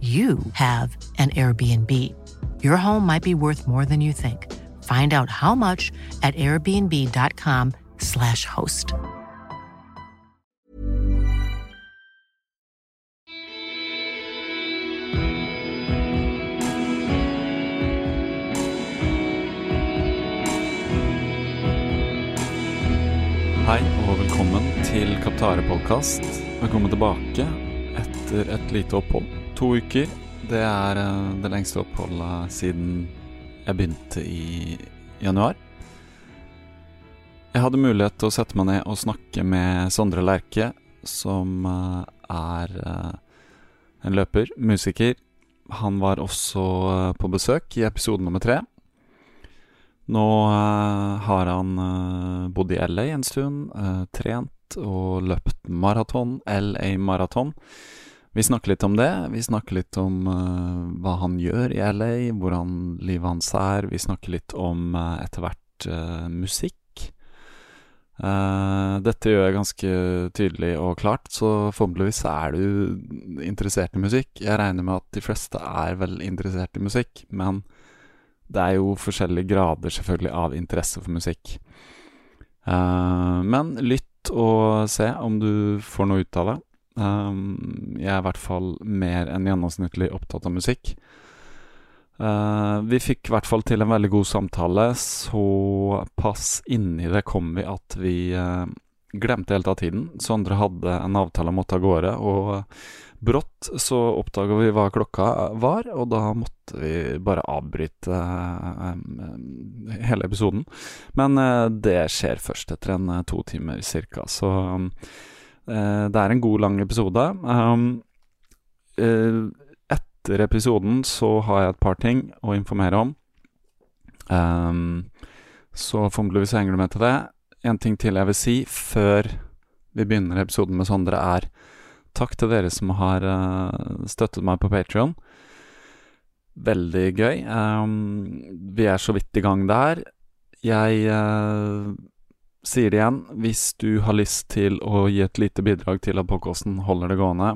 you have an Airbnb. Your home might be worth more than you think. Find out how much at airbnb.com/slash host. Hei og velkommen til Kaptare podkast. Velkommen tilbake etter et lite opphold. To uker. Det er eh, det lengste oppholdet siden jeg begynte i januar. Jeg hadde mulighet til å sette meg ned og snakke med Sondre Lerche, som eh, er eh, en løper, musiker. Han var også på besøk i episode nummer tre. Nå har han bodd i LA en stund, trent og løpt maraton, LA Maraton. Vi snakker litt om det. Vi snakker litt om uh, hva han gjør i LA, hvordan livet hans er. Vi snakker litt om uh, etter hvert uh, musikk. dette gjør jeg ganske tydelig og klart, så forhåpentligvis er du interessert i musikk. Jeg regner med at de fleste er vel interessert i musikk, men det er jo forskjellige grader selvfølgelig av interesse for musikk. men lytt og se om du får noe ut av det. Um, jeg er i hvert fall mer enn gjennomsnittlig opptatt av musikk. Uh, vi fikk i hvert fall til en veldig god samtale. Såpass inni det kom vi at vi uh, glemte helt av tiden. Sondre hadde en avtale om å ta gårde, og brått så oppdaga vi hva klokka var, og da måtte vi bare avbryte um, hele episoden. Men det skjer først etter en to timer cirka, så Eh, det er en god, lang episode. Um, eh, etter episoden så har jeg et par ting å informere om. Um, så formeligvis henger du med til det. En ting til jeg vil si før vi begynner episoden med Sondre, er takk til dere som har uh, støttet meg på Patrion. Veldig gøy. Um, vi er så vidt i gang der. Jeg sier det igjen, hvis du har lyst til å gi et lite bidrag til at podkasten holder det gående,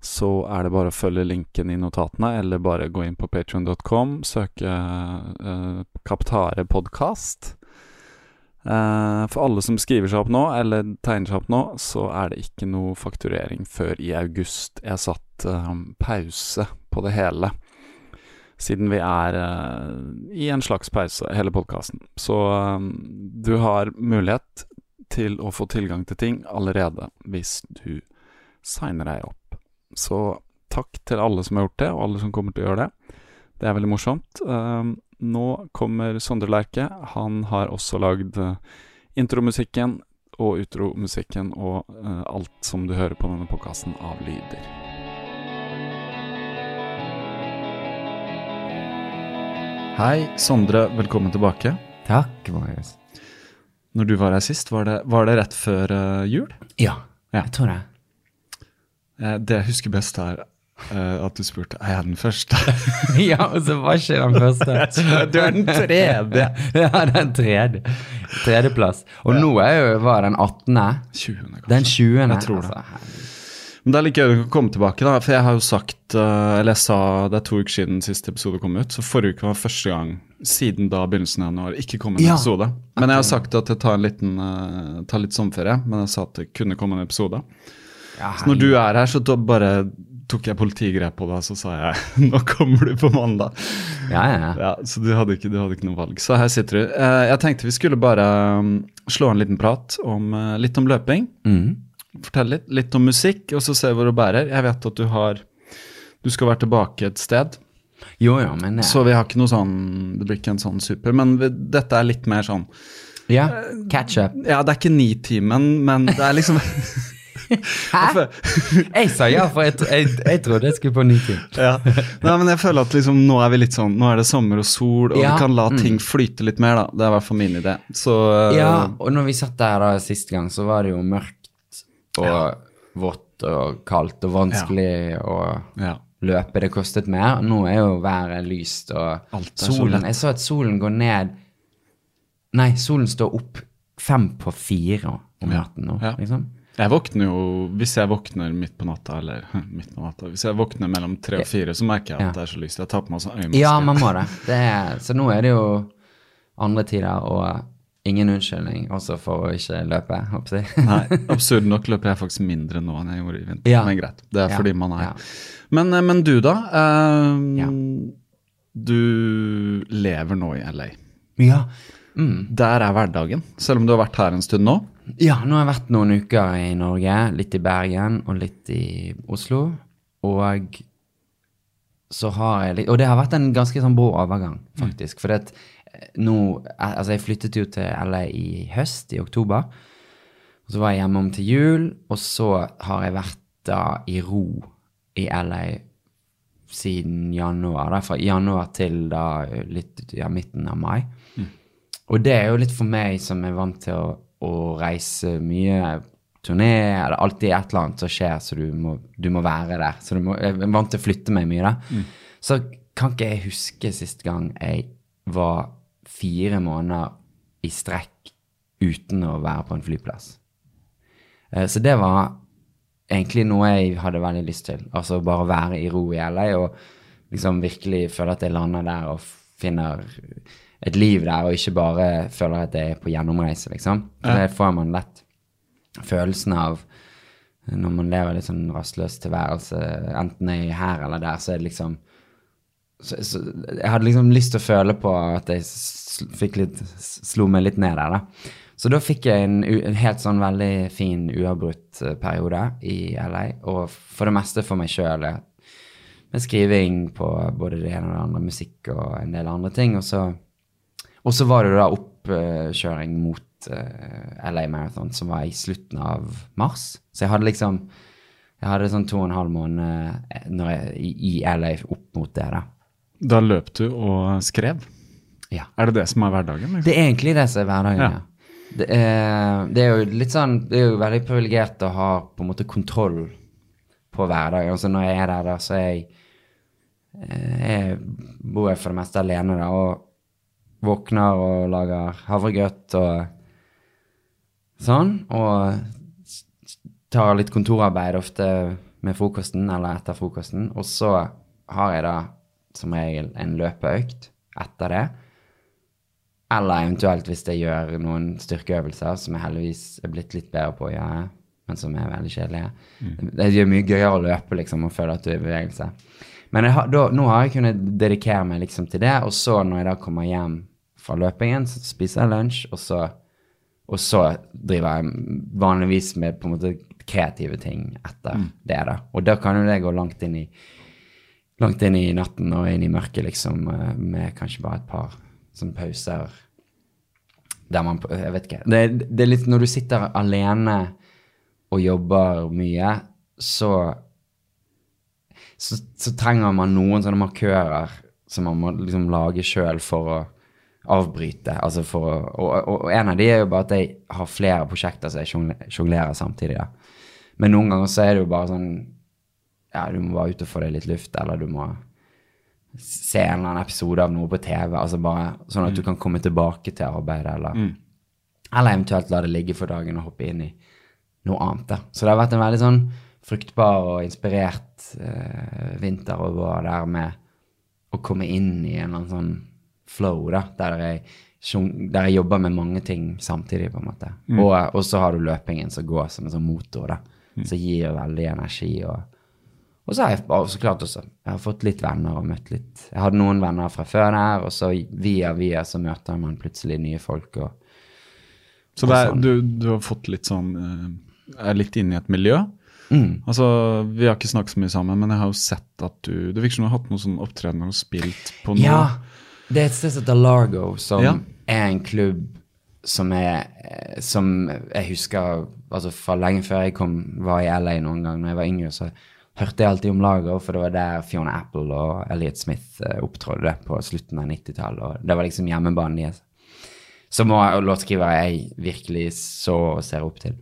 så er det bare å følge linken i notatene, eller bare gå inn på patrion.com, søke uh, Kaptare podkast. Uh, for alle som skriver seg opp nå, eller tegner seg opp nå, så er det ikke noe fakturering før i august. Jeg satt uh, pause på det hele siden vi er uh, i en slags pause, hele podkasten. Så um, du har mulighet til å få tilgang til ting allerede hvis du signer deg opp. Så takk til alle som har gjort det, og alle som kommer til å gjøre det. Det er veldig morsomt. Um, nå kommer Sondre Lerche. Han har også lagd uh, intromusikken og utromusikken og uh, alt som du hører på denne podkasten av lyder. Hei, Sondre. Velkommen tilbake. Takk, Marius. Når du var her sist, var det, var det rett før uh, jul? Ja, ja, jeg tror det. Uh, det jeg husker best, er Uh, at du spurte er jeg den første. ja, og så var ikke den første. du er den tredje. ja, den tredje. Tredjeplass. Og nå er jo, var den 18. 20. kanskje. Den 20. Jeg tror det. Altså, Men det er litt gøy å komme tilbake, da. For jeg har jo sagt, eh, eller jeg sa det er to uker siden siste episode kom ut, så forrige uke var første gang siden da begynnelsen av januar ikke kom en Ja. episode. Men jeg har sagt at jeg tar, en liten, eh, tar litt sommerferie, men jeg sa at det kunne komme en episode. ja, Så når du er her, så bare tok jeg politigrep på deg, så sa jeg nå kommer du på mandag. Ja, ja, ja. Ja, Så du hadde ikke, du hadde ikke noe valg. Så her sitter du. Eh, jeg tenkte vi skulle bare um, slå en liten prat om, litt om løping. Mm. Fortelle litt, litt om musikk, og så se hvor det bærer. Jeg vet at du har Du skal være tilbake et sted, Jo, jo, men jeg... så vi har ikke noe sånn Det blir ikke en sånn super, men vi, dette er litt mer sånn Ja, catch up. Ja, det er ikke Nitimen, men det er liksom Hæ? Jeg sa ja, for jeg, jeg, jeg trodde jeg skulle på ny tid. ja. Nei, men jeg føler at liksom nå er vi litt sånn Nå er det sommer og sol, og Ja, vi kan la mm. ting flyte litt mer, da. Det er i hvert fall min idé. Så eh, Ja, og når vi satt der da sist gang, så var det jo mørkt og vått og kaldt og vanskelig å ja. løpe. Det kostet mer. Nå er jo været lyst, og så solen lett. Jeg så at solen går ned Nei, solen står opp fem på fire om Ja. natten nå, Ja. liksom. Jeg våkner jo Hvis jeg våkner midt på natta, eller midt på natta Hvis jeg våkner mellom tre og fire, så merker jeg at Ja. det er så lyst. Jeg tar på meg sånn øyemaske. Ja, man må det. det er, så nå er det jo andre tider og ingen unnskyldning også for å ikke løpe, håper jeg. Nei, absurd nok løper jeg faktisk mindre nå enn jeg gjorde i vinter. Ja. Men greit. Det er Ja, fordi man er ja. men, eh, men du, da? Um. Du lever nå i LA. Ja. Mm. Der er hverdagen, selv om du har vært her en stund nå. Ja, nå har jeg vært noen uker i Norge, litt i Bergen og litt i Oslo. Og så har jeg litt Og det har vært en ganske sånn brå overgang, faktisk. For det, nå Altså, jeg flyttet jo til LA i høst, i oktober. Og så var jeg hjemme om til jul, og så har jeg vært da i ro i LA siden januar. Da, fra januar til da litt ja, midten av mai. Og det er jo litt for meg som er vant til å, å reise mye, turné, eller alltid et eller annet som skjer, så du må, du må være der. Så du må, jeg er vant til å flytte meg mye, da. Så kan ikke jeg huske sist gang jeg var fire måneder i strekk uten å være på en flyplass. Eh, Så det var egentlig noe jeg hadde veldig lyst til. Altså bare være i ro i LA og liksom virkelig føle at jeg lander der og finner et liv der, og ikke bare føler at jeg er på gjennomreise, liksom. For det får man lett følelsen av når man lever litt sånn rastløs tilværelse, enten jeg er her eller der, så er det liksom så, så, Jeg hadde liksom lyst til å føle på at jeg fikk litt, slo meg litt ned der, da. Så da fikk jeg en, en helt sånn veldig fin, uavbrutt eh, periode i LA, og for det meste for meg sjøl. Med skriving på både det ene og det andre, musikk og en del andre ting. Og så, og så var det da oppkjøring mot uh, LA Marathon, som var i slutten av mars. Så jeg hadde liksom Jeg hadde sånn to og en halv måned eh, jeg, i, i LA opp mot det, da. Da løp du og skrev. Ja. Er det det som er hverdagen? Liksom? Det er egentlig det som er hverdagen, Ja. ja. Det er, det er jo litt sånn Det er jo veldig privilegert å ha på en måte kontroll på hverdagen. Altså når jeg er der, da, så er jeg eh, Jeg bor jeg for det meste alene, da, og våkner og lager havregrøt og sånn. Og tar litt kontorarbeid ofte med frokosten eller etter frokosten. Og så har jeg da som regel en løpeøkt etter det. Eller eventuelt hvis jeg gjør noen styrkeøvelser, som jeg heldigvis er blitt litt bedre på å gjøre, men som er veldig kjedelige. Det gjør mye gøyere å løpe liksom, og føle at du er i bevegelse. Men har, da, nå har jeg kunnet dedikere meg liksom til det, og så når jeg da kommer hjem fra løpingen, så spiser jeg lunsj, og så, og så driver jeg vanligvis med på en måte kreative ting etter det. da. Og da kan jo det gå langt inn i langt inn i natten og inn i mørket, liksom, eh, med kanskje bare et par sånne pauser der man Jeg vet ikke. Det, det er litt Når du sitter alene og jobber mye, så så, så trenger man noen sånne markører som man må liksom lage sjøl for å avbryte. Altså for å, og, og, og en av de er jo bare at jeg har flere prosjekter som jeg jongle- sjonglerer samtidig. da. Men noen ganger så er det jo bare sånn ja, du må bare ut og få deg litt luft, eller du må se en eller annen episode av noe på TV, altså bare sånn at du kan komme tilbake til arbeidet, eller, eller eventuelt la det ligge for dagen og hoppe inn i noe annet. da. Så det har vært en veldig sånn fruktbar og inspirert eh, vinter og vår der med å komme inn i en eller annen sånn flow, da, der jeg, der jeg jobber med mange ting samtidig, på en måte. Og, og så har du løpingen som går som en sånn motor, da, som gir veldig energi. og og så har jeg bare så klart også Jeg har fått litt venner og møtt litt Jeg hadde noen venner fra før der, og så via via så møter man plutselig nye folk. og Så det er, sånn. du, du har fått litt sånn eh, Er litt inne i et miljø? mm, Altså, Vi har ikke snakket så mye sammen, men jeg har jo sett at du Det virker som du har hatt noen sånne opptredener og spilt på noe. Ja, det er et sted som heter Largo, som Ja. er en klubb som er eh, Som jeg husker altså fra lenge før jeg kom, var i LA noen gang når jeg var yngre, så hørte jeg alltid om lager, for det var der Fiona Apple og Elliot Smith eh, opptrådde på slutten av 90-tallet, og det var liksom hjemmebanen deres. Som også låtskrivere jeg virkelig så og ser opp til.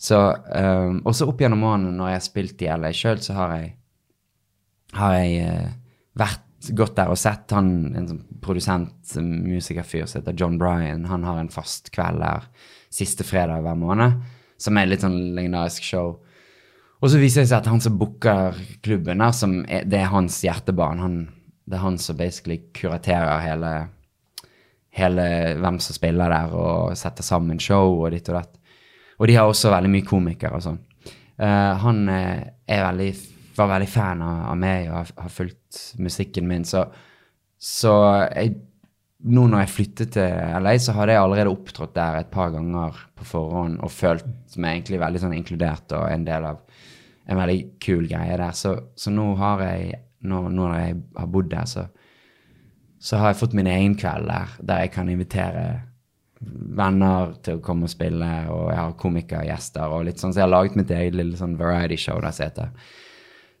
Så, um, og så opp gjennom årene, når jeg har spilt i LA sjøl, så har jeg har jeg uh, vært gått der og sett han, en sånn produsent, musikerfyr som heter John Bryan, han har en fast kveld der siste fredag hver måned, som er litt sånn legendarisk show. Og så viser det seg at han som booker klubben der, som er, det er hans hjertebarn, han, det er han som basically kuraterer hele, hele hvem som spiller der, og setter sammen show og ditt og datt. Og de har også veldig mye komikere og sånn. Uh, han eh, veldig, var veldig fan av, av meg og har, har fulgt musikken min, så, så jeg, nå når jeg flyttet til LA, så hadde jeg allerede opptrådt der et par ganger på forhånd og følt meg egentlig veldig sånn inkludert og en del av en veldig kul greie der. Så, så nå har jeg, nå, nå når jeg har bodd der, så, så har jeg fått min egen kveld der, der jeg kan invitere venner til å komme og spille, og jeg har komikergjester og litt sånn, så jeg har laget mitt eget lille sånn variety show der som heter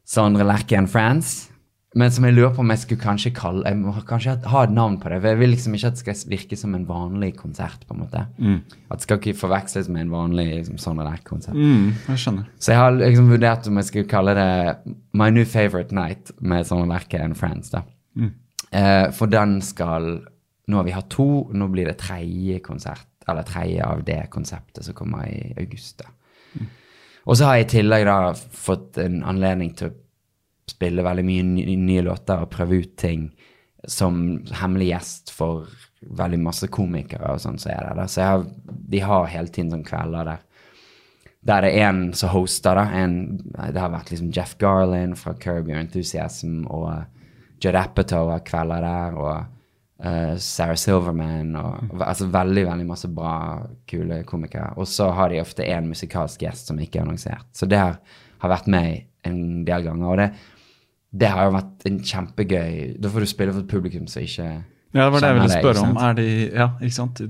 Sondre Lerche and Friends. Men som jeg lurer på om jeg skulle kanskje kalle Jeg må kanskje ha et navn på det. For jeg vil liksom ikke at det skal virke som en vanlig konsert. på en måte. At det skal ikke forveksles med en vanlig liksom, sånn eller konsert. Mm, jeg skjønner. Så jeg har liksom vurdert om jeg skulle kalle det My New Favorite Night med sånn verket and Friends. da. Eh, for den skal Nå har vi hatt to, nå blir det tredje konsert, eller tredje av det konseptet som kommer i august. da. Og så har jeg i tillegg da fått en anledning til å spille veldig mye ny- nye låter og prøve ut ting som hemmelig gjest for veldig masse komikere og sånn som er der. Så jeg har, de har hele tiden sånne kvelder der. Der det er en som hoster, da. En, det har vært liksom Jeff Garland fra Curb Your Enthusiasm og Judd Apatow har kvelder der, og uh, Sarah Silverman og altså veldig, veldig masse bra, kule komikere. Og så har de ofte en musikalsk gjest som ikke er annonsert. Så det har vært med en del ganger. Og det, det har jo vært en kjempegøy Da får du spille for et publikum som ikke Ja, det var det jeg ville spørre om. De Ja, ikke sant?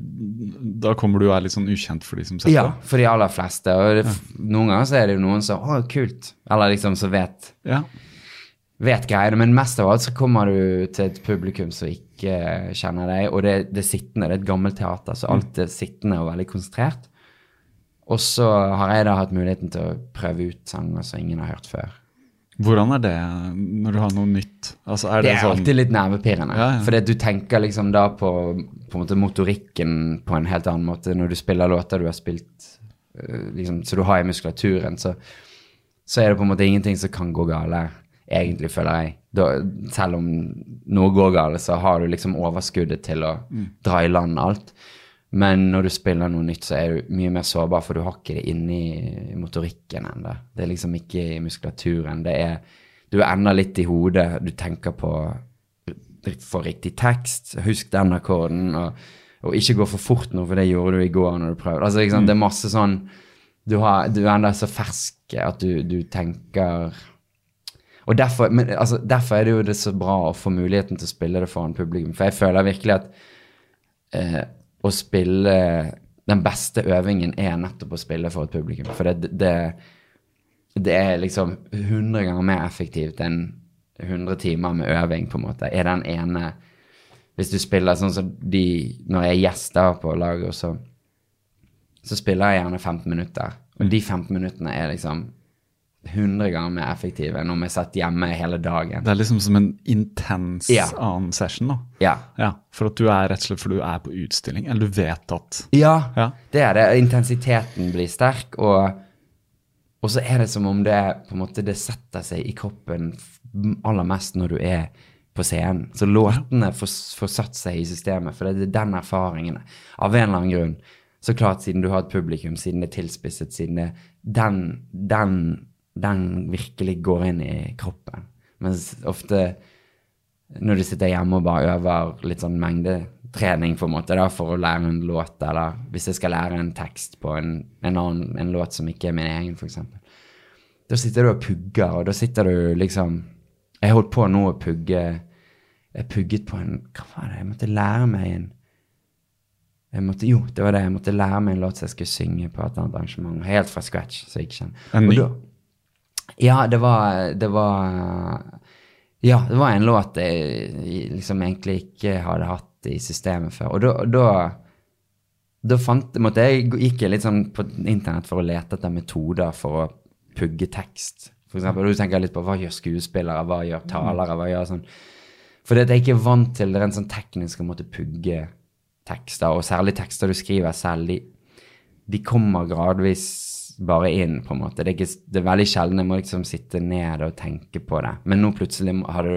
Da kommer du og er litt sånn ukjent for de som setter Ja, for de aller fleste. Og det, noen ganger så er det jo noen som Å, kult. Eller liksom som vet Ja. vet greiene, men mest av alt så kommer du til et publikum som ikke kjenner deg, og det, det sittende, det er et gammelt teater, så alt er sittende og veldig konsentrert. Og så har jeg da hatt muligheten til å prøve ut sanger som ingen har hørt før. Hvordan er det når du har noe nytt? Altså, er Det det, er sånn alltid litt nervepirrende, Ja, ja. for du tenker liksom da på, på motorikken på en helt annen måte. Når du spiller låter du har spilt, øh, liksom, så du har i muskulaturen, så, så er det på en måte ingenting som kan gå gale, egentlig, føler jeg. Da, selv om noe går gale, så har du liksom overskuddet til å dra i land alt. Men når du spiller noe nytt, så er du mye mer sårbar, for du har ikke det inni motorikken ennå. Det er liksom ikke i muskulaturen. Det er Du er ennå litt i hodet. Du tenker på Få riktig tekst, husk den akkorden, og, og ikke gå for fort nå, for det gjorde du i går når du prøvde. Altså, liksom, mm. Det er masse sånn Du, har, du er ennå så fersk at du, du tenker og derfor, men, altså, derfor er det jo det så bra å få muligheten til å spille det foran publikum. For jeg føler virkelig at eh, å spille Den beste øvingen er nettopp å spille for et publikum. For det, det, det er liksom 100 ganger mer effektivt enn 100 timer med øving, på en måte. Er den ene Hvis du spiller sånn som de Når jeg er gjester på laget, så, så spiller jeg gjerne 15 minutter. Og de 15 minuttene er liksom hundre ganger mer effektiv enn om jeg satt hjemme hele dagen. Det er liksom som en intens Ja. annen session, da. Ja. Ja, For at du er rett og slett for du er på utstilling, eller du vet at Ja, Ja. det er det. Intensiteten blir sterk, og, og så er det som om det på en måte det setter seg i kroppen aller mest når du er på scenen. Så låtene får, får satt seg i systemet, for det er den erfaringen. Av en eller annen grunn. Så klart, siden du har et publikum, siden det er tilspisset, siden det Den, den, den virkelig går inn i kroppen. Mens ofte når du sitter hjemme og bare øver litt sånn mengdetrening på en måte da, for å lære en låt, eller hvis jeg skal lære en tekst på en, en annen en låt som ikke er min egen, f.eks. Da sitter du og pugger, og da sitter du liksom Jeg holdt på nå å pugge Jeg pugget på en Hva var det? Jeg måtte lære meg en måtte, Jo, det var det. Jeg måtte lære meg en låt som jeg skulle synge på et annet arrangement. Helt fra scratch. så jeg ikke kjenner. En ny? Ja, det var Det var Ja, det var en låt jeg liksom egentlig ikke hadde hatt i systemet før. Og da, da, fant, måtte jeg, gikk jeg litt sånn på internett for å lete etter metoder for å pugge tekst. For eksempel, og du tenker litt på hva gjør skuespillere, hva gjør talere, hva gjør sånn. for jeg ikke er vant til rent sånn teknisk å måtte pugge tekster, og særlig tekster du skriver selv, de, de kommer gradvis bare inn, på en måte. Det er, ikke, det er veldig sjelden jeg må liksom sitte ned og tenke på det. Men nå plutselig har du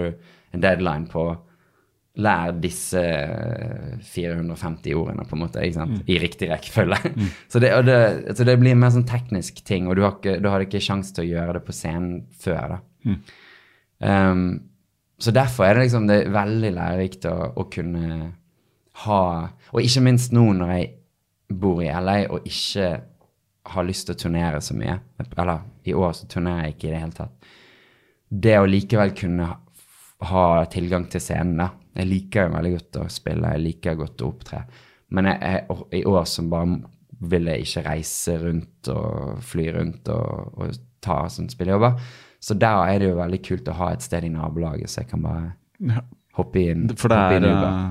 en deadline på Lær disse 450 ordene, på en måte, ikke sant? i riktig rekkefølge. så, det, det, så det blir mer sånn teknisk ting, og du, har ikke, du har ikke sjanse til å gjøre det på scenen før. da. Um, så derfor er det liksom det er veldig lærerikt å, å kunne ha Og ikke minst nå når jeg bor i LA og ikke har lyst til å turnere så mye. Eller i år så turnerer jeg ikke i det hele tatt. Det å likevel kunne ha, ha tilgang til scenen, da. Jeg liker jo veldig godt å spille, jeg liker godt å opptre. Men jeg, jeg, i år så bare vil jeg ikke reise rundt og fly rundt og, og ta sånn spillejobber. Så der er det jo veldig kult å ha et sted i nabolaget, så jeg kan bare Ja. hoppe inn. For det er inn i eh,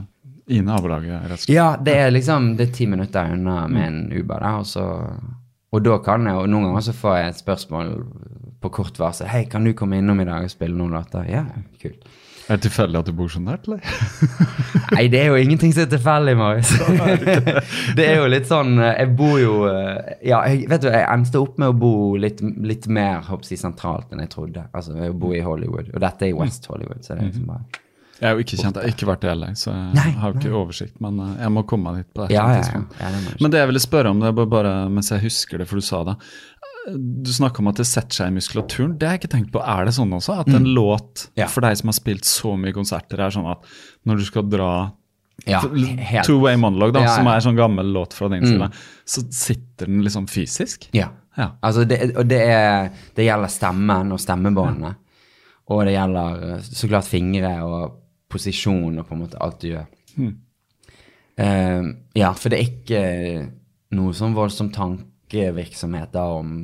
i nabolaget, rett og slett. Ja, det er liksom det er ti minutter unna med en Uber. Da, og, så, og da kan jeg, og noen ganger så får jeg et spørsmål på kort varsel. 'Hei, kan du komme innom i dag og spille noen låter?' Ja, kult. Er det tilfeldig at du bor så nært, eller? Nei, det er jo ingenting som er tilfeldig, Marius. det er jo litt sånn eh, Jeg bor jo eh, Ja, jeg, vet du, jeg endte opp med å bo litt, litt mer håper jeg, sentralt enn jeg trodde. Altså, jeg bor i Hollywood. Og dette er i West Hollywood, så det er liksom bare Jeg er jo ikke kjent, jeg har ikke vært det heller, så jeg Nei, har jo ikke oversikt. Men eh, jeg må komme meg dit på det. Ja, ja, ja. det Men det jeg ville spørre om, det er bare, mens jeg husker det, for du sa det. Du snakka om at det setter seg i muskulaturen. Det har jeg ikke tenkt på. Er det sånn også? At en låt, Mm. Ja. for deg som har spilt så mye konserter, er sånn at når du skal dra Ja. Two-way monologue, da, som er sånn gammel låt fra din Mm. side, så sitter den liksom fysisk? Ja. Ja. Altså det, og det, er, det gjelder stemmen og stemmebåndene. Og det gjelder eh, så klart fingre og posisjon og på en måte alt du gjør. Eh, ja, for det er ikke noe sånn voldsom tankevirksomhet da om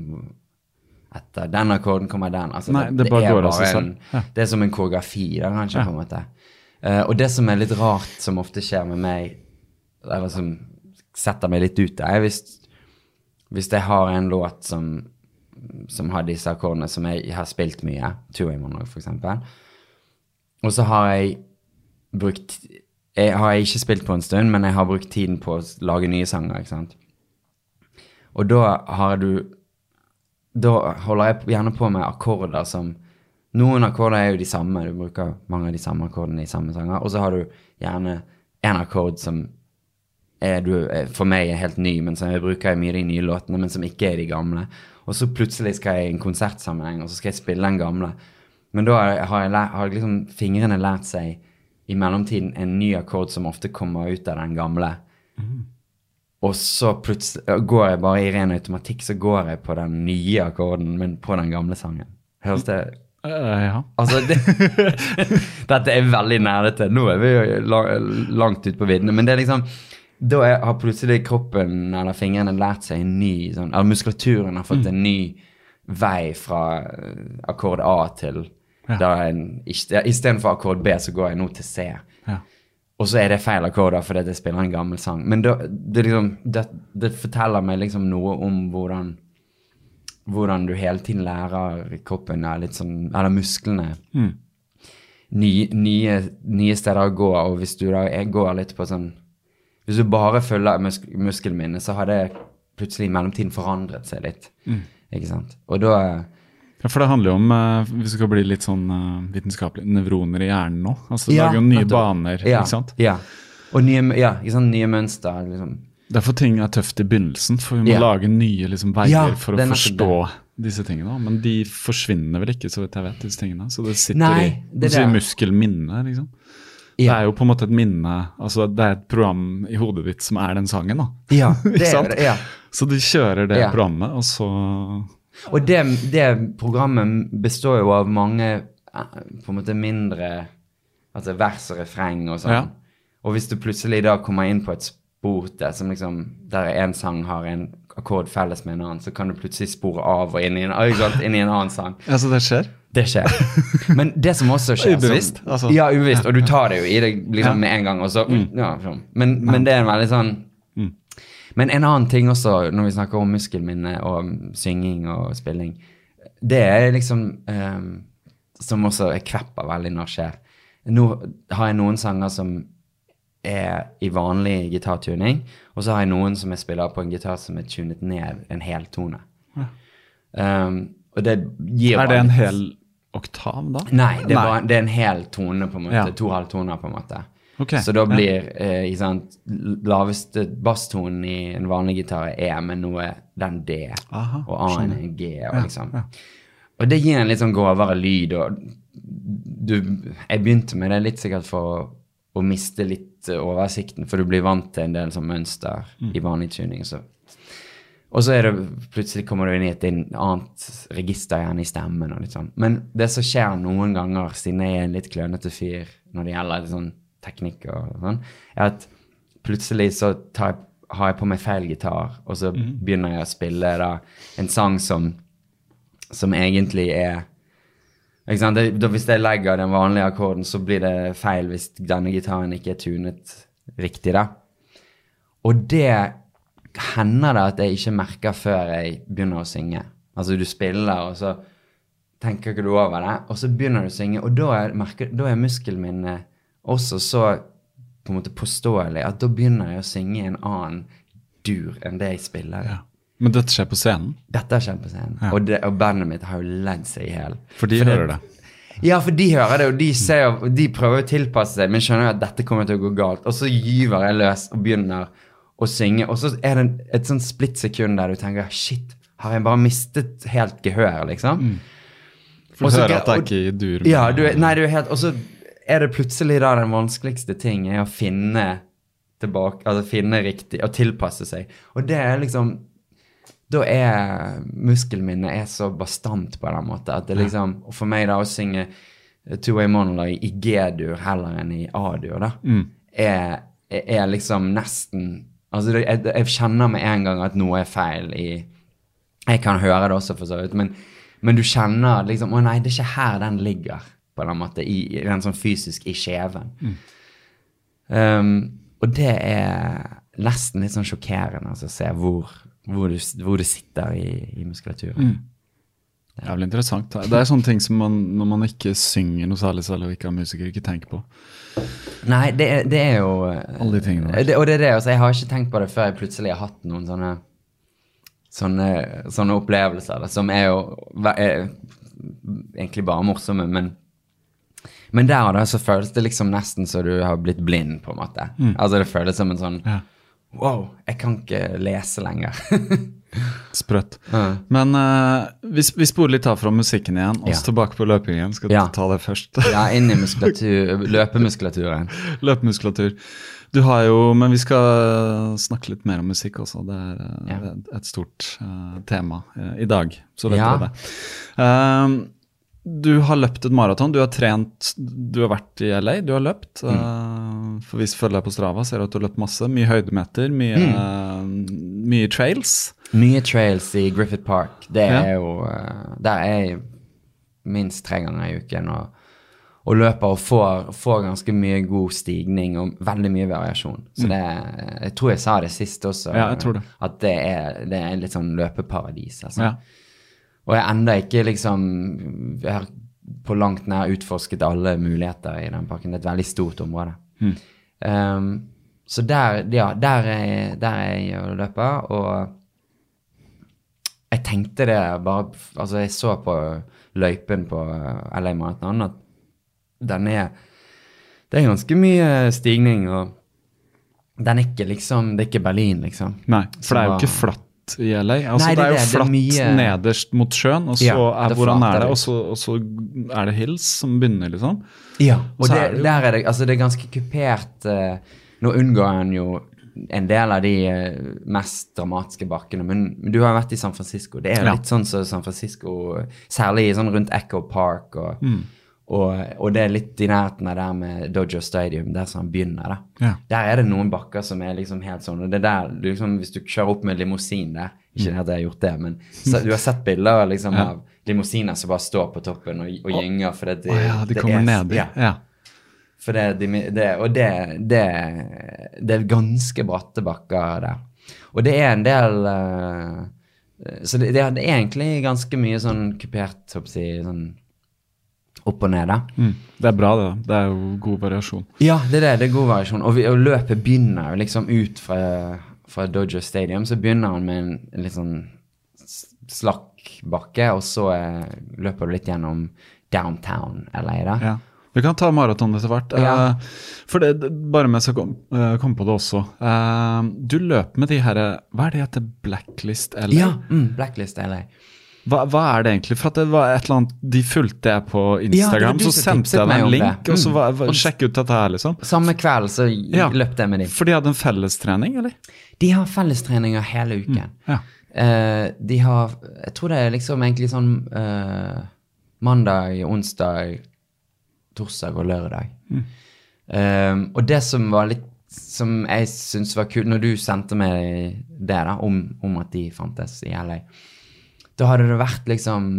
etter den akkorden kommer den. Altså, Nei, det bare går av seg en. Ja. Det er som en koreografi, da, kanskje, Ja. på en måte. Uh, og det som er litt rart, som ofte skjer med meg, eller som setter meg litt ut, er hvis, hvis jeg har en låt som, som har disse akkordene som jeg har spilt mye, Two-Way Monologue for eksempel, og så har jeg brukt jeg har jeg ikke spilt på en stund, men jeg har brukt tiden på å lage nye sanger, ikke sant. Og da har du Da holder jeg gjerne på med akkorder som Noen akkorder er jo de samme, du bruker mange av de samme akkordene i samme sanger, og så har du gjerne en akkord som er du, for meg er helt ny, men som jeg bruker i mye av de nye låtene, men som ikke er de gamle. Og så plutselig skal jeg i en konsertsammenheng, og så skal jeg spille den gamle. Men da har, jeg, lært, har liksom fingrene lært seg i mellomtiden en ny akkord som ofte kommer ut av den gamle. Og så plutselig går jeg bare i ren automatikk, så går jeg på den nye akkorden, men på den gamle sangen. Høres det uh, ja. Altså, det, Dette er veldig nerdete. Nå er vi jo langt ute på viddene. Men det er liksom Da er, har plutselig kroppen eller fingrene lært seg en ny sånn, Eller muskulaturen har fått en ny vei fra eh, akkord A til Ja. Istedenfor akkord B, så går jeg nå til C. ja. Og så er det feil akkorder fordi jeg spiller en gammel sang. Men det, det, liksom, det, det forteller meg liksom noe om hvordan hvordan du hele tiden lærer kroppen, sånn, eller musklene, Mm. nye, nye, nye steder å gå. Og hvis du da går litt på sånn Hvis du bare følger mus muskelminnet, så har det plutselig i mellomtiden forandret seg litt. Mm. Ikke sant? Og da Ja, for det handler jo om, uh, hvis vi skal bli litt sånn uh, vitenskapelig, nevroner i hjernen nå. Altså Ja, lager jo nye baner, ja, ikke sant? Ja. Og nye, ja, ikke sant? nye mønster. Liksom. Derfor ting er tøft i begynnelsen, for vi må lage nye liksom, veier for å det forstå disse tingene. Men de forsvinner vel ikke, så vidt jeg vet, disse tingene. Så det sitter Nei, i det i muskelminnet, muskelminne, liksom. Ja. Det er jo på en måte et minne Altså det er et program i hodet ditt som er den sangen, da. Ja, det er det. Ja. Så de kjører det programmet, og så Og det, det programmet består jo av mange eh, på en måte mindre altså vers og refreng og sånn. Ja. Og hvis du plutselig da kommer inn på et spor der, som liksom, der en sang har en akkord felles med en annen, så kan du plutselig spore av og inn i en, inn i en annen sang. Ja, så det skjer? Det skjer. Men det som også skjer Ubevisst, altså. Ja, ubevisst. Og du tar det jo i deg liksom med en gang, og så ja, sånn. men, men det er en veldig sånn Mm. Men en annen ting også, når vi snakker om muskelminne og synging og spilling, det er liksom um, Som også jeg kvepper veldig når skjer. Nå har jeg noen sanger som er i vanlig gitartuning, og så har jeg noen som jeg spiller på en gitar som er tunet ned en heltone. Um, og det gir Er det en hel oktav, da? Nei, det er, Bare, det er en hel tone, på en måte. Ja. To halvtoner, på en måte. Ok, Så da ja. blir eh, ikke sant, laveste basstonen i en vanlig gitar er E, men nå er den D, Aha, og A-en er G. Og, liksom. og det gir en litt sånn grovere lyd. og du, Jeg begynte med det litt sikkert for å, miste litt eh, oversikten, for du blir vant til en del sånn mønster Mm. i vanlig tuning. Så. Og så det, plutselig kommer du inn i et annet register igjen i stemmen. og litt sånn. Men det som skjer noen ganger, siden jeg er en litt klønete fyr når det gjelder sånn teknikk og sånn, er at plutselig så jeg, har jeg på meg feil gitar, og så begynner jeg å spille da en sang som, som egentlig er? Det, da, hvis jeg legger den vanlige akkorden, så blir det feil hvis denne gitaren ikke er tunet riktig. da. Og det hender det at jeg ikke merker før jeg begynner å synge. Altså du spiller, og så tenker ikke du over det, og så begynner du å synge, og da er, merker, da er muskelminnet også så på en måte påståelig at da begynner jeg å synge i en annen dur enn det jeg spiller. Ja. Men dette skjer på scenen? Dette skjedd på scenen, Ja. og, det, og bandet mitt har jo ledd seg i hjel. For de hører det. Ja, for de hører det, og de, ser, og de prøver å tilpasse seg, men skjønner jo at dette kommer til å gå galt. Og så gyver jeg løs og begynner å synge, og så er det et sånn splittsekund der du tenker shit, har jeg bare mistet helt gehør, liksom? For du hører at det er ikke i dur. Ja, du, nei, du er helt Og så er det plutselig da den vanskeligste ting er å finne tilbake, altså finne riktig, og tilpasse seg. Og det er liksom Da er muskelminnet er så bastant på den måten at det liksom Og for meg da å synge Two Way Monologue i G-dur heller enn i A-dur, da, er, er, er liksom nesten Altså, jeg, jeg kjenner med en gang at noe er feil i Jeg kan høre det også, for så vidt, men, men du kjenner liksom Å nei, det er ikke her den ligger, på en måte, i, rent sånn fysisk i kjeven. Um, og det er nesten litt sånn sjokkerende altså, å se hvor, hvor, du, hvor du sitter i, i muskulaturen. Jævlig interessant. Det er sånne ting som man, når man ikke synger noe særlig selv og ikke er musiker, ikke tenker på. Nei, det, er- det er jo Alle de tingene der. det, Og det er det, altså, jeg har ikke tenkt på det før jeg plutselig har hatt noen sånne Sånne, sånne opplevelser da, som er jo er egentlig bare morsomme, men men der og da så føles det liksom nesten så du har blitt blind, på en måte. Altså det føles som en sånn Mm. Ja. Wow, jeg kan ikke lese lenger. Sprøtt. Ja. Men uh, vi, vi spoler litt av fra musikken igjen, og Ja. så tilbake på løpingen. Skal Ja. ta det først. ja, inn i muskulatur, løpemuskulaturen. Løpemuskulatur. Du har jo Men vi skal snakke litt mer om musikk også. Det er uh, Ja. et, stort uh, tema i dag. Så vet Ja. dere det. Ehm, du har løpt et maraton. Du har trent Du har vært i LA, du har løpt. Mm. eh, for hvis du følger deg på Strava, ser du at du har løpt masse. Mye høydemeter, mye, Mm. eh, mye trails. Mye trails i Griffith Park. Det Ja. er jo eh, Der er jeg minst tre ganger i uken og, og løper og får, får ganske mye god stigning og veldig mye variasjon. Så det Jeg tror jeg sa det sist også, Mm. Ja, det. at det er, det er litt sånn løpeparadis. Altså. Ja. Og jeg enda ikke liksom jeg har på langt nær utforsket alle muligheter i den parken. Det er et veldig stort område. Um, så der, ja, der er, der er jeg og løper, og jeg tenkte det bare Altså, jeg så på løypen på LA Marathon at den er Det er ganske mye stigning, og den er ikke liksom Det er ikke Berlin, liksom. Nei, for det er jo ikke flatt i LA. Altså, Nei, det, det er jo det. Flatt mye- nederst mot sjøen, og så Ja, er, hvordan er det, og så, og så er det hills som begynner, liksom. Ja, og og det, er det jo- der er det, altså det er ganske kupert eh, Nå unngår en jo en del av de eh, mest dramatiske bakkene, men, du har jo vært i San Francisco. Det er jo Ja. litt sånn som San Francisco, særlig sånn rundt Echo Park, og, Mm. Og, og det er litt i nærheten av der med Dodger Stadium, der som han begynner. da. Ja. Der er det noen bakker som er liksom helt sånn, og det er der, liksom, hvis du kjører opp med limousin der, ikke det at jeg har gjort det, men så, du har sett bilder liksom, Ja. av limousiner som bare står på toppen og, og gynger, for det, det, oh, ja, de det kommer er- ned. Ja, Ja. for det, de, det, og det, det, det er ganske bratte bakker der. Og det er en del uh, Så det, det er egentlig ganske mye sånn kupert, håper jeg, sånn opp og ned, da. Mm. Det er bra, det. da. Det er jo god variasjon. Ja, det er det. Det er god variasjon. Og, vi, og løpet begynner jo liksom ut fra, fra Dodger Stadium, så begynner han med en, en litt sånn slakk bakke, og så eh, løper du litt gjennom downtown LA, da. Ja. Vi kan ta maraton etter hvert. Ja. Eh, for det, bare mens jeg kom, eh, kom på det også. Eh, du løp med de her Hva er det heter? Blacklist LA? Ja, mm, Blacklist LA. Hva, hva er det egentlig? For det var et eller annet De fulgte jeg på Instagram, ja, så sendte jeg deg en link, det. og så Mm. var, var, sjekk ut dette her, liksom. Samme kveld så Ja. løpte jeg med dem. For de hadde en fellestrening, eller? De har fellestreninger hele uken. Ja. Uh, de har Jeg tror det er liksom egentlig sånn uh, mandag, onsdag, torsdag og lørdag. Eh, og det som var litt Som jeg syns var kult, når du sendte meg det da, om, om at de fantes i LA, da hadde det vært liksom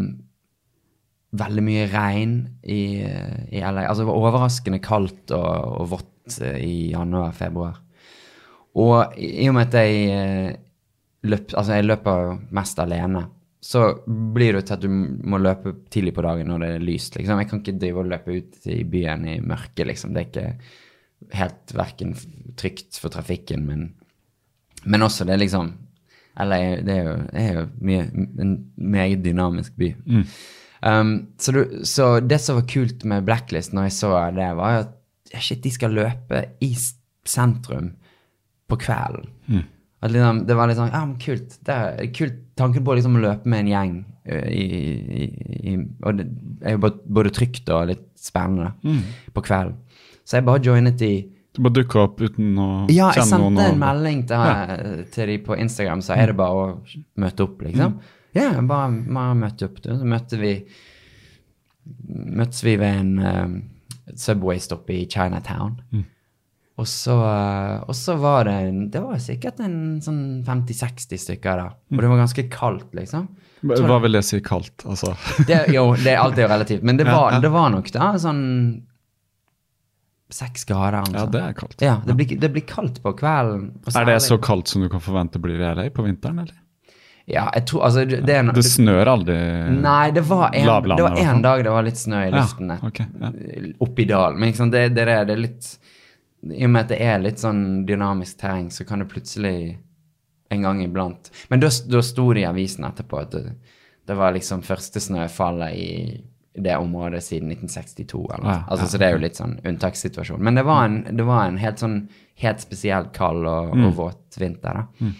veldig mye regn i, i LA. Altså det var overraskende kaldt og, og vått eh, i januar-februar. Og i og med at jeg eh, løp, altså jeg løper mest alene, så blir det til at du må løpe tidlig på dagen når det er lyst. Liksom. Jeg kan ikke drive og løpe ut i byen i mørket, liksom. Det er ikke helt verken trygt for trafikken, min, men også det liksom Eller det er jo, det er jo mye, en meget dynamisk by. Um, så, du, så det som var kult med Blacklist når jeg så det, var at shit, de skal løpe i sentrum på kvelden. At liksom, det var litt sånn Ja, men kult. Det er kult tanken på liksom å løpe med en gjeng. I, i, i, og det er jo både, trygt og litt spennende på kvelden. Så jeg bare joinet de. Du bare dukka opp uten å Ja, jeg kjenne noen. sendte en og- melding til, til de på Instagram, så er det bare å møte opp, liksom. Ja, bare, bare møte opp. Så møtte vi møttes vi ved en um, Subway-stopp i Chinatown. Og så, eh, og så var det Det var sikkert en sånn 50-60 stykker der. Og det var ganske kaldt, liksom. Hva vil det si kaldt? Altså Det, jo, det er alltid relativt, men det Ja, var, ja. det var nok da sånn seks grader. Ja, det er kaldt. Ja, det blir, det blir kaldt på kvelden. Er det så kaldt som du kan forvente blir i LA på vinteren, eller? Ja, jeg tror Altså, det, er Det snør aldri Nei, det var en, Lavlandet, det var en dag det var litt snø i luften ja, okay, ja. oppe i dalen. Men liksom, det, det, er- det er litt I og med at det er litt sånn dynamisk terreng, så kan det plutselig en gang iblant Men da, sto det i avisen etterpå at det, det var liksom første snøfallet i det området siden 1962. Eller noe. Ja, altså, ja, så det er jo litt sånn unntakssituasjon. Men det var en, det var en helt sånn helt spesielt kald og, og våt vinter. da.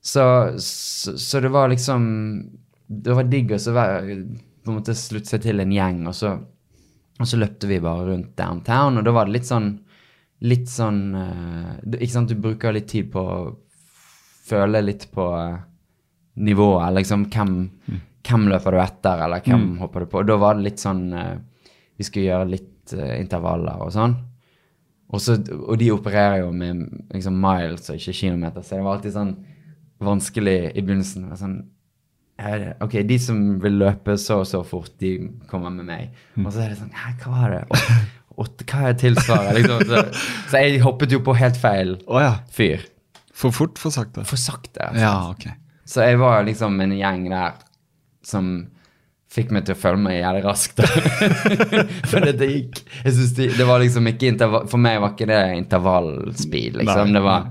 Så, så, så det var liksom Det var digg å på en måte slutte seg til en gjeng, og så, og så løpte vi bare rundt downtown, og da var det litt sånn Litt sånn eh, Ikke sant, du bruker litt tid på å føle litt på eh, nivået, liksom hvem, hvem løper du etter, eller hvem hopper du på. Og da var det litt sånn eh, Vi skulle gjøre litt eh, intervaller og sånn. Og, så, og de opererer jo med liksom, miles og ikke kilometer, så det var alltid sånn vanskelig i begynnelsen. Sånn, ok, de som vil løpe så og så fort, de kommer med meg. Og så er det sånn hva var det? Og, og, hva er tilsvaret? Liksom. Så, så jeg hoppet jo på helt feil fyr. For fort, for sakte? For sakte. altså. Ja, ok. Så jeg var liksom en gjeng der som fikk meg til å føle meg jævlig raskt. for det, det gikk jeg synes det, det var liksom ikke intervall, For meg var ikke det intervallspeed, liksom. Nei. Det var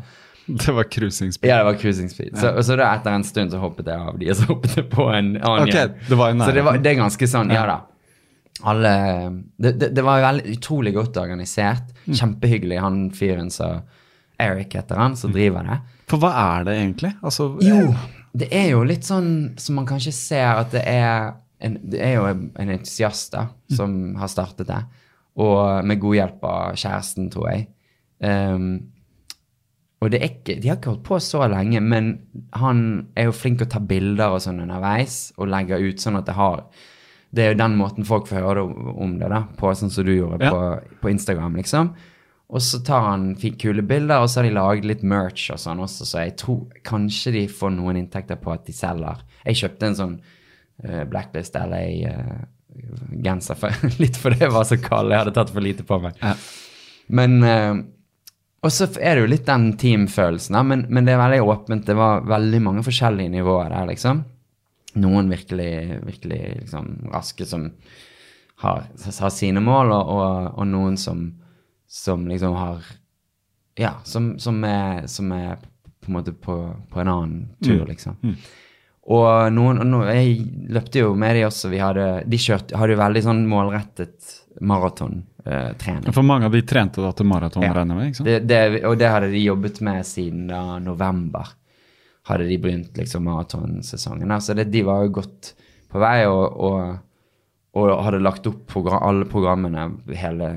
Det var cruising speed. ja, det var cruising speed. Så, og så da etter en stund så hoppet jeg av de, og så hoppet jeg på en annen Ok, det var en Så det, var, det er ganske sånn, ja da. Alle Det, det, det var veldig utrolig godt organisert. Mm. Kjempehyggelig, han fyren som Eric heter han, Mm. som driver det. For hva er det egentlig? Altså, Jo, det er jo litt sånn som man kanskje ser at det er en, Det er jo en entusiast da, som har startet det, og med god hjelp av kjæresten, tror jeg. Um, og det ikke, de har ikke holdt på så lenge, men han er jo flink til å ta bilder og sånn underveis, og legge ut sånn at det har Det er jo den måten folk får høre om det, da, på sånn som du gjorde Ja. på, på Instagram, liksom. Og så tar han kule bilder, og så har de laget litt merch og sånn også, så jeg tror kanskje de får noen inntekter på at de selger. Jeg kjøpte en sånn uh, Blacklist LA-genser, for, litt fordi jeg var så kald, jeg hadde tatt for lite på meg. Ja. Men uh, Og så er det jo litt den teamfølelsen, da, men, men det er veldig åpent. Det var veldig mange forskjellige nivåer der, liksom. Noen virkelig, virkelig liksom raske som har, har sine mål, og, og, og noen som, som liksom har Ja, som, som, er, som er på en måte på, på en annen tur, liksom. Og noen, noen, Jeg løpte jo med de også. Vi hadde, de kjørte, hadde jo veldig sånn målrettet maratontrening. For mange av de trente da til maraton, Ja. regner jeg med? Det, det, og det hadde de jobbet med siden da november. Hadde de begynt liksom maratonsesongen. Så det, de var jo godt på vei og, og, og hadde lagt opp program, alle programmene hele,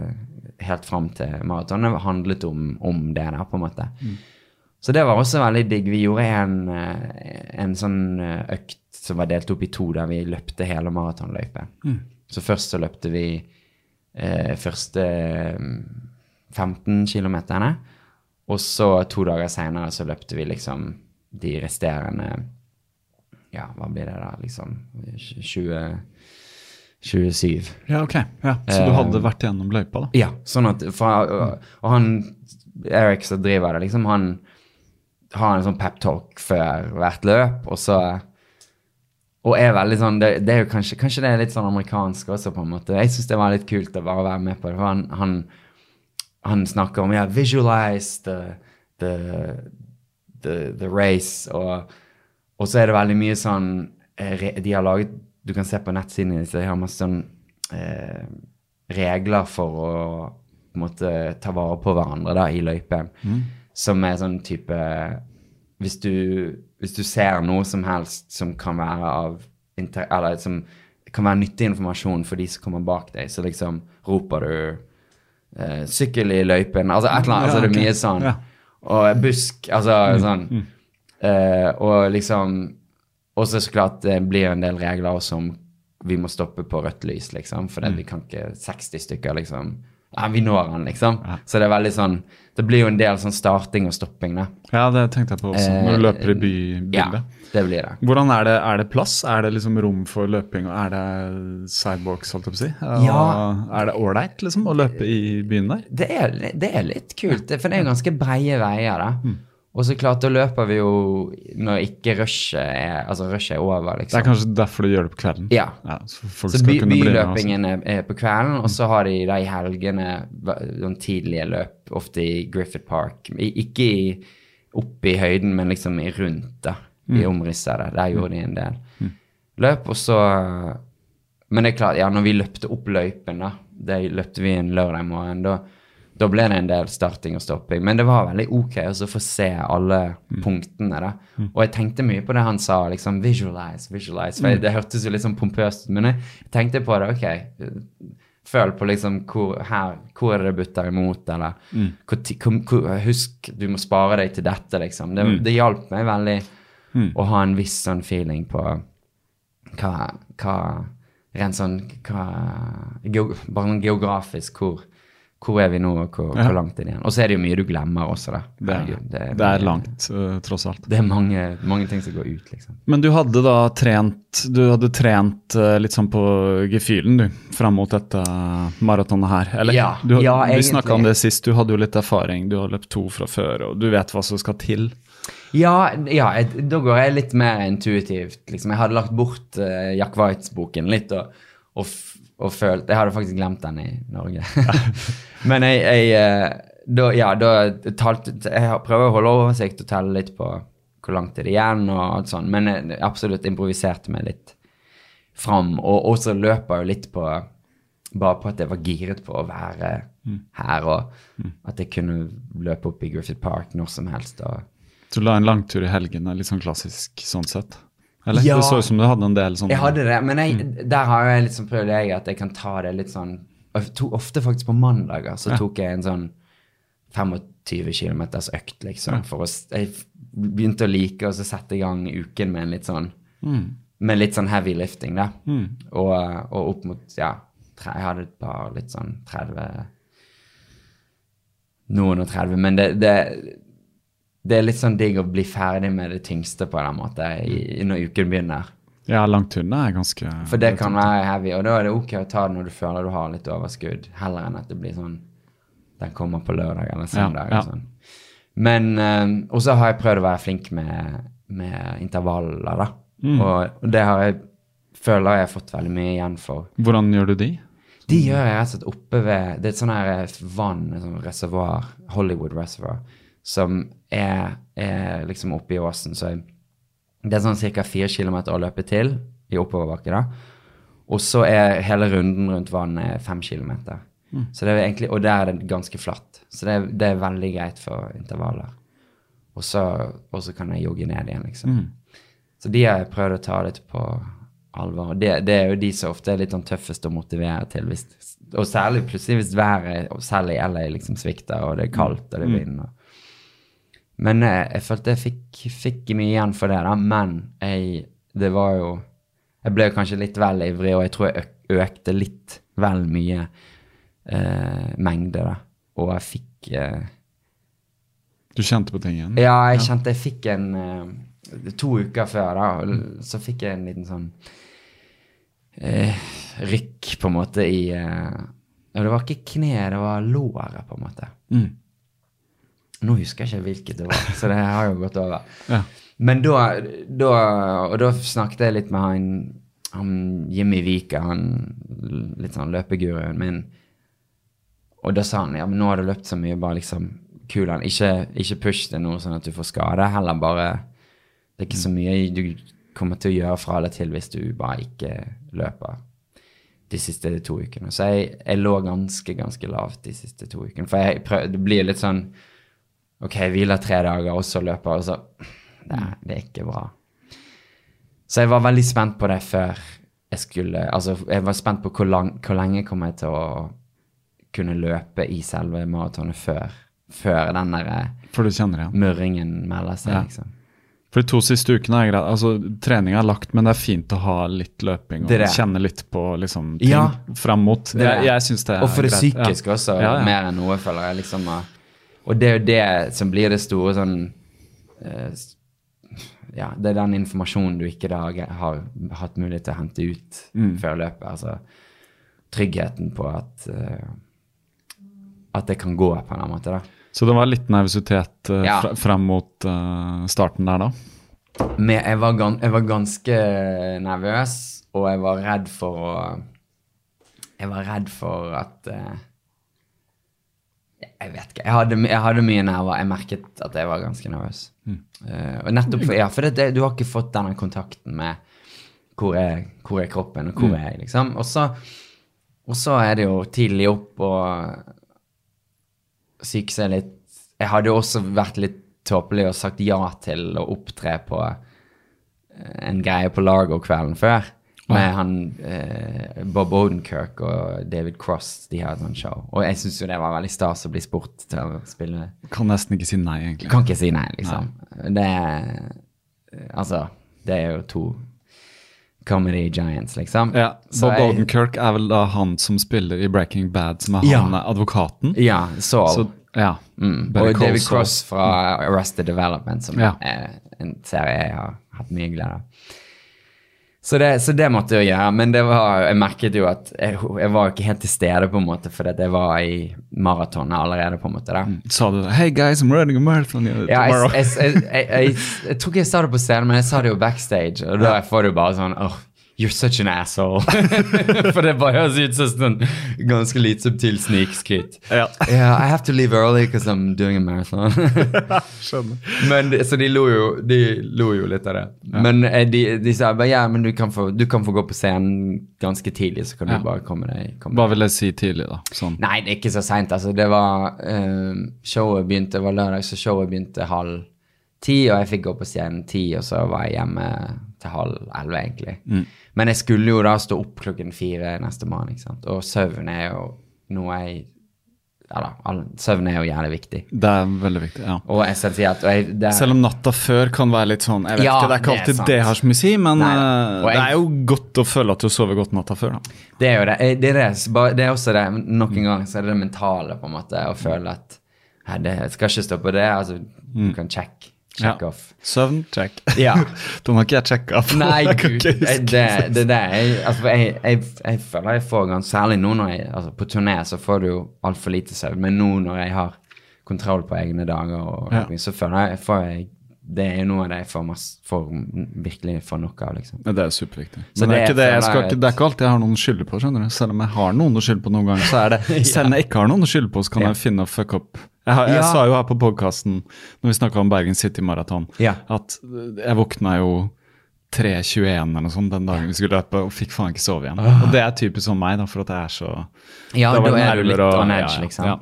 helt fram til maratonet. handlet om, om det der, på en måte. Så det var også veldig digg. Vi gjorde en, eh, en sånn eh, økt som var delt opp i to, der vi løpte hele maratonløypen. Så først så løpte vi eh, første mm, 15 kilometerne, og så to dager senere så løpte vi liksom de resterende Ja, hva blir det da, liksom 20 27. Ja, ok. Ja, Så du Eh, hadde vært gjennom løypa, da? Ja, sånn at og, og han Eric som driver det, liksom, han har en sånn peptalk før hvert løp, og så Og er veldig sånn det, det er jo kanskje, kanskje det er litt sånn amerikansk også, på en måte. Jeg syns det var litt kult å bare være med på det. For han, han, han snakker om ja, visualize the, the, the, the race, og, og så er det veldig mye sånn eh, De har laget Du kan se på nettsiden deres, de har masse sånn eh, regler for å måte ta vare på hverandre da, i løypen. Som er sånn type hvis du, hvis du ser noe som helst som kan være av Eller som kan være nyttig informasjon for de som kommer bak deg, så liksom roper du eh, 'sykkel i løypen', altså et eller annet. altså det er mye sånn. Og busk, altså sånn. Eh, og liksom Og så så klart det blir en del regler også om vi må stoppe på rødt lys, liksom. For vi kan ikke 60 stykker, liksom. Ja, vi når han, liksom. Så det er veldig sånn Det blir jo en del sånn starting og stopping, da. Ja, det tenkte jeg på også, Eh, når du løper i Ja, det blir det. Hvordan er det, er det plass? Er det liksom rom for løping? og Er det sidewalks, holdt jeg på å si? Og Ja. Er det ålreit liksom, å løpe i byen der? Det er, det er litt kult, for det er jo ganske breie veier, da. Og så klart, da løper vi jo når ikke rushet er Altså, rush er over, Det liksom. er kanskje derfor du gjør det på kvelden? Ja. så folk Så skal by, med byløpingen er, er på kvelden, og så har de i helgene noen tidlige løp, ofte i Griffith Park. I, ikke i, oppe i høyden, men liksom i rundt, da. I omrisset der. Der gjorde de en del løp. Og så Men det er klart, ja, når vi løpte opp løypen, da, det løpte vi en lørdag morgen, da, da ble det en del starting og stopping. Men det var veldig ok å få se alle punktene, da. Og jeg tenkte mye på det han sa, liksom visualize, visualize. For det hørtes jo litt sånn pompøst ut, men jeg tenkte på det, ok. Føl på liksom hvor, her, hvor er det butter imot, eller hvor, hvor, hvor, Husk, du må spare deg til dette, liksom. Det, det hjalp meg veldig å ha en viss sånn feeling på hva, hva Rent sånn hva, geografisk hvor, hvor er vi nå, og hvor, Ja. hvor langt er det igjen? Og så er det jo mye du glemmer også, da. Det er, det er langt, øh, tross alt. Det er mange, mange ting som går ut, liksom. Men du hadde da trent Du hadde trent øh, litt sånn på gefühlen, du, fram mot dette maratonet her, eller? Ja, du, ja, Vi snakka om det sist, du hadde jo litt erfaring, du har løpt to fra før, og du vet hva som skal til. Ja, ja jeg, da går jeg litt mer intuitivt. Liksom. Jeg hadde lagt bort uh, Jack Whites-boken litt og, og, og følt Jeg hadde faktisk glemt den i Norge. Men jeg, jeg eh, da, ja, da talte Jeg prøver å holde oversikt og telle litt på hvor langt er det igjen og alt sånt, men jeg absolutt improviserte meg litt fram. Og også løper jo litt på bare på at jeg var giret på å være her, og at jeg kunne løpe opp i Griffith Park når som helst. og Du la en langtur i helgene, litt sånn klassisk sånn sett? Eller? Ja. Det så ut som du hadde en del sånne. Jeg hadde det, men jeg, der har jeg liksom prøvd jeg at jeg kan ta det litt sånn Ofte faktisk på mandager så tok jeg en sånn 25 km økt, liksom. For å, jeg begynte å like å sette i gang uken med en litt sånn Med litt sånn heavy lifting, da. Og, og opp mot Ja, tre, jeg hadde et par litt sånn 30 Noen og 30, men det, det det er litt sånn digg å bli ferdig med det tyngste på den måte i, når uken begynner. Ja, langt unna er ganske For det kan være heavy, og da er det ok å ta det når du føler du har litt overskudd, heller enn at det blir sånn Den kommer på lørdag eller søndag. Ja, ja. Sånn. Men eh, Og så har jeg prøvd å være flink med, med intervaller, da. Mm. Og, og det har jeg føler jeg har fått veldig mye igjen for. Hvordan gjør du de? De gjør jeg rett og slett oppe ved Det er et sånn her vann, et sånt reservoar, Hollywood Reservoir, som er, er liksom oppe i åsen. Så det er sånn ca. fire kilometer å løpe til i oppoverbakke, da. Og så er hele runden rundt vannet fem kilometer. Så det er egentlig, og der er det ganske flatt. Så det er, det er veldig greit for intervaller. Og så, og så kan jeg jogge ned igjen, liksom. Så de har jeg prøvd å ta litt på alvor. Det, det er jo de som ofte er litt sånn tøffest å motivere til. Hvis, og særlig plutselig hvis været, selv i LA, liksom svikter, og det er kaldt og det er vind. Og. Men jeg, jeg følte jeg fikk, fikk mye igjen for det, da. Men jeg, det var jo Jeg ble kanskje litt vel ivrig, og jeg tror jeg øk, økte litt vel mye eh, mengde, da. Og jeg fikk eh, Du kjente på ting igjen? ja, jeg kjente jeg fikk en eh, To uker før, da, og så fikk jeg en liten sånn eh, rykk, på en måte, i eh, ja, Det var ikke kneet, det var låret, på en måte. Mm. Nå husker jeg ikke hvilket det var, så det har jo gått over. Ja. Men da, da Og da snakket jeg litt med han, han Jimmy Vike, han litt sånn løpeguruen min. Og da sa han ja, men nå har du løpt så mye, bare liksom kul han. Ikke, ikke push det nå sånn at du får skade. Heller bare Det er ikke så mye du kommer til å gjøre fra eller til hvis du bare ikke løper de siste to ukene. Så jeg, jeg lå ganske, ganske lavt de siste to ukene. For jeg prøv, det blir litt sånn Ok, jeg hviler tre dager, og så løper og så det, er- det er ikke bra. Så jeg var veldig spent på det før jeg skulle Altså, jeg var spent på hvor, lang, hvor lenge kom jeg til å kunne løpe i selve maratonet før. Før den der eh, murringen melder seg, Ja. liksom. For de to siste ukene er greit. Altså, treninga er lagt, men det er fint å ha litt løping og Det det. kjenne litt på liksom, ting Ja. fram mot. Det Jeg, jeg syns det er greit. Og for det greit. psykiske Ja. også, Ja, mer enn noe, føler jeg. liksom. Og- Og det er jo det som blir det store sånn eh, Ja, det er den informasjonen du ikke da har hatt mulighet til å hente ut Mm. før løpet. Altså tryggheten på at eh, at det kan gå på en annen måte, da. Så det var litt nervøsitet uh, Ja. frem mot eh, starten der, da? Men jeg var, jeg var ganske nervøs, og jeg var redd for å Jeg var redd for at eh, Jeg vet ikke. Jeg hadde, jeg hadde mye nerver. Jeg merket at jeg var ganske nervøs. Eh, og nettopp for, ja, for det, du har ikke fått denne kontakten med hvor er, hvor er kroppen, og hvor er jeg, liksom. Og så, og så er det jo tidlig opp og syke seg litt Jeg hadde jo også vært litt tåpelig og sagt ja til å opptre på eh, en greie på Largo kvelden før. Med han eh, Bob Odenkirk og David Cross. De har et sånt show. Og jeg syns jo det var veldig stas å bli spurt til å spille. Kan nesten ikke si nei, egentlig. Kan ikke si nei, liksom. Det er Altså, det er jo to comedy giants, liksom. Ja, Så Bob jeg- Odenkirk er vel da han som spiller i Breaking Bad, som er Ja. han eh, advokaten? Ja, så, Så, ja. mm. Og David Cross fra Arrested Development, som Ja. er en serie jeg har hatt mye glede av. Så det, så det måtte jeg gjøre. Men det var, jeg merket jo at jeg, jeg var ikke helt til stede, på en måte, fordi det jeg var i maratonet allerede, på en måte. da. Sa du det? Hey guys, I'm running a marathon Ja, tomorrow. jeg, jeg, jeg, tror ikke jeg sa det på scenen, men jeg sa det jo backstage. Og da får du bare sånn oh, You're such an asshole. For det bare høres ut som sånn ganske litt subtil snikskryt. Ja. Yeah, I have to leave early because I'm doing a marathon. Skjønner. men, så de lo, jo, de lo jo litt av det. Men eh, de, de sa bare ja, men du kan, få, du kan få gå på scenen ganske tidlig, så kan Ja. du bare komme deg komme Hva vil jeg si tidlig, da? Sånn. Nei, det er ikke så seint. Altså, det var eh, Showet begynte Det var lørdag, så showet begynte halv ti, og jeg fikk gå på scenen ti, og så var jeg hjemme til halv elleve, egentlig. Mm. Men jeg skulle jo da stå opp klokken fire neste morgen, ikke sant. Og søvn er jo noe jeg Ja da, søvn er jo jævlig viktig. Det er veldig viktig. ja. Og essensielt. Og jeg, det, Selv om natta før kan være litt sånn Jeg vet Ja, ikke, Det er ikke er alltid det, det har så mye å si, men Nei, eh, jeg- det er jo godt å føle at du sover godt natta før. da. Det er jo det. Eh, Det er, det. Det er også det, nok en gang, så er det det mentale, på en måte, å føle at Nei, det jeg skal ikke stå på det. Altså, du kan check. Check Ja. off. Søvn, check. Ja. da må ikke jeg sjekka. Nei, Jeg gud. Det. Det det er det. Jeg, altså, jeg, jeg, jeg føler jeg får ganske Særlig nå når jeg altså, På turné så får du jo altfor lite søvn, men nå når jeg har kontroll på egne dager, og, Ja. så føler jeg, får jeg Det er noe av det jeg får, masse, får virkelig får nok av, liksom. Ja, det er superviktig. Så Men det er, ikke det, skal det er ikke alltid jeg har noen å skylde på. skjønner du? Selv om jeg har noen å skylde på noen ganger, så er det Selv om jeg ikke har noen å skylde på, så kan jeg finne og fuck opp. Jeg, jeg Ja. sa jo her på podkasten når vi snakka om Bergen City Marathon, Ja. at jeg våkna jo 3.21 eller noe sånt den dagen vi skulle løpe, og fikk faen ikke sove igjen. Og det er typisk sånn meg, da, for at jeg er så Ja, da er du litt og- on edge, liksom. ja.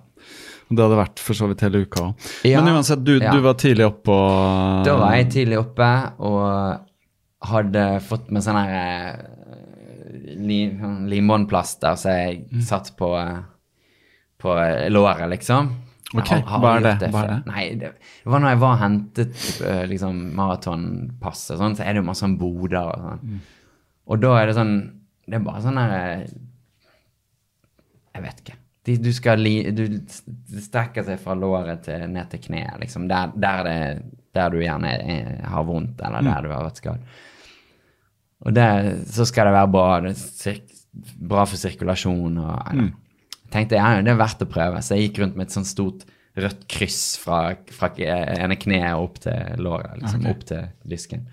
Det hadde vært for så vidt hele uka òg. Men uansett, du, du var tidlig oppe og Da var jeg tidlig oppe og hadde fått med sånn her lim, li, som limbåndplaster så jeg Mm. satt på, eh, på låret, liksom. Ok, har- har hva er det? Hva er det? Nei, det var når jeg var og hentet eh, liksom, maratonpasset, sånn, så er det jo masse sånn boder og sånn. Mm. Og da er det sånn Det er bare sånn her eh, Jeg vet ikke. De, du skal li, du, strekker seg fra låret til, ned til kneet, liksom. Der, der, det, der du gjerne er, har vondt, eller der du har vært skadd. Og det, så skal det være bra, bra for sirkulasjon og Jeg tenkte ja, det er verdt å prøve, så jeg gikk rundt med et sånt stort rødt kryss fra, fra ene kneet opp til låret, liksom, opp til lysken.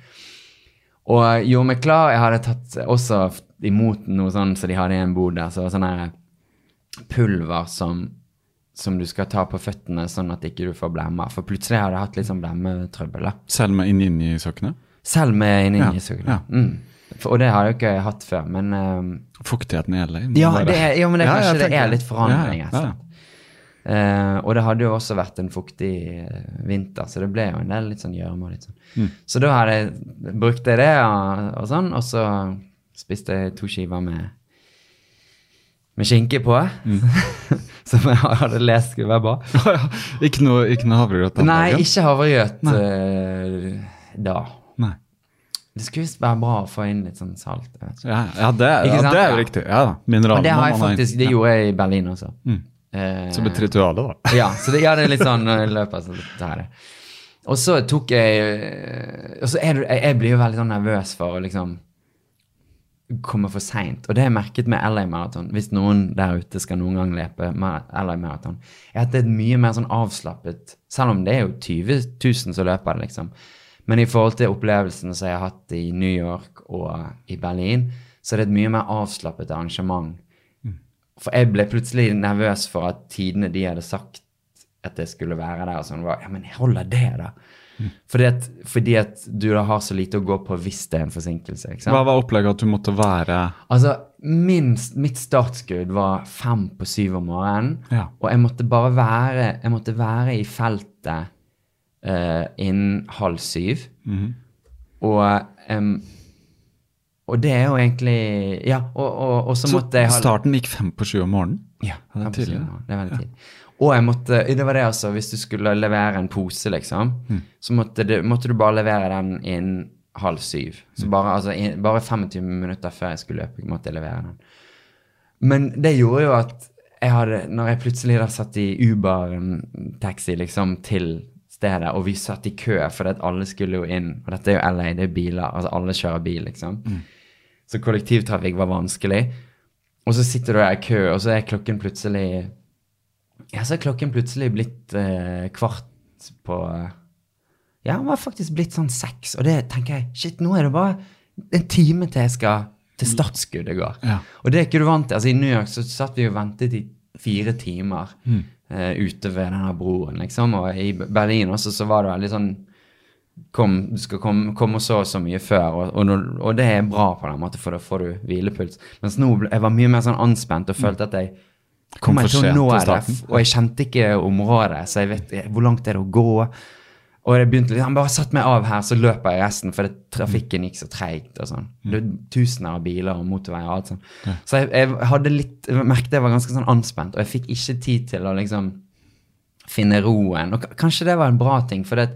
Og gjorde meg klar. Jeg hadde tatt også imot noe sånn som de hadde i en bod der. Så sånn her pulver som, som du skal ta på føttene, sånn at ikke du får blemmer. For plutselig hadde jeg hatt litt sånn blemmetrøbbel. Selv med inni, inni sokkene? Selv med inni Ja, i sugen. ja. Mm. For, og det har jeg jo ikke hatt før, men um, Fuktigheten i LA? ja, det er, jo, men det, Ja, kanskje det er litt forandring. Ja, ja. Eh, og det hadde jo også vært en fuktig eh, vinter, så det ble jo en del litt sånn gjørme. sånn. Mm. Så da hadde jeg, brukte jeg det og, og sånn, og så spiste jeg to skiver med, med skinke på. Mm. som jeg hadde lest skulle være bra. Ikke noe, ikke noe havregrøt Nei, ikke havregrøt uh, da. Det skulle visst være bra å få inn litt sånn salt. Ja, ja, det, ja, det er jo riktig. Ja. Mineraler. Og det har jeg faktisk, det gjorde jeg i Berlin også. Mm. Eh, Som et ritual, da. Ja, så det, ja, det er litt sånn når jeg løper. Så det er. Og så tok jeg eh, Og så er jeg, jeg blir jo veldig sånn nervøs for å liksom komme for seint. Og det har jeg merket med LA Marathon, hvis noen der ute skal noen gang løpe LA Marathon, er at det er mye mer sånn avslappet Selv om det er jo 20 000 som løper det, liksom. Men i forhold til opplevelsene som jeg har hatt i New York og i Berlin, så er det et mye mer avslappet arrangement. For jeg ble plutselig nervøs for at tidene de hadde sagt at jeg skulle være der, og sånn var Ja, men holder det, da? Fordi, at, fordi at du har så lite å gå på hvis det er en forsinkelse. ikke sant? Hva var opplegget at du måtte være Altså, min, mitt startskudd var fem på syv om morgenen, Ja. og jeg måtte bare være, jeg måtte være i feltet eh, innen halv syv. Mhm. Og, um, og det er jo egentlig Ja, og, og, og så, Så måtte jeg ha starten gikk fem på sju om morgenen? Ja, det er tidlig. Det er veldig tidlig. Og jeg måtte, det var det altså, hvis du skulle levere en pose, liksom, Mm. så måtte du, måtte du bare levere den innen halv syv. Mm. Så bare, altså, in, bare 25 minutter før jeg skulle løpe, måtte jeg levere den. Men det gjorde jo at jeg hadde, når jeg plutselig da satt i Uber-taxi liksom til stedet, og vi satt i kø fordi at alle skulle jo inn, og dette er jo LA, det er biler, altså alle kjører bil, liksom. Så kollektivtrafikk var vanskelig. Og så sitter du der i kø, og så er klokken plutselig Ja, så er klokken plutselig blitt eh, kvart på Ja, den var faktisk blitt sånn seks, og det tenker jeg Shit, nå er det bare en time til jeg skal til startskuddet går. Ja. Og det er ikke du vant til. Altså, I New York så satt vi og ventet i fire timer eh, ute ved denne broen, liksom. Og i Berlin også så var det veldig sånn kom, Du skal komme, komme så og så mye før, og, og, og det er bra på den måten, for da får du hvilepuls. Mens nå jeg var mye mer sånn anspent og følte at jeg Kom for sent til starten. og jeg kjente ikke området, så jeg vet eh, hvor langt er det å gå. Og jeg begynte Han bare satt meg av her, så løper jeg resten, for det, trafikken gikk så treigt. og sånn. Det var tusener av biler og motorveier og alt sånt. Så jeg, jeg hadde litt, jeg merket jeg var ganske sånn anspent, og jeg fikk ikke tid til å liksom finne roen. Og kanskje det var en bra ting, for det,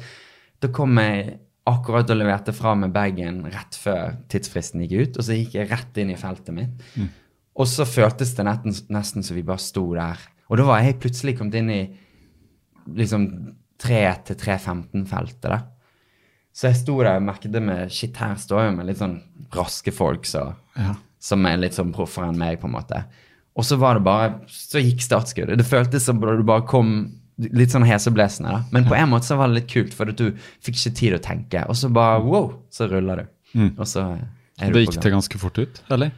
da kom jeg akkurat og leverte fra meg bagen rett før tidsfristen gikk ut, og så gikk jeg rett inn i feltet mitt. Og så føltes det nesten, nesten som vi bare sto der. Og da var jeg plutselig kommet inn i liksom 3 til 3.15-feltet, da. Så jeg sto der og merket det med Shit, her står jeg med litt sånn raske folk så, Ja. som er litt sånn proffere enn meg, på en måte. Og så var det bare Så gikk startskuddet. Det føltes som du bare kom litt sånn heseblesende, da. Men på en måte så var det litt kult, for du fikk ikke tid å tenke. Og så bare wow, så ruller du. Og så er du Det på gikk gang. det ganske fort ut, eller?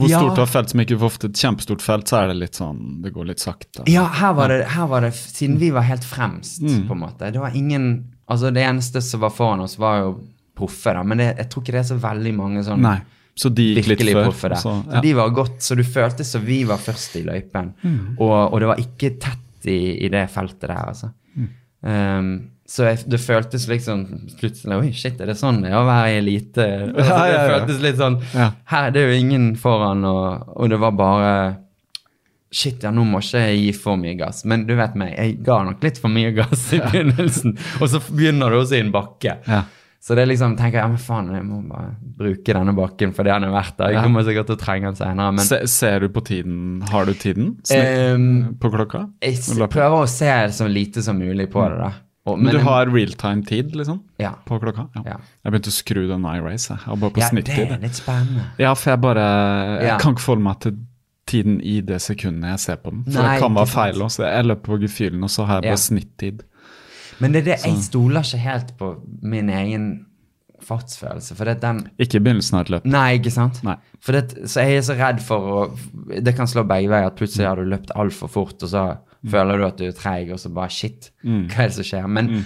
Hvor Ja. stort var felt som ikke for ofte et kjempestort felt, så er det litt sånn Det går litt sakte. Ja, her var, det, her var det Siden vi var helt fremst, Mm. på en måte. Det var ingen Altså, det eneste som var foran oss, var jo proffe, da. Men det, jeg tror ikke det er så veldig mange sånn Nei. Så de gikk litt før. proffe der. ja. Så de var godt, så du følte som vi var først i løypen. Mm. Og, og det var ikke tett i, i det feltet der, altså. Mm. Um, så jeg, det føltes liksom plutselig Oi, shit, er det sånn det er å være elite? Altså. Det føltes litt sånn. Her er det jo ingen foran, og, og det var bare Shit, ja, nå må ikke jeg gi for mye gass. Men du vet meg, jeg ga nok litt for mye gass i begynnelsen. Og så begynner du også i en bakke. Ja. Så det er liksom, tenker jeg, ja, men faen, jeg må bare bruke denne bakken for det den er verdt. da. Jeg Ja. kommer sikkert til å trenge den senere, men Se, ser du på tiden? Har du tiden? Snitt um, på klokka? jeg prøver å se så lite som mulig på det, da. Og, Men, du jeg- har realtime-tid, liksom? Ja. På klokka? Ja. Ja. Jeg begynte å skru den iRace. Jeg Jeg var bare på ja, det er litt spennende. Ja, for jeg bare Jeg kan ikke forholde meg til tiden i det sekundet jeg ser på den. For Nei, det kan være feil også. Jeg løper på gefühlen, og så har jeg bare snittid. Men det er det, jeg stoler ikke helt på min egen fartsfølelse, for det den Ikke i begynnelsen av et løp. Nei, ikke sant? Nei. For det, så jeg er så redd for å Det kan slå begge veier. At plutselig har du løpt altfor fort, og så føler du at du er treig, og så bare shit, hva er det som skjer? Men,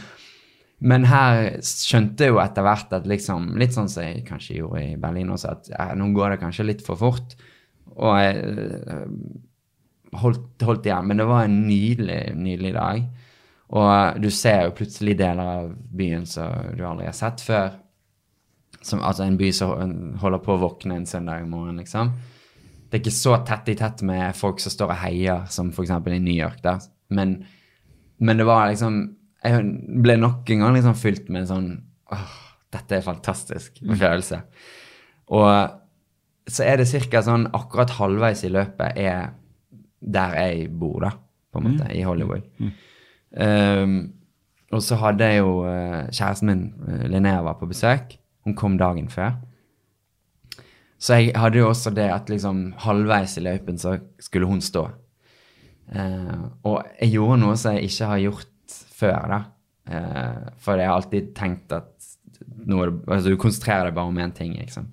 men her skjønte jeg jo etter hvert at liksom Litt sånn som jeg kanskje gjorde i Berlin også, at ja, nå går det kanskje litt for fort. Og jeg eh, holdt, holdt igjen. Men det var en nydelig, nydelig dag. Og du ser jo plutselig deler av byen som du aldri har sett før som, altså en by som holder på å våkne en søndag morgen, liksom. Det er ikke så tett i tett med folk som står og heier, som f.eks. i New York. der. Men, men det var liksom Jeg ble nok en gang liksom fylt med en sånn åh, dette er fantastisk følelse. Og så er det ca. sånn akkurat halvveis i løpet er der jeg bor, da, på en måte, i Hollywood. Um, og så hadde jeg jo eh, kjæresten min, uh, Linnea, var på besøk. Hun kom dagen før. Så jeg hadde jo også det at liksom halvveis i løypen så skulle hun stå. Eh, og jeg gjorde noe som jeg ikke har gjort før, da. Eh, for jeg har alltid tenkt at noe, altså, du konsentrerer deg bare om én ting, liksom.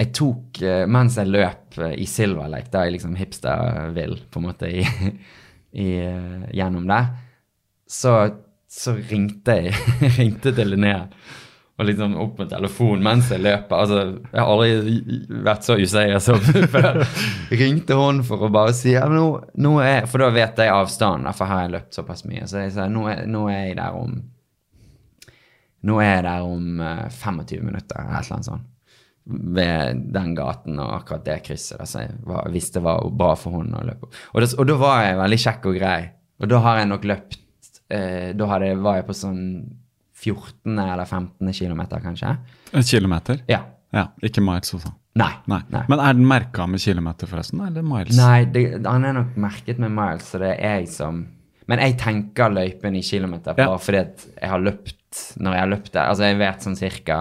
Jeg tok, eh, mens jeg løp i Silver Lake, da jeg liksom hipster-vill, på en måte, i, i, gjennom det, så, så ringte jeg ringte til Linnea. Og liksom opp med telefonen mens jeg løper. Altså, jeg har aldri vært så useier som før. Ringte hun for å bare si ja, nå, nå er, For da vet jeg avstanden, for her har jeg løpt såpass mye. Så jeg sa nå er, nå er jeg der om Nå er jeg der om eh, 25 minutter, eller et eller annet sånt. Ved den gaten og akkurat det krysset. Da, jeg var, visste det var bra for henne å løpe. Og, det, og da var jeg veldig kjekk og grei. Og da har jeg nok løpt eh, Da hadde, var jeg på sånn 14. eller 15. kilometer, kanskje. En kilometer? Ja. Ja, ikke miles også. Nei. Nei. Nei. Men er den merka med kilometer, forresten? Eller miles? Nei, det, han er nok merket med miles, så det er jeg som Men jeg tenker løypen i kilometer Ja. fordi jeg har løpt når jeg har løpt der. Altså, jeg vet sånn cirka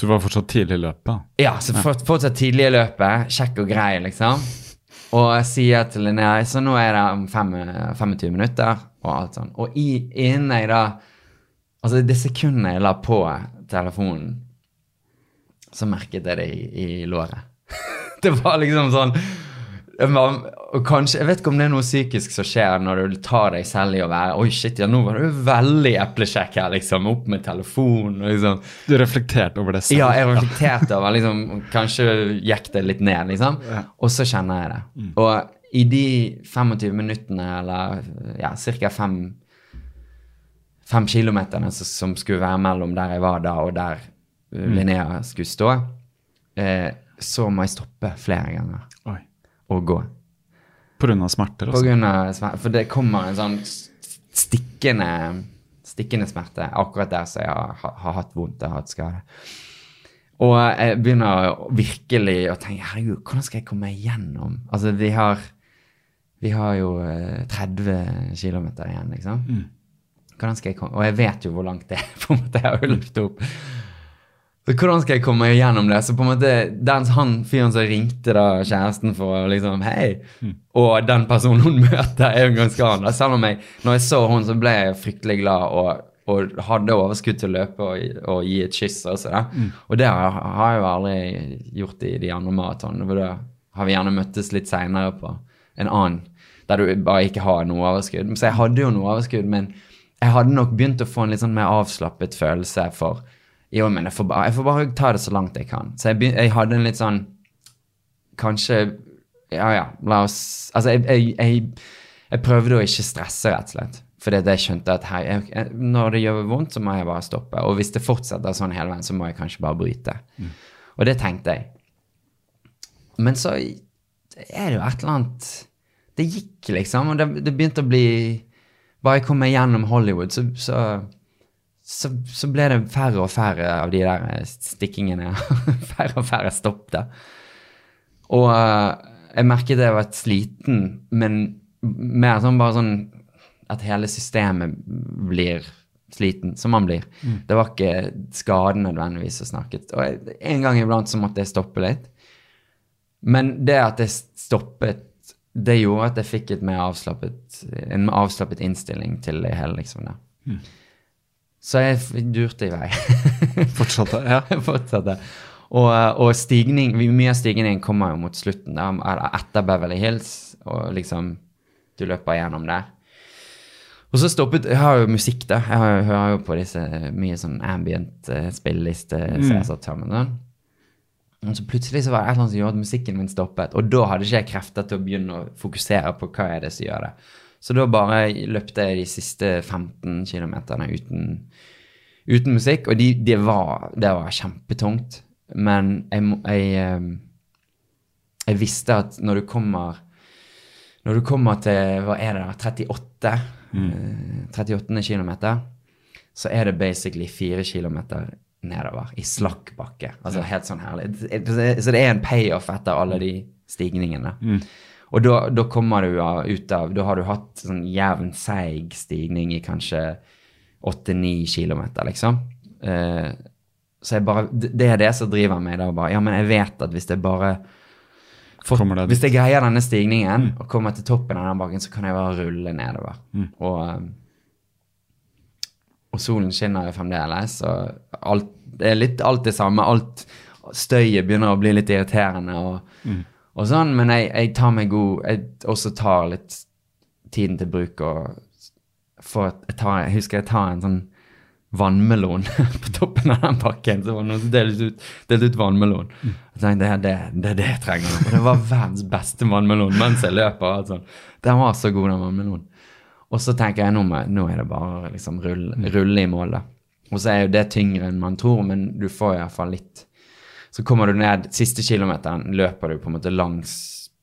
Du var fortsatt tidlig i løpet? Ja, så fort- fortsatt tidlig i løpet. Kjekk og grei, liksom. Og jeg sier til Linnea så nå er det om fem, 25 minutter, og alt sånn. Og i, innen jeg da Altså, det sekundet jeg la på telefonen, så merket jeg det i, i låret. det var liksom sånn var, og kanskje, Jeg vet ikke om det er noe psykisk som skjer når du tar deg selv i å være Oi, shit, ja, nå var du veldig eplekjekk her, liksom. Opp med telefonen. liksom. Du reflekterte over det selv? Ja, jeg reflekterte over liksom, Kanskje gikk det litt ned, liksom. Og så kjenner jeg det. Og i de 25 minuttene, eller ja, ca. fem, fem kilometerne som, som skulle være mellom der jeg var da, og der mm. Linnea skulle stå, eh, så må jeg stoppe flere ganger Oi. og gå. På grunn av smerter, På altså? grunn av smerter, For det kommer en sånn stikkende, stikkende smerte akkurat der som jeg har, har, har hatt vondt og hatt skade. Og jeg begynner virkelig å tenke herregud, hvordan skal jeg komme meg gjennom Altså, vi har, vi har jo eh, 30 km igjen, liksom. Hvordan skal jeg komme Og jeg vet jo hvor langt det er, på en måte. Jeg har jo løpt opp. Så hvordan skal jeg komme meg gjennom det? Så på en måte, den, Han fyren som ringte da kjæresten for liksom Hei! Og den personen hun møter, er jo ganske annen. Selv om jeg, når jeg så hun, så ble jeg fryktelig glad og, og hadde overskudd til å løpe og, og gi et kyss også. Da. Og det har, har jeg jo aldri gjort i de andre maratonene. For da har vi gjerne møttes litt seinere på en annen der du bare ikke har noe overskudd. Så jeg hadde jo noe overskudd, men jeg hadde nok begynt å få en litt sånn mer avslappet følelse for Jo, men jeg får bare, jeg får bare ta det så langt jeg kan. Så jeg, begy- jeg hadde en litt sånn Kanskje Ja, ja, la oss Altså, jeg, jeg, jeg, prøvde å ikke stresse, rett og slett. Fordi jeg skjønte at hei, når det gjør vondt, så må jeg bare stoppe. Og hvis det fortsetter sånn hele veien, så må jeg kanskje bare bryte. Og det tenkte jeg. Men så er det jo et eller annet Det gikk, liksom. Og det, det begynte å bli Bare jeg kom meg gjennom Hollywood, så, så, så, så ble det færre og færre av de der stikkingene. færre og færre stopp da. Og eh, jeg merket jeg var sliten, men mer sånn bare sånn at hele systemet blir sliten, som man blir. Det var ikke skaden nødvendigvis som snakket. Og en gang iblant så måtte jeg stoppe litt. Men det at jeg stoppet, det gjorde at jeg fikk avslappet, en avslappet innstilling til det hele, liksom. Da. Så jeg durte i vei. Fortsatte? Ja. Fortsatte. Og, og stigning, mye av stigningen kommer jo mot slutten, da, etter Beverly Hills, og liksom du løper gjennom der. Og så stoppet Jeg har jo musikk, da. Jeg har, hører jo på disse mye sånn ambient uh, spillelister som jeg har satt sammen. Sånn. Og så plutselig så var det et eller annet som gjorde at musikken min stoppet, og da hadde ikke jeg krefter til å begynne å fokusere på hva er det som gjør det. Så da bare løpte jeg de siste 15 kilometerne uten, uten musikk, og de, det, var, de var kjempetungt. Men jeg, jeg, eh, jeg visste at når du kommer Når du kommer til hva er det da, 38, mm. 38 kilometer, så er det basically 4 kilometer nedover i slakk bakke. Altså helt sånn herlig. Så det er en payoff etter alle de stigningene. Og da, da kommer du ut av Da har du hatt sånn jevn, seig stigning i kanskje 8-9 kilometer, liksom. Uh, så bare Det det er det som driver meg. da bare, Ja, men jeg vet at hvis jeg bare for, Hvis jeg greier denne stigningen og kommer til toppen av den bakken, så kan jeg bare rulle nedover. Og eh, og solen skinner jo fremdeles, og alt, det er litt alt det samme. Alt støyet begynner å bli litt irriterende og, og sånn, men jeg, jeg tar meg god Jeg også tar litt tiden til bruk og får jeg, tar, jeg husker jeg tar en sånn vannmelon på toppen av den pakken. Så var det noen som delte ut, delte ut vannmelon. Jeg tenkte, det, er det, det det jeg trenger. Og det var verdens beste vannmelon mens jeg løper. og. Den var så god, den vannmelonen. Og så tenker jeg nå, nå er det bare liksom rulle, rulle i mål. da. Og så er jo det tyngre enn man tror, men du får iallfall litt. Så kommer du ned siste kilometeren, løper du på en måte langs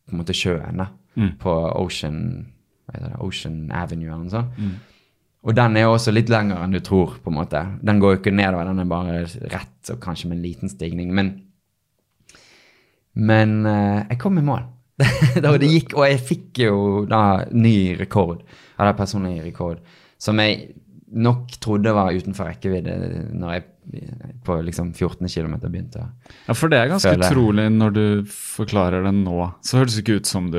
på en måte sjøen da, på Ocean, det, Ocean Avenue eller noe sånt. Og den er jo også litt lengre enn du tror, på en måte. Den går jo ikke nedover, den er bare rett, og kanskje med en liten stigning. Men, men eh, jeg kom i mål. da det gikk, og jeg fikk jo da ny rekord, eller personlig rekord, som jeg nok trodde var utenfor rekkevidde når jeg på liksom 14 km begynte. Ja, for det er ganske føle. jeg. utrolig når du forklarer det nå. Så høres det ikke ut som du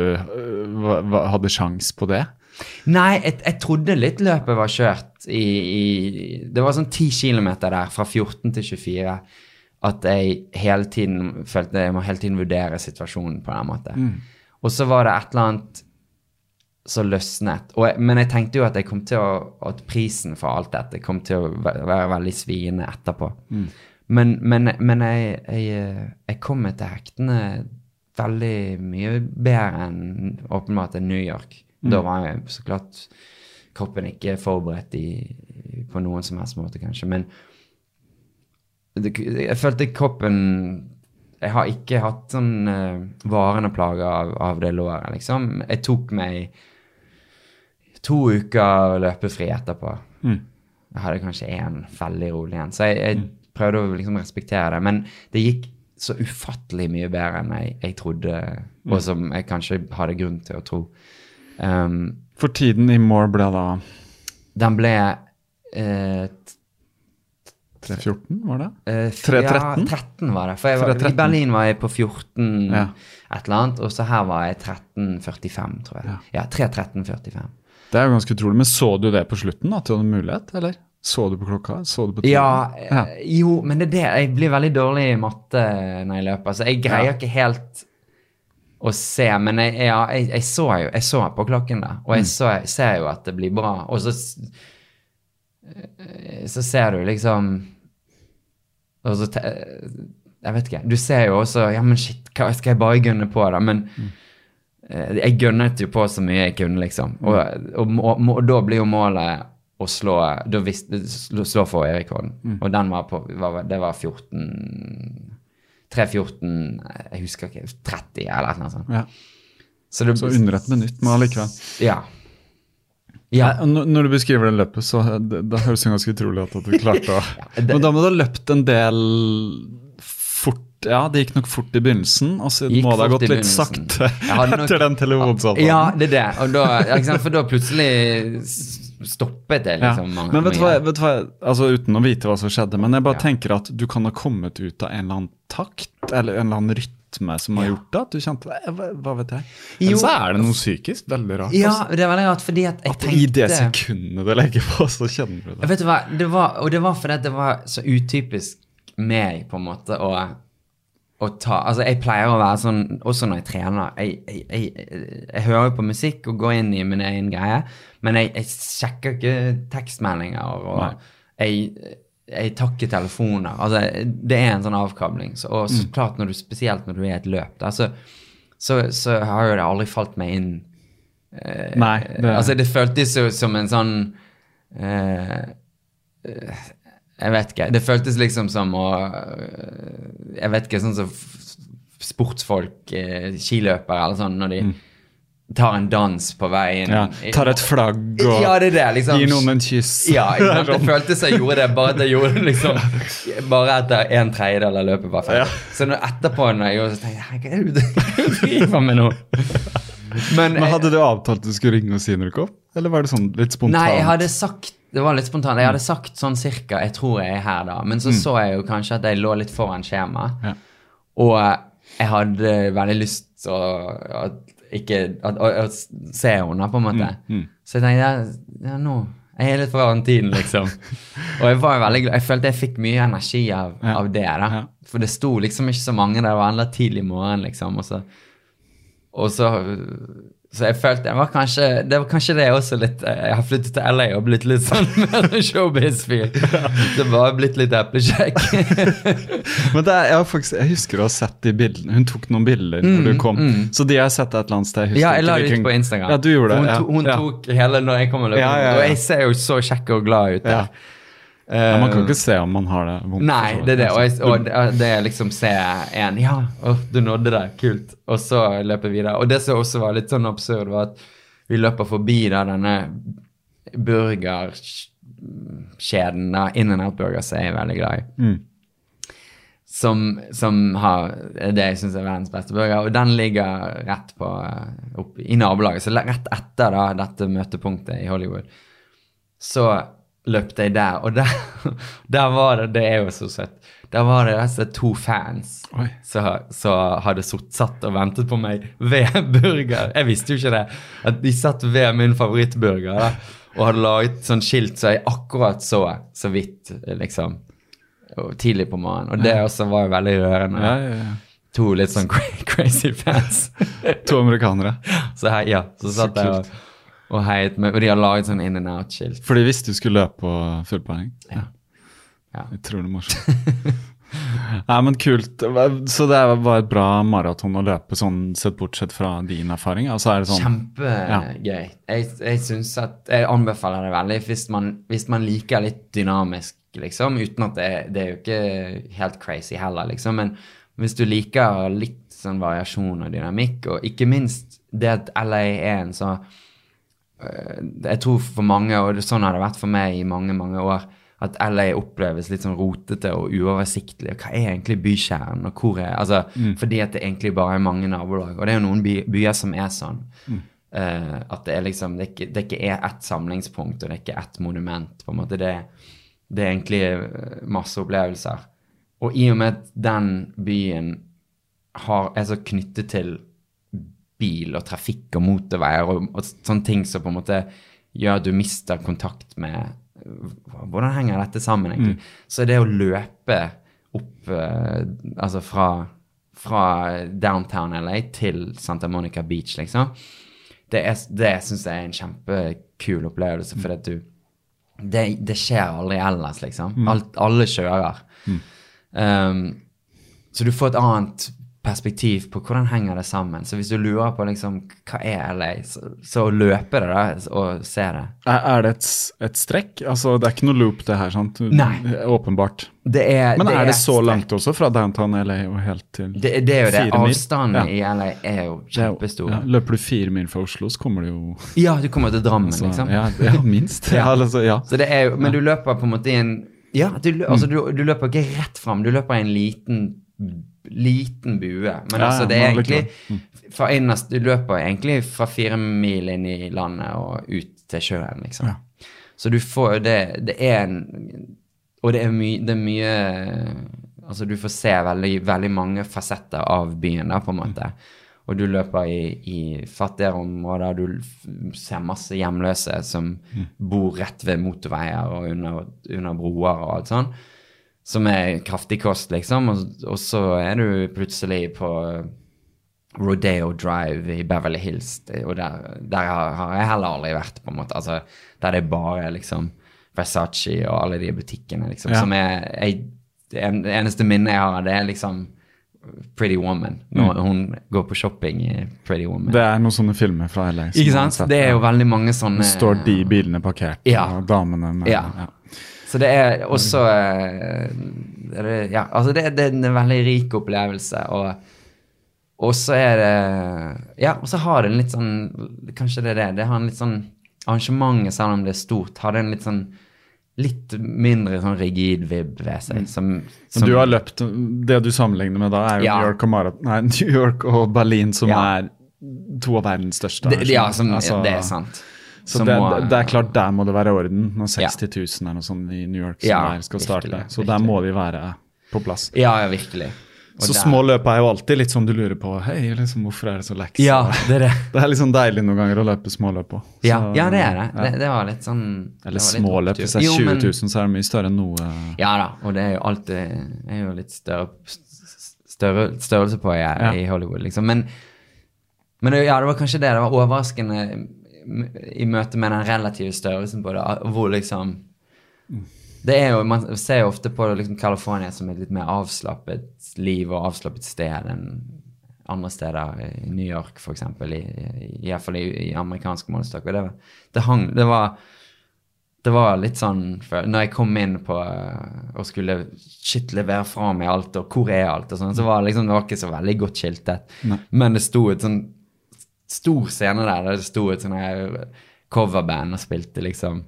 hva- hadde sjans på det. Nei, jeg, jeg trodde litt løpet var kjørt i, i Det var sånn 10 km der, fra 14 til 24, at jeg hele tiden følte jeg må hele tiden vurdere situasjonen på den måten. Og så var det et eller annet som løsnet. Jeg, men jeg tenkte jo at å At prisen for alt dette kom til å væ- være veldig sviende etterpå. Men, men, men jeg, jeg, jeg kom meg til hektene veldig mye bedre enn åpenbart enn New York. Da var jeg så klart kroppen ikke forberedt i, på noen som helst måte, kanskje. Men jeg følte kroppen Jeg har ikke hatt sånn uh, varende plager av, av det låret, liksom. Jeg tok meg to uker løpefri etterpå. Jeg hadde kanskje én veldig rolig en. Så jeg, jeg prøvde å liksom respektere det. Men det gikk så ufattelig mye bedre enn jeg, jeg trodde, og som jeg kanskje hadde grunn til å tro. Um, For tiden i Moore ble da den ble eh, 3.14, var det? Eh, 3.13? Ja, 13 var det. For jeg var, 3.13. i Berlin var jeg på 14 Ja. et eller annet, og så her var jeg 13.45, tror jeg. Ja, 3.13,45. Det er jo ganske utrolig. Men så du det på slutten, at du hadde mulighet, eller? Så du på klokka? Så du på? Ja, Ja. eh, jo, men det er det. Jeg blir veldig dårlig i matte når jeg løper. Så jeg greier Ja. ikke helt å se. Men jeg, ja, jeg, jeg, så jo jeg så på klokken da. og Mm. jeg, så, jeg ser jo at det blir bra. Og så, eh, så ser du liksom Og så te, Jeg vet ikke. Du ser jo også Ja, men shit, hva skal jeg bare gunne på, da? Men eh, jeg gunnet jo på så mye jeg kunne, liksom. Og, og, og, og da blir jo målet å slå da visst, slå, slå forrige rekorden. Og den var på var, Det var 14 3-14 Jeg husker ikke 30 eller noe sånt. Ja. Så, det, Så under et minutt, men allikevel. Ja. Ja. Når- du beskriver det løpet, så det, da høres det ganske utrolig ut at du klarte å det- Men da må du ha løpt en del fort Ja, det gikk nok fort i begynnelsen, og så må det ha gått litt sakte Jeg nok- etter den telefonsamtalen. Ja, det er det. Da, ja. For da plutselig stoppet det, liksom. Ja. Men vet du, hva, vet hva, altså uten å vite hva som skjedde, men jeg bare Ja. tenker at du kan ha kommet ut av en eller annen takt, eller en eller annen rytme som har Ja. gjort det, at du kjente det? hva, hva vet jeg. Jo. Men så er det noe psykisk veldig rart. Ja, altså. det er veldig rart, fordi at jeg At i det tenkte sekundet du legger på, så kjenner du det. Vet du hva, det var, og det var fordi at det var så utypisk meg, på en måte, å, å ta Altså, jeg pleier å være sånn, også når jeg trener Jeg, jeg, jeg, jeg hører jo på musikk og går inn i min egen greie, men jeg, jeg sjekker ikke tekstmeldinger, og Nei. jeg, jeg takker telefoner. Altså, det er en sånn avkabling. Så, og Mm. klart, når du, spesielt når du er i et løp, da, så, så, så har jo det aldri falt meg inn Nei, det, Altså, det føltes jo som en sånn eh, eh, Jeg vet ikke. Det føltes liksom som å eh, Jeg vet ikke, sånn som sportsfolk, eh, skiløpere eller sånn, når de tar en dans på veien Mm. ja, tar et flagg og Ja, det det, liksom. gir noen en kyss. Ja, sant? det føltes som jeg gjorde det, bare at jeg gjorde det liksom Bare etter en tredjedel av løpet var ferdig. Så når, etterpå når jeg gjorde så tenkte jeg Hva er det du driver med nå? Men, Men hadde du avtalt at du skulle ringe og si når du kom? Eller var det sånn litt spontant? Nei, jeg hadde sagt Det var litt spontant. Jeg hadde sagt sånn cirka Jeg tror jeg er her da. Men så så jeg jo kanskje at jeg lå litt foran skjema. Ja. Og jeg hadde veldig lyst til å at ikke å, å se henne, på en måte. Så jeg tenkte ja, ja, nå jeg er litt foran tiden, liksom. Og jeg var veldig glad. Jeg følte jeg fikk mye energi av, Ja. av det. da. Ja. For det sto liksom ikke så mange der. Det var enda tidlig morgen, liksom. Og så, og så så jeg følte jeg var kanskje det var kanskje det også litt eh, Jeg har flyttet til LA og blitt litt sånn mer showbiz-fyr. Det var blitt litt eplekjekk. Men er, jeg, faktisk, jeg husker å ha sett de bildene. Hun tok noen bilder når du kom. Så de har jeg sett et eller annet sted. Mm, Ja, jeg la det ut på Instagram. Ja, du gjorde det. Hun, to, hun ja. tok hele når jeg kom og løp. Ja, ja. Og jeg ser jo så kjekk og glad ut der. Ja, Man kan Eh, ikke se om man har det vondt. Nei, det er det. Og, jeg, og det- er liksom se en Ja, oh, du nådde det. Kult. Og så løper vi videre. Og det som også var litt sånn absurd, var at vi løper forbi da denne burgerkjeden, da, In and Out Burgers er jeg veldig glad i. Mm. Som, som har det jeg syns er verdens beste burger. Og den ligger rett på opp, i nabolaget. Så rett etter da, dette møtepunktet i Hollywood. Så løpte jeg der, og der, der var det Det er jo så søtt. Der var det altså to fans som hadde satt og ventet på meg ved burger. Jeg visste jo ikke det. At de satt ved min favorittburger da, og hadde laget sånn skilt så jeg akkurat så så vidt, liksom. Tidlig på morgenen. Og det også var jo veldig rørende. Ja, ja, ja. To litt sånn crazy fans. To amerikanere. Så her, ja, så satt jeg og, og heit, med Og de har laget sånn in and out-skilt. For de visste du skulle løpe på fullpoeng. Ja. Ja. Utrolig morsomt. Nei, men kult. Så det var et bra maraton å løpe, sånn sett bortsett fra din erfaring? Altså er det sånn Kjempegøy. Jeg, jeg synes at Jeg anbefaler det veldig hvis man, hvis man liker litt dynamisk, liksom. Uten at det, det er jo ikke helt crazy heller, liksom. Men hvis du liker litt sånn variasjon og dynamikk, og ikke minst det at LA er en så øh, Jeg tror for mange, og sånn har det vært for meg i mange, mange år, at LA oppleves litt sånn rotete og uoversiktlig. Hva er egentlig bykjernen, og hvor er Altså, fordi at det egentlig bare er mange nabolag. Og det er jo noen by, byer som er sånn. Eh, at det er liksom Det ikke, det ikke er ett samlingspunkt, og det er ikke ett monument. på en måte Det, det er egentlig eh, masse opplevelser. Og i og med at den byen har, er så knyttet til bil og trafikk og motorveier og, og sånne ting som på en måte gjør at du mister kontakt med Hvordan henger dette sammen, egentlig? Så det å løpe opp uh, Altså fra, fra downtown LA til Santa Monica Beach, liksom, det, er, det syns jeg er en kjempekul opplevelse, for at du det, det skjer aldri ellers, liksom. Alt, alle kjører. Um, så du får et annet perspektiv på hvordan henger det sammen. Så hvis du lurer på liksom, hva er LA, så, så løpe det da, og se det. Er, er det et, et strekk? Altså, det er ikke noe loop, det her, sant? Nei. Åpenbart. det er, Men er det så langt også, fra downtown LA og helt til Det, det er jo det. Avstanden Ja. i LA er jo Det er kjempestor. Ja, løper du fire mil fra Oslo, så kommer du jo Ja, du kommer til Drammen, altså, liksom. ja, ja, minst. altså, ja. Så det er jo, men du løper på en måte i en Ja, du, altså, du, du løper ikke rett fram, du løper i en liten liten bue. Men Ja, altså, det er egentlig fra innerst, Du løper egentlig fra fire mil inn i landet og ut til sjøen, liksom. Ja. Så du får det Det er en Og det er, my, det er mye Altså, du får se veldig, veldig mange fasetter av byen, da, på en måte. Og du løper i, i fattigere områder, du ser masse hjemløse som bor rett ved motorveier og under, under broer og alt sånn. Som er kraftig kost, liksom. Og, og så er du plutselig på Rodeo Drive i Beverly Hills, og der, der har, har jeg heller aldri vært, på en måte. Altså, der det er bare liksom Versace og alle de butikkene, liksom. Ja. Som er jeg, det, en, det eneste minnet jeg har, det er liksom Pretty Woman. Når hun går på shopping i Pretty Woman. Det er noen sånne filmer fra LA. Ikke sant? sett, Det er jo veldig mange sånne Så står de bilene parkert, Ja. og damene med Ja. Så det er også eh, det, Ja, altså det, det er en veldig rik opplevelse, og og så er det Ja, og så har det en litt sånn Kanskje det er det. Det har en litt sånn Arrangementet, selv om det er stort, har det en litt sånn Litt mindre sånn rigid vib ved seg. Som, som Men du har løpt Det du sammenligner med da, er jo Ja. New, York og Marat, nei, New York og Berlin, som Ja. er to av verdens største. det, Ja, som, Altså, det er sant. Så det, må- det er klart, der må det være orden når Ja. 60 000 eller noe sånt i New York som Ja, der skal starte. virkelig, så der må vi være på plass. Ja, ja, virkelig. Og Så der- små løp er jo alltid litt sånn du lurer på Hei, liksom, hvorfor er det så leks. Ja, det er det. Det er litt sånn deilig noen ganger å løpe småløp òg. Ja, ja, det er det. det. Det var litt sånn Eller småløp. Hvis det er Jo, 20 men- 000, så er det mye større enn noe Ja da, og det er jo alltid er jo litt større større, størrelse på i, Ja. i Hollywood, liksom. Men, men ja, det var kanskje det. Det var overraskende i møte med den relative størrelsen på det, hvor liksom det er jo, Man ser jo ofte på liksom California som et litt mer avslappet liv og avslappet sted enn andre steder. I New York, for eksempel, i, i, i, amerikansk målestokk. Det, det hang Det var det var litt sånn for, Når jeg kom inn på eh, og skulle shit, levere fra meg alt, og hvor er alt, og sånn, så var det liksom, det var ikke så veldig godt skiltet. Men det sto et sånn stor scene der, der det sto et sånn coverband og spilte liksom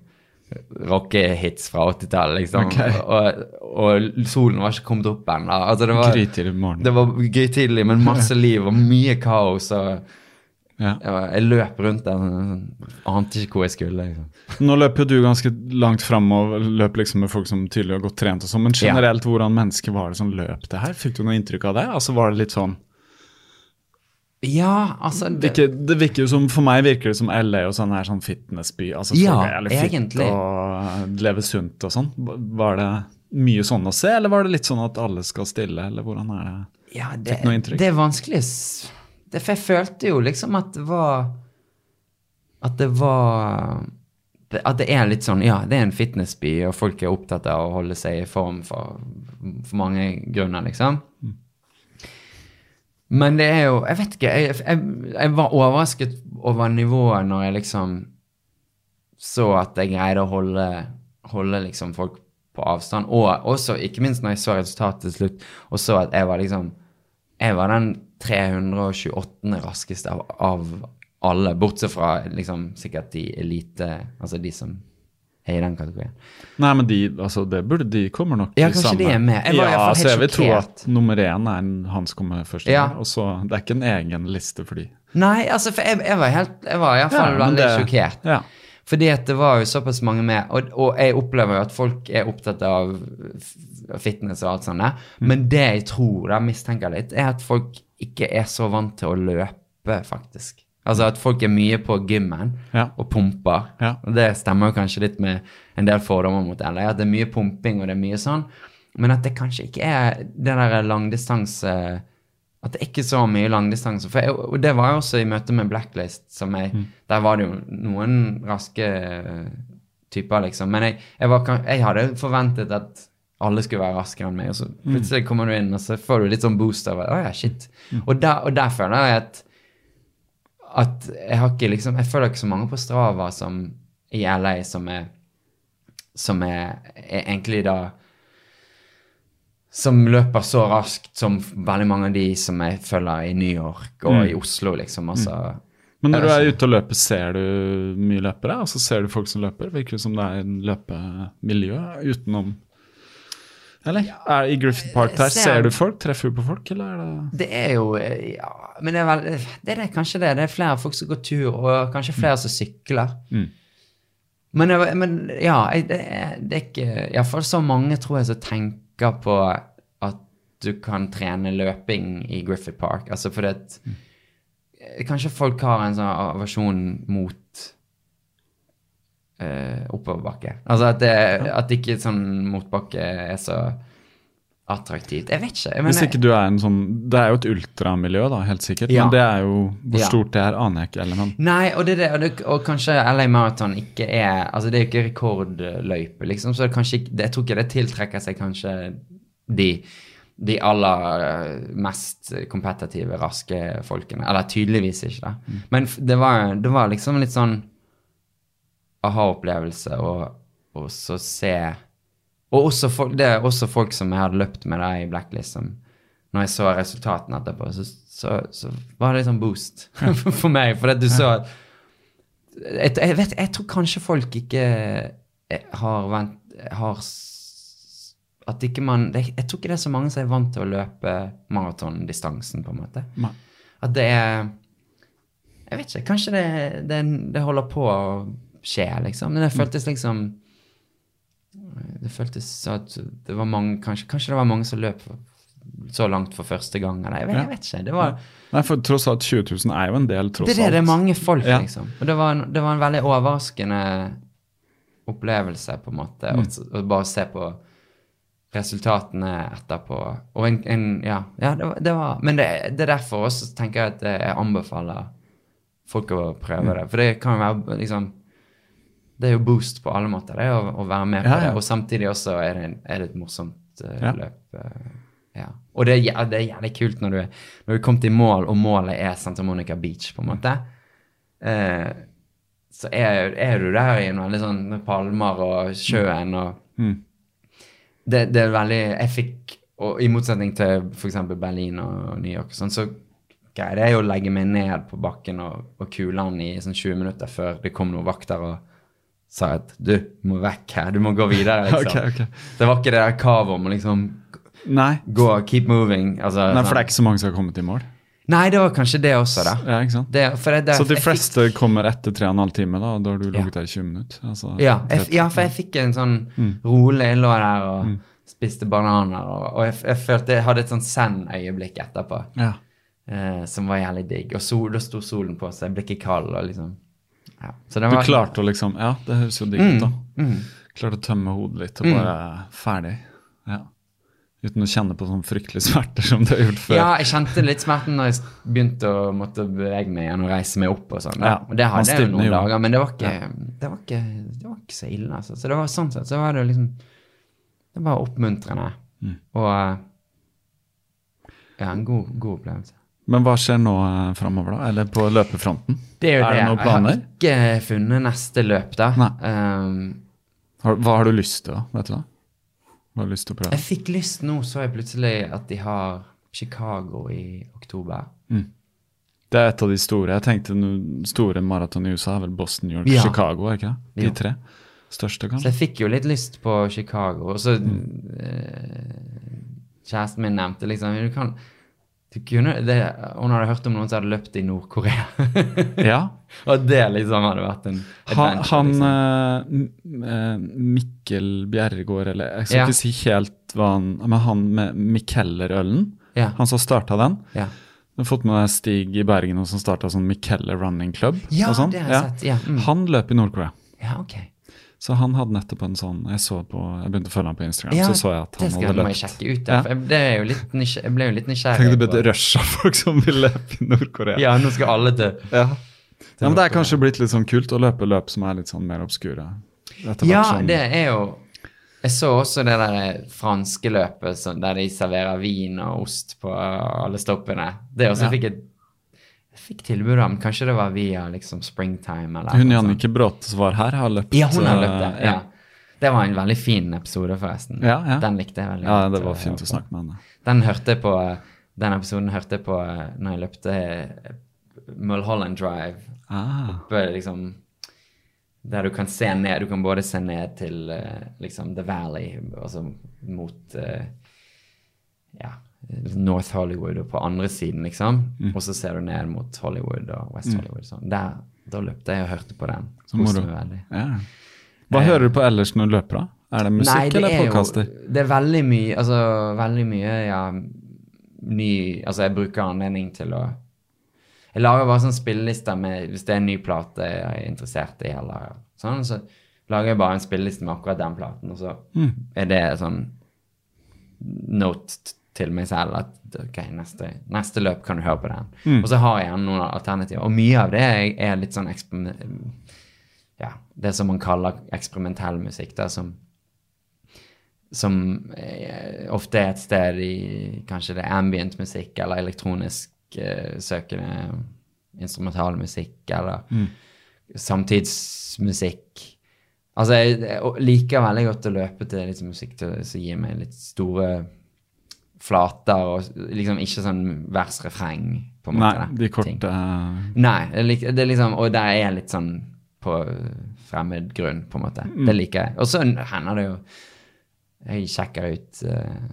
rockehits fra 80-tallet, liksom. Okay. Og, og solen var ikke kommet opp ennå. Altså, det var, Grytidlig morgen. det var gøytidlig, men masse liv og mye kaos. og Ja. Jeg, løp rundt der, sånn, ante ikke hvor jeg skulle. Liksom. Nå løper jo du ganske langt fram og løp liksom med folk som tydelig har godt trent og sånn, men Ja. generelt, hvordan mennesker var det som løp det her? Fikk du noe inntrykk av det? Altså Var det litt sånn Ja, altså Det, virker, det virker jo som, For meg virker det som LA og sånn her sånn fitnessby. Altså folk Ja, er fit egentlig. og leve sunt og sånn. Var det mye sånn å se, eller var det litt sånn at alle skal stille, eller hvordan er det? Ja, det, Fikk noe inntrykk? det er vanskelig. Det, for jeg følte jo liksom at det var At det var At det er litt sånn Ja, det er en fitnessby, og folk er opptatt av å holde seg i form for, for mange grunner, liksom. Men det er jo Jeg vet ikke. Jeg, jeg, jeg var overrasket over nivået når jeg liksom så at jeg greide å holde, holde liksom folk på avstand. Og også, ikke minst når jeg så resultatet til slutt, og så at jeg var liksom Jeg var den 328. raskeste av, av alle, bortsett fra liksom sikkert de elite Altså de som er i den kategorien. Nei, men de, altså, det burde de kommer nok Ja, kanskje de er med. Jeg var ja, fall så helt jeg vil tro at nummer én er han som kommer først. Ja. Og så, Det er ikke en egen liste for de. Nei, altså, for jeg, jeg var helt Jeg var iallfall Ja, veldig sjokkert. Ja. Fordi at det var jo såpass mange med, og, og jeg opplever jo at folk er opptatt av fitness og alt sånt Mm. men det jeg tror, da mistenker litt, er at folk ikke er så vant til å løpe, faktisk. Altså at folk er mye på gymmen Ja. og pumper, Ja. og det stemmer jo kanskje litt med en del fordommer mot LA, at det er mye pumping og det er mye sånn, men at det kanskje ikke er det der langdistanse at det ikke er så mye langdistanse. For jeg, og det var jo også i møte med Blacklist, som jeg, der var det jo noen raske eh, typer, liksom. Men jeg, jeg, var, jeg hadde forventet at alle skulle være raskere enn meg, og så plutselig kommer du inn, og så får du litt sånn boost av oh, ja, shit. Og, der, og der føler jeg at at jeg har ikke liksom Jeg føler ikke så mange på Strava som i LA som er som er, er egentlig da som løper så raskt som veldig mange av de som jeg følger i New York og i Oslo, liksom. Altså, Men når du er ute og løper, ser du mye løpere? Altså Ser du folk som løper? Virker det som det er en løpemiljø utenom Eller? Er, I Griffith Park der, ser- ser du folk? Treffer du på folk, eller er det Det er jo eh, Ja, men det er vel Det er det, kanskje det. Det er flere folk som går tur, og kanskje flere som sykler. Mm. Men, men ja, det, er, det er ikke Iallfall så mange, tror jeg, som tenker på at du kan trene løping i Griffith Park. Altså fordi at mm. Kanskje folk har en sånn aversjon mot eh, oppoverbakke. Altså at, det, at ikke sånn motbakke er så attraktivt. Jeg vet ikke. Jeg Hvis ikke du er en sånn Det er jo et ultramiljø, da, helt sikkert. Ja. Men det er jo Hvor stort det er, aner jeg ikke. Eller, men Nei, og, det, det, og, det, og kanskje LA Marathon ikke er Altså, det er jo ikke rekordløype, liksom, så det kanskje ikke, jeg tror ikke det tiltrekker seg kanskje de, de aller eh, mest kompetitive, raske folkene. Eller tydeligvis ikke, da. Mm. Men det var, det var liksom litt sånn aha-opplevelse å og så se Og også folk, det er også folk som jeg hadde løpt med da, i Blacklist, som når jeg så resultatene etterpå, så, så, så var det litt sånn boost for meg. For at du så at jeg, jeg, vet, jeg tror kanskje folk ikke eh, har vent har At ikke man det, Jeg tror ikke det er så mange som er vant til å løpe maratondistansen, på en måte. Nei. At det er Jeg vet ikke. Kanskje det, det, det holder på å skje, liksom. Men det føltes liksom Det føltes sånn at det var mange Kanskje, kanskje det var mange som løp så langt for første gang. Eller jeg vet, jeg vet ikke. Det var Nei, for tross alt 20 000 er jo en del, tross alt. det det, det er mange folk, Ja. liksom. Og det var, en, det var en veldig overraskende opplevelse, på en måte, Mm. å å bare se på resultatene etterpå. Og en, en Ja, ja det, var, det var Men det, det er derfor også tenker jeg at jeg anbefaler folk å prøve Mm. det. For det kan jo være liksom Det er jo boost på alle måter, det, å, å være med på Ja, ja. det. Og samtidig også er det, er det et morsomt uh, Ja. løp. Uh. Og det det er jævlig kult når du, er- når du er kommet i mål, og målet er Santa Monica Beach, på en måte. Uh, så er, er du der i en veldig sånn med palmer og sjøen og Mm. det, det er veldig Jeg fikk, og i motsetning til f.eks. Berlin og New York, og sånn, så greide jeg å legge meg ned på bakken og, og kule han i sånn 20 minutter før det kom noen vakter og sa at du må vekk her, du må gå videre. liksom. okay, okay. Det var ikke det der kavet om å liksom Nei. gå, keep moving. Altså, Nei, for det er ikke så mange som har kommet i mål. Nei, det var kanskje det også, da. Ja, ikke sant? Det, det, det, Så de fleste fikk- kommer etter tre og en halv time, da, og da har du Ja. ligget der i 20 minutter? Altså, Ja, jeg, ja, for jeg fikk en sånn Mm. rolig Jeg lå der og spiste bananer, og, og jeg, jeg følte jeg hadde et sånn send-øyeblikk etterpå. Ja. Eh, som var jævlig digg. Og sol, da sto solen på, så jeg ble ikke kald. og liksom ja. Så det Du klarte å liksom Ja, det høres jo digg ut, da. mm. Klarte å tømme hodet litt og bare ferdig. Ja. Uten å kjenne på sånn fryktelig smerter som du har gjort før. Ja, jeg kjente litt smerten når jeg begynte å måtte bevege meg igjen og reise meg opp og sånn. Ja, Og det hadde jeg jo noen jo. dager, men det var ikke, det var ikke, det var ikke så ille, altså. Så det var sånn sett, så var det liksom Det var oppmuntrende. Mm. Og ja, en god, god opplevelse. Men hva skjer nå eh, framover, da? Eller på løpefronten? Det er jo Er det det. noen planer? Jeg har ikke funnet neste løp, da. Um, Har, hva har du lyst til, da? Vet du da? Hva har du lyst til å prøve? jeg fikk lyst nå, så jeg plutselig at de har Chicago i oktober. Det er et av de store. Jeg tenkte store maraton i USA er vel Boston, New York, Ja. Chicago, er ikke det? De tre største, Så jeg fikk jo litt lyst på Chicago. Og så Mm. eh, Kjæresten min nevnte liksom du kan, kunne, det, Hun hadde hørt om noen som hadde løpt i Nord-Korea. Ja. og det liksom hadde vært en Han, han liksom. eh, eh, Mikkel Bjerregård, eller jeg skal Ja. ikke si helt hva han Men han med Mikkeller-ølen, Ja. han som starta den. ja. Du har fått med deg Stig i Bergen som starta sånn Mikkeller Running Club. Ja, sånn. det har jeg sett, ja, mm. Han løp i Nord-Korea. ja, ok. Så han hadde nettopp en sånn Jeg så på, jeg begynte å følge ham på Instagram, Ja, så så jeg at det han skal hadde må jeg løpt. sjekke ut. Ja. Jeg, det er jo litt nysgjer- jeg ble jo litt nysgjerrig. Tenk det ble på- et rush av folk som vil løpe i Nord-Korea. Ja, nå skal alle til Ja. ja, men det er kanskje blitt litt sånn kult å løpe løp som er litt sånn mer obskure. Ja, sånn, det er jo Jeg så også det der franske løpet der de serverer vin og ost på alle stoppene. Det også Ja. fikk jeg jeg fikk tilbud om. Kanskje det var via liksom Springtime eller Hun. Jannicke Bråte som var her, har løpt Ja, hun har eh, løpt det. Ja. Det var en veldig fin episode, forresten. Ja, ja. Den likte jeg veldig Ja, godt, det var eh, fint å snakke med henne. Den hørte jeg på Den episoden hørte jeg på eh, når jeg løpte Mulholland Drive. Ah, Oppe, liksom Der du kan se ned. Du kan både se ned til liksom The Valley, altså mot Ja, North Hollywood og på andre siden, liksom. Mm. Og så ser du ned mot Hollywood og West Hollywood. Sånn. Der, da løpte jeg og hørte på den. Koste meg veldig. ja. Hva hører du på ellers når du løper, da? Er det musikk Nei, det eller er podkaster? Det er veldig mye, altså veldig mye, ja, ny Altså, jeg bruker anledning til å Jeg lager bare sånn spillelister med Hvis det er en ny plate jeg er interessert i, eller sånn, så lager jeg bare en spilleliste med akkurat den platen, og så Mm. er det sånn note til meg selv at ok, neste, neste løp kan du høre på den. Mm. Og så har jeg noen alternativer. Og mye av det er, litt sånn ja, det som man kaller eksperimentell musikk, da, som, som er, ofte er et sted i kanskje det er ambient musikk eller elektronisk uh, søkende instrumental musikk eller samtidsmusikk. Altså, jeg, jeg liker veldig godt å løpe til litt musikk til, som gir meg litt store flater, og liksom ikke sånn vers-refreng, på en måte. Nei, de korte eh, Nei, det er liksom, og der er jeg litt sånn på fremmed grunn, på en måte. Det liker jeg. Og så hender det jo Jeg sjekker ut uh,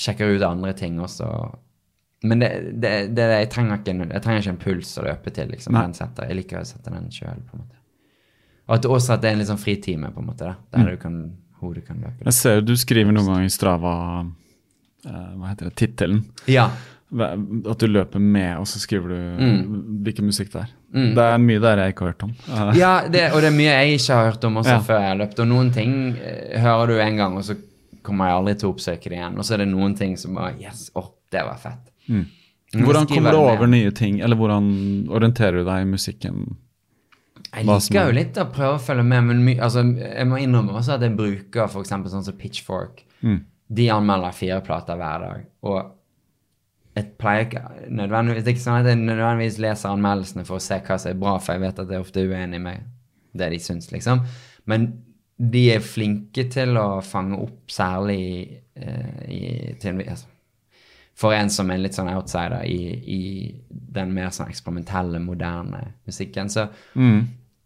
Sjekker ut andre ting også. Men det, det, det, jeg, trenger ikke, jeg trenger ikke en puls å løpe til. liksom, Nei. den setter. Jeg liker å sette den sjøl. Og at også at det er en litt sånn fritime, på en måte, da, der du kan, hodet kan løpe. Jeg ser jo du skriver noen ganger i Strava Hva heter det? Tittelen. Ja. At du løper med, og så skriver du Mm. hvilken musikk det er. Det er mye der jeg ikke har hørt om. Eh, Ja, det, og det er mye jeg ikke har hørt om også Ja. før jeg har løpt. Og noen ting eh, hører du en gang, og så kommer jeg aldri til å oppsøke det igjen. Og så er det noen ting som bare Yes, å, det var fett. Mm. Hvordan kommer du over nye ting, eller hvordan orienterer du deg i musikken? Jeg liker er- jo litt å prøve å følge med, men my, altså, jeg må innrømme også at jeg bruker eksempel sånn som Pitchfork. Mm. De anmelder fire plater hver dag. Og jeg pleier ikke nødvendigvis, Det er ikke sånn at jeg nødvendigvis leser anmeldelsene for å se hva som er bra, for jeg vet at jeg ofte er uenig med det de syns, liksom. Men de er flinke til å fange opp særlig eh, i, til, altså, for en som er litt sånn outsider i, i den mer sånn eksperimentelle, moderne musikken, så,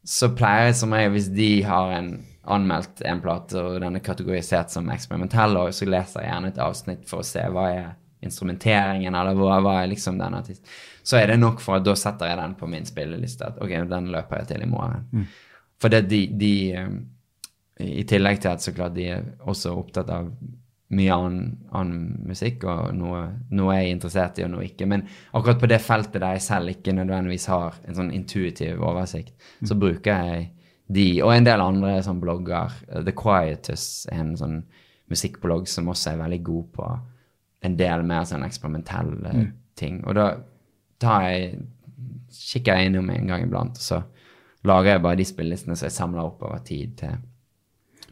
så pleier jeg som regel, hvis de har en anmeldt en plate, og den er kategorisert som eksperimentell, og så leser jeg gjerne et avsnitt for å se hva er instrumenteringen, eller hva, hva er liksom den artisten, så er det nok for at da setter jeg den på min spilleliste. At ok, den løper jeg til i morgen. For det de, de eh, I tillegg til at så klart de er også opptatt av mye annen, annen musikk, og noe, noe jeg er interessert i, og noe ikke. Men akkurat på det feltet der jeg selv ikke nødvendigvis har en sånn intuitiv oversikt, så bruker jeg de, og en del andre sånn blogger. The Quietus er en sånn musikkblogg som også er veldig god på en del mer sånn eksperimentelle ting. Og da tar jeg, kikker jeg innom en gang iblant, og så lager jeg bare de spillelistene som jeg samler opp over tid til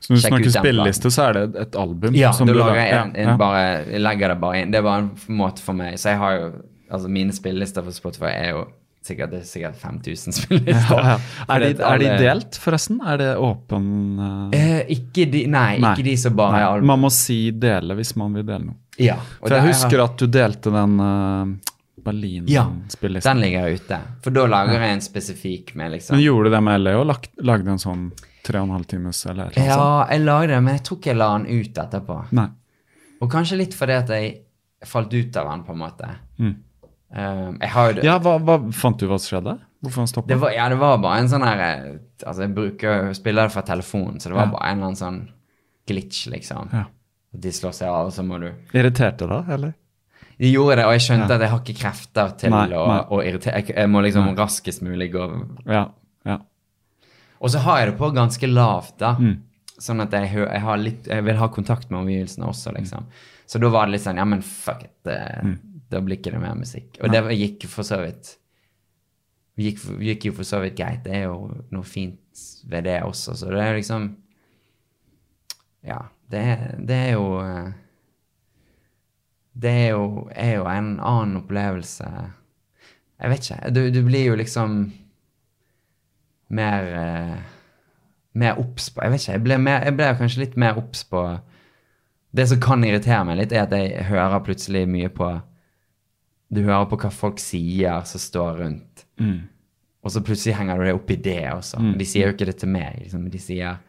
Så når du snakker spilleliste, så er det et, album? ja, som du lager jeg en, en ja, bare, jeg legger det bare inn. Det bare en måte for meg. Så jeg har jo Altså, mine spillelister for Spotify er jo sikkert, det er sikkert 5000 spillelister. Ja, ja. Er, de, er de delt, forresten? Er det åpen uh... Eh, ikke de Nei, Nei. ikke de som bare Nei, er. Man må si dele hvis man vil dele noe. Ja. For jeg husker at du delte den uh, Ja, Berlin-spillelisten. den ligger ute. For da lager jeg en spesifikk med liksom Men gjorde du det med LA og lag, lagde en sånn tre og en halv times eller noe sånt? Ja, jeg lagde det, men jeg tror ikke jeg la den ut etterpå. Nei. Og kanskje litt fordi at jeg falt ut av den, på en måte. Mm. Um, har Ja, hva, hva Fant du hva som skjedde? Hvorfor han stoppa? Det var, ja, det var bare en sånn her eh, Altså, jeg bruker spiller det fra telefonen, så det var Ja. bare en eller annen sånn glitch, liksom. Ja. De slår seg av, og så må du Irriterte da, eller? De gjorde det, og jeg skjønte at jeg har ikke krefter til Nei, å, nei. å irritere jeg, jeg må liksom Nei. raskest mulig gå Ja. ja. Og så har jeg det på ganske lavt, da. Mm. Sånn at jeg, jeg, har litt, jeg vil ha kontakt med omgivelsene også, Mm. liksom. Så da var det litt sånn Ja, men fuck it. Det, Da blir ikke det mer musikk. Og det gikk for så vidt gikk, gikk jo for så vidt greit. Det er jo noe fint ved det også, så det er liksom Ja, det, det er jo eh, Det er jo, er jo en annen opplevelse Jeg vet ikke. Du, du blir jo liksom mer eh, Mer obs på Jeg vet ikke. Jeg ble, mer, jeg ble kanskje litt mer obs på Det som kan irritere meg litt, er at jeg hører plutselig mye på Du hører på hva folk sier som står rundt. Mm. Og så plutselig henger du deg opp i det også. De sier jo ikke det til meg. Liksom. De sier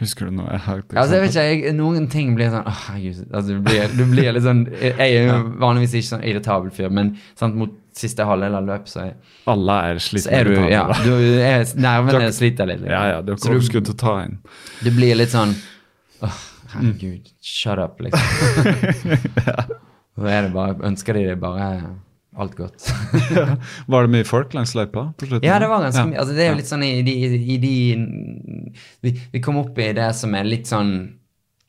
Husker du noe? Jeg har Altså, jeg vet ikke, jeg, Noen ting blir sånn åh, herregud, altså, du, blir, du blir litt sånn Jeg er jo vanligvis ikke sånn irritabel fyr, men sant, mot siste halvdel av løp, så, Alle er slitne. er du Ja, du er, nervene sliter litt. liksom. ja, ja, du har ikke overskudd til å ta inn. Du blir litt sånn Åh, herregud, shut up, liksom. ja. Bare Ønsker de det bare alt godt. Var det mye folk langs løypa på slutten? Ja, det var ganske mye. Altså, det er jo litt sånn i de, i de vi, vi kom opp i det som er litt sånn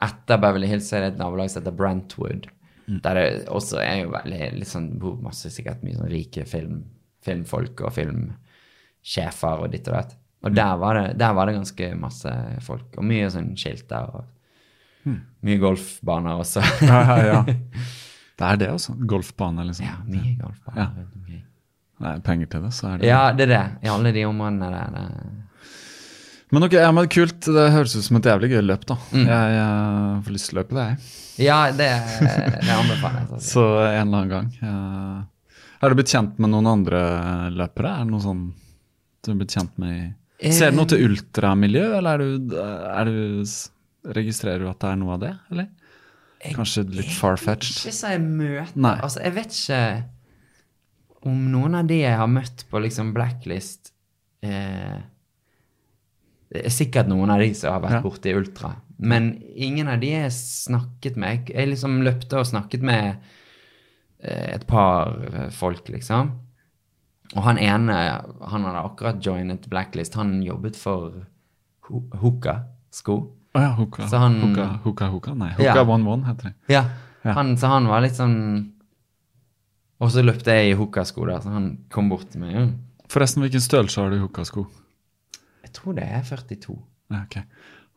Etter Beverly Hills er det et nabolag som heter Brentwood. Mm. Der det også er jo veldig litt sånn bor masse sikkert mye sånn rike film, filmfolk og filmsjefer og ditt og datt. Mm. Og der var, det, der var det ganske masse folk, og mye sånn skilter og Mm. mye golfbaner også. Ja, ja, ja. Det er det, altså. Golfbane, liksom. ja, mye golfbane. Ja. Okay. Det er penger til det, så er det Ja, det er det. I alle de områdene der. Det. Men ok, ja, men kult. Det høres ut som et jævlig gøy løp, da. Mm. Jeg, jeg får lyst til å løpe det, jeg. Ja, det, det anbefaler jeg. Altså. Så en eller annen gang. Ja. Har du blitt kjent med noen andre løpere? Er det noe sånn du har blitt kjent med i Ser du noe til ultramiljø, eller er du, er du Registrerer du at det er noe av det, eller? Kanskje litt far-fetched? Ikke så jeg møter Nei. Altså, jeg vet ikke om noen av de jeg har møtt på liksom blacklist eh, Det er sikkert noen av de som har vært Ja. borti ultra. Men ingen av de jeg snakket med. Jeg, jeg liksom løpte og snakket med eh, et par folk, liksom. Og han ene, han hadde akkurat joinet Blacklist. Han jobbet for Ho- Hoka-sko. Å ja, Hoka. Så han- Hoka, Hoka, Hoka? Nei. Hoka One One heter det. Ja. Han, så han var litt sånn Og så løpte jeg i Hoka-sko da, så han kom bort til meg. «Ja, Forresten, hvilken størrelse har du i Hoka-sko? Jeg tror det er 42. Ja, ok.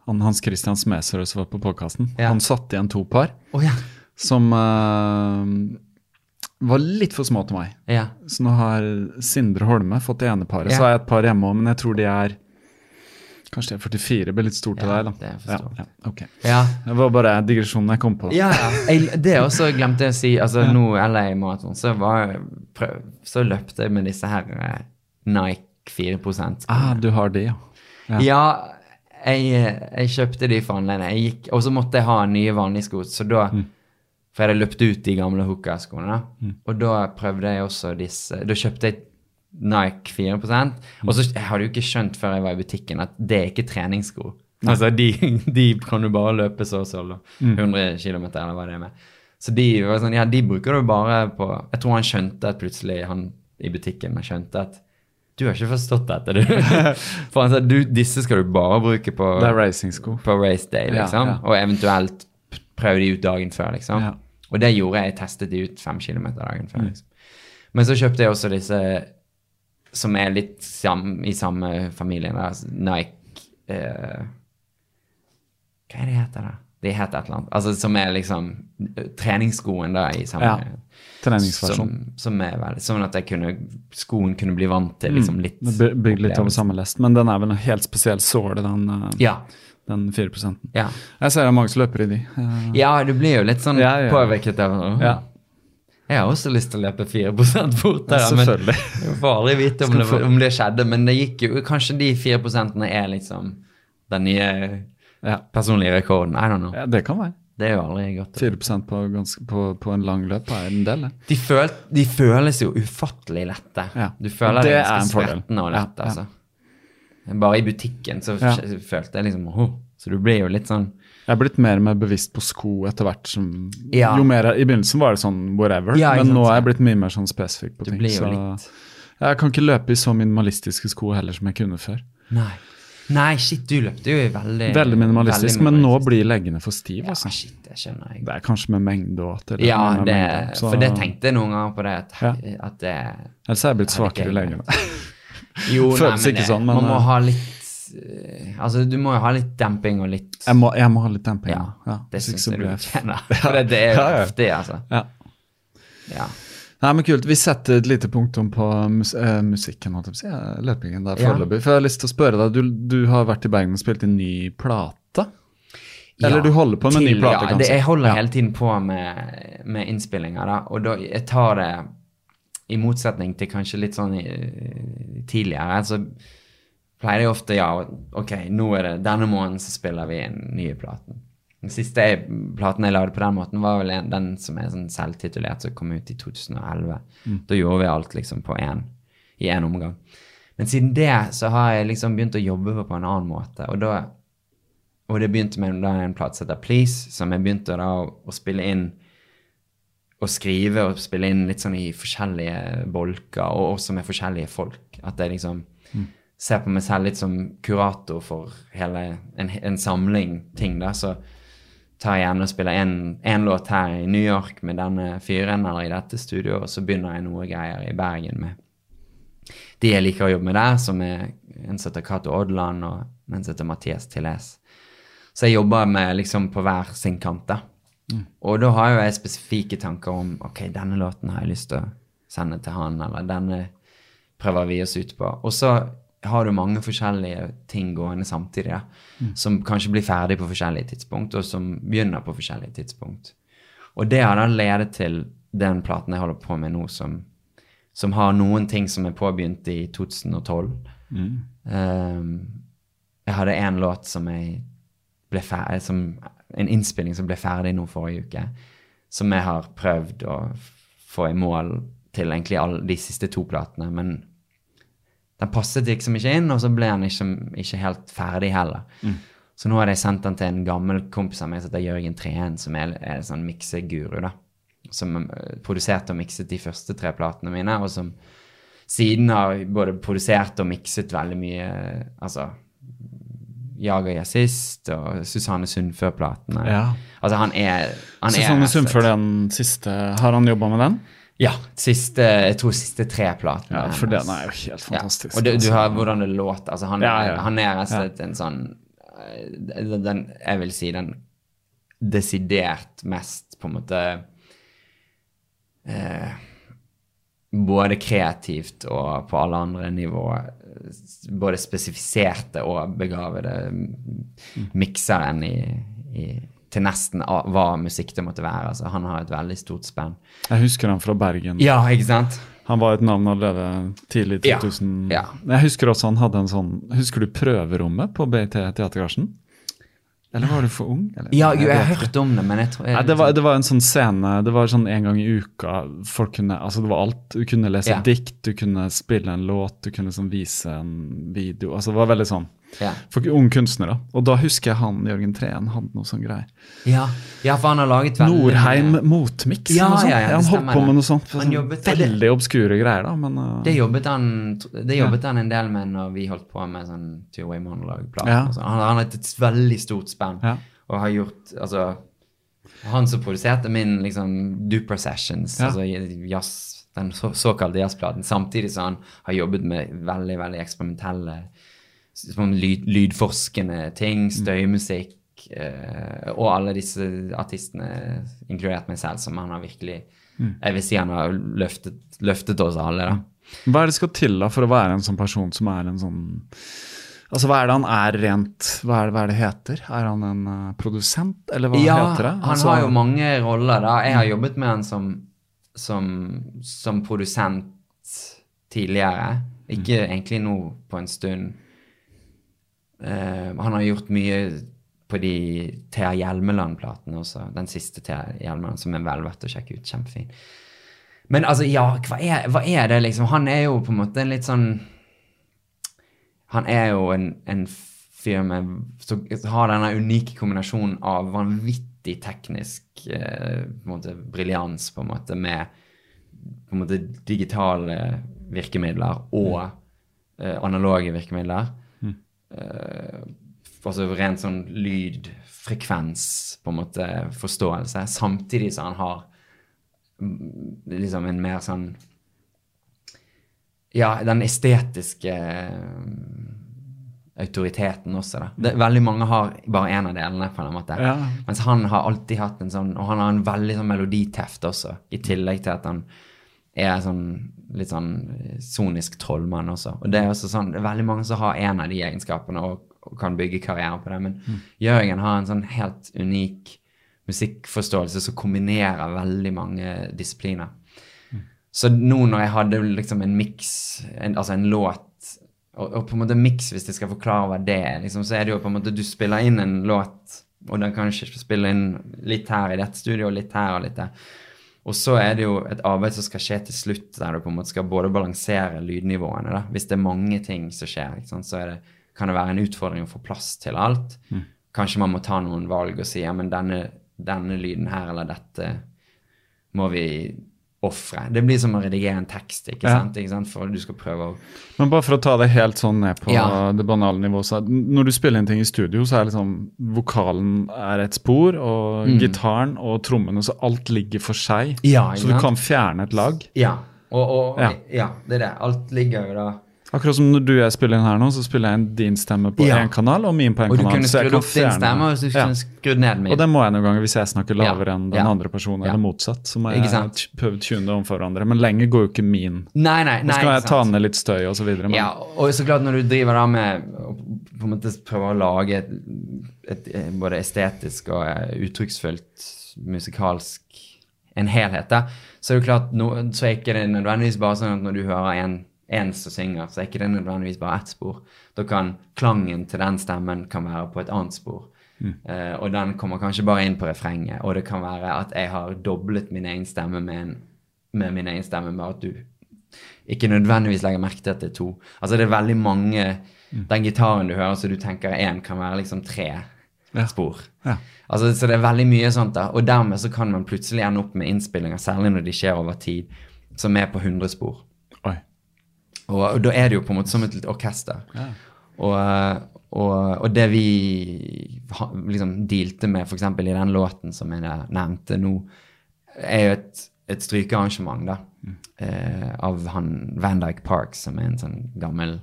Han, Hans Christian Smedsrød som var på podkasten, Ja. han satte igjen to par oh, ja. som uh, var litt for små til meg. ja. Så nå har Sindre Holme fått det ene paret. Ja. Så har jeg et par hjemme òg, men jeg tror de er Kanskje det er 44, blir litt stort til Ja, deg, da. det ja, ja, ok. Ja, Det var bare digresjonen jeg kom på. ja, ja. Jeg, det også glemte jeg å si. Altså, nå LA Marathon, så, var, prøv, så løpte jeg med disse her eh, Nike 4 -skoene. Ah, du har de, ja. Ja. Ja, jeg, jeg kjøpte de for anledning. Og så måtte jeg ha nye vanlige sko, så da For jeg hadde løpt ut de gamle hookerskoene. Mm. Og da prøvde jeg også disse Da kjøpte jeg Nike 4 Og så jeg du ikke skjønt før jeg var i butikken, at det er ikke treningssko. Altså, de, de kan du bare løpe så og så, da. Mm. 100 km eller hva det er med. Så de var sånn, ja, de bruker du bare på Jeg tror han skjønte at plutselig, han i butikken, men skjønte at du har ikke forstått dette, du. For han sa du, disse skal du bare bruke på, Det er racingsko. på race day, liksom. ja. Og eventuelt prøve de ut dagen før, liksom. Ja. Og det gjorde jeg. Jeg testet de ut fem kilometer dagen Mm. før. liksom. Men så kjøpte jeg også disse som er litt sam, i samme familien. Da. Nike eh, Hva er det heter da? Det heter et eller annet. Altså som er liksom eh, treningsskoen da i samme Ja. Som, som er veldig Sånn at kunne, skoen kunne bli vant til liksom litt mm. Bygd litt over samme lest, men den er vel en helt spesiell såle, den, eh, Ja. den 4% Ja. Jeg ser det er mange som løper i de. Eh, ja, du blir jo litt sånn Ja, ja. påvirket av det. Ja. Jeg har også lyst til å løpe 4 fortere. Ja, Selvfølgelig. Jeg får aldri vite om det, om det skjedde, men det gikk jo Kanskje de 4 er liksom den nye Ja. personlige rekorden. I don't know. ja, det kan være. Det er jo aldri godt. 4% på, ganske, på, på en lang løp er en del, det. De, føl, de føles jo ufattelig lette. Ja. Du føler Det deg en ganske fordel. og lett, altså. Bare i butikken så følte jeg liksom oh, Så du blir jo litt sånn Jeg er blitt mer og mer bevisst på sko etter hvert som Ja. Jo mer I begynnelsen var det sånn whatever, Ja, men nå er jeg blitt mye mer sånn spesifikk på ting. så litt jeg kan ikke løpe i så minimalistiske sko heller som jeg kunne før. Nei. Nei, shit, du løpte jo i veldig Veldig minimalistisk, veldig men nå blir leggene for stive. Ja, Altså. shit, det skjønner jeg. Det er kanskje med mengde er Ja, det, mengde, for det tenkte jeg noen ganger på det, at, Ja. at det Ellers er jeg blitt er svakere i leggene. Jo, Føles ikke sånn, men, Man må eh, ha litt Altså, du må jo ha litt demping og litt Jeg må, jeg må ha litt demping. Ja, ja. det syns jeg du fortjener. For det, er jo heftig, altså. Ja. Nei, men kult. Vi setter et lite punktum på mus eh, musikken, holdt jeg på å si. eh, Løpingen der foreløpig. For jeg har lyst til å spørre deg, du, du har vært i Bergen og spilt inn ny plate? Eller du holder på med ny plate, plate, ja, det, jeg holder hele tiden på med, med innspillinger, da. Og da, jeg tar det i motsetning til kanskje litt sånn i, tidligere. Så pleier jeg ofte ja, ok, nå er det denne måneden så spiller vi inn nye platen. Den siste platen jeg lagde på den måten, var vel en, den som er sånn selvtitulert, som kom ut i 2011. Da gjorde vi alt liksom på en, i én omgang. Men siden det så har jeg liksom begynt å jobbe på en annen måte. Og da og det begynte med da en plate som heter Please, som jeg begynte da å, å spille inn og skrive og spille inn litt sånn i forskjellige bolker, og også med forskjellige folk. At det liksom ser på meg selv litt som kurator for hele en, en samling ting, da. Så tar jeg gjerne og spiller en låt her i New York med denne fyren, eller i dette studioet, og så begynner jeg noe greier i Bergen med de jeg liker å jobbe med der, som er en som heter Cato Odland, og en som heter Mathias Tilles. Så jeg jobber med liksom på hver sin kant, da. Og da har jo jeg spesifikke tanker om ok, denne låten har jeg lyst til å sende til han, eller denne prøver vi oss ut på. Og så har du mange forskjellige ting gående samtidig, da, som kanskje blir ferdig på forskjellige tidspunkt, og som begynner på forskjellige tidspunkt. Og det har da ledet til den platen jeg holder på med nå, som, som har noen ting som er påbegynt i 2012. Um, jeg hadde en låt som jeg ble ferdig som En innspilling som ble ferdig nå forrige uke, som jeg har prøvd å få i mål til egentlig alle de siste to platene, men den passet liksom ikke inn, og så ble den ikke, ikke helt ferdig heller. Så nå har jeg sendt den til en gammel kompis av meg som heter Jørgen Treen, som er, er en sånn mikseguru, da. Som eh, produserte og mikset de første tre platene mine, og som siden har både produsert og mikset veldig mye Altså Jaga jazzist og Susanne Sundfør-platene. Ja. Altså, han er han Susanne Sundfør, den siste Har han jobba med den? Ja. Siste, jeg tror siste tre platene. Ja, for den er jo helt fantastisk. Ja. Og du, du hører har hvordan det låter. Altså, han, Ja, ja. han er rett og slett en sånn eh, den, Jeg vil si den desidert mest på en måte eh, Både kreativt og på alle andre nivåer. Både spesifiserte og begavede mikseren i, i, til nesten hva musikk det måtte være. Altså, han har et veldig stort spenn. Jeg husker han fra Bergen. Ja, ikke sant? Han var et navn allerede tidlig i 2000. ja. Jeg husker også han hadde en sånn Husker du prøverommet på BT Teatergarasjen? Eller var du for ung? Eller? Ja, jo, jeg vet har hørt om det, men jeg tror jeg, Nei, det, var, det var en sånn scene Det var sånn en gang i uka folk kunne, altså Det var alt. Du kunne lese Ja. dikt, du kunne spille en låt, du kunne sånn vise en video. altså Det var veldig sånn ja. for unge kunstnere. Og da husker jeg han Jørgen Treen hadde noe sånn greier. Ja. ja, for han har laget veldig Nordheim Motmix. Ja, eller noe sånt. ja, han holdt på med noe sånt. Han jobbet- veldig obskure greier, da. Men uh, Det jobbet han Det jobbet han en del med når vi holdt på med sånn two-way monologue-plan. Ja. sånn. Han, han har et veldig stort spenn og har gjort Altså Han som produserte min liksom Duper Sessions, Ja. altså jazz, den så, såkalte jazzplaten, samtidig som han har jobbet med veldig, veldig eksperimentelle sånn lyd, lydforskende ting, støymusikk eh, og alle disse artistene, inkludert meg selv, som han har virkelig Jeg vil si han har løftet, løftet oss alle, da. hva er det skal til da for å være en sånn person som er en sånn Altså, Hva er det han er rent Hva er det, hva er det heter? Er han en uh, produsent, eller hva ja, heter det? han Altså, har jo mange roller, da. Jeg har jobbet med han som, som, som produsent tidligere. Ikke egentlig nå på en stund. Eh, han har gjort mye på de Thea Hjelmeland-platene også. Den siste Thea Hjelmeland, som er vel verdt å sjekke ut. Kjempefin. Men altså, ja, hva er, hva er det, liksom? Han er jo på en måte en litt sånn Han er jo en, en fyr med som har denne unike kombinasjonen av vanvittig teknisk eh, briljans, på en måte, med på en måte digitale virkemidler og eh, analoge virkemidler. Eh, altså rent sånn lyd, frekvens, på en måte, forståelse. Samtidig som han har mm, liksom en mer sånn Ja, den estetiske mm, autoriteten også, da. Det, veldig mange har bare én av delene, på en måte. Ja. Mens han har alltid hatt en sånn Og han har en veldig sånn meloditeft også, i tillegg til at han er sånn litt sånn eh, sonisk trollmann også. Og det er også sånn, det er veldig mange som har en av de egenskapene og, og kan bygge karriere på det. Men Jørgen har en sånn helt unik musikkforståelse som kombinerer veldig mange disipliner. Så nå når jeg hadde liksom en miks, altså en låt og, og på en måte miks, hvis jeg skal forklare hva det er, liksom, så er det jo på en måte du spiller inn en låt, og den kan spille inn litt her i dette studioet, og litt her og litt der. Og så er det jo et arbeid som skal skje til slutt, der du på en måte skal både balansere lydnivåene. da. Hvis det er mange ting som skjer, så det, kan det være en utfordring å få plass til alt. Kanskje man må ta noen valg og si ja, men denne, denne lyden her eller dette må vi ofre. Det blir som å redigere en tekst, ikke Ja. sant? Ikke sant? For du skal prøve å Men bare for å ta det helt sånn ned på Ja. det banale nivået. Så når du spiller inn ting i studio, så er liksom vokalen er et spor, og Mm. gitaren og trommene, så alt ligger for seg. Ja, så du kan fjerne et lag. Ja. Og, og Ja. ja. det er det. Alt ligger jo da Akkurat som når du og jeg spiller inn her nå, så spiller jeg inn din stemme på Ja. kanal og min på en Og du kanal. kunne skrudd kan opp din stemme, og så kunne du skrudd ned min. Og det må jeg noen ganger hvis jeg snakker Ja. lavere enn den Ja. andre personen, Ja. eller motsatt. Så må jeg prøve å tune det overfor hverandre. Men lenger går jo ikke min. Nei, nei, Nå så skal jeg ta ned litt støy og så videre. Men Ja, og så klart når du driver da med å på en måte prøve å lage et, et, et, både estetisk og eh, uttrykksfullt musikalsk en helhet, da, så er det klart no, så er ikke det nødvendigvis bare sånn at når du hører en, en som synger, så er ikke det nødvendigvis bare ett spor. Da kan klangen til den stemmen kan være på et annet spor. Eh, og den kommer kanskje bare inn på refrenget. Og det kan være at jeg har doblet min egen stemme med, en, med min egen stemme, med at du ikke nødvendigvis legger merke til at det er to. Altså det er veldig mange Den gitaren du hører så du tenker er én, kan være liksom tre Ja. spor. Ja. Altså, så det er veldig mye sånt da. Og dermed så kan man plutselig ende opp med innspillinger, særlig når de skjer over tid, som er på 100 spor. Og, og da er det jo på en måte som et orkester. Og, og, og det vi liksom dealte med f.eks. i den låten som jeg nevnte nå, er jo et, et strykearrangement da, eh, av han Van Dyke Park, som er en sånn gammel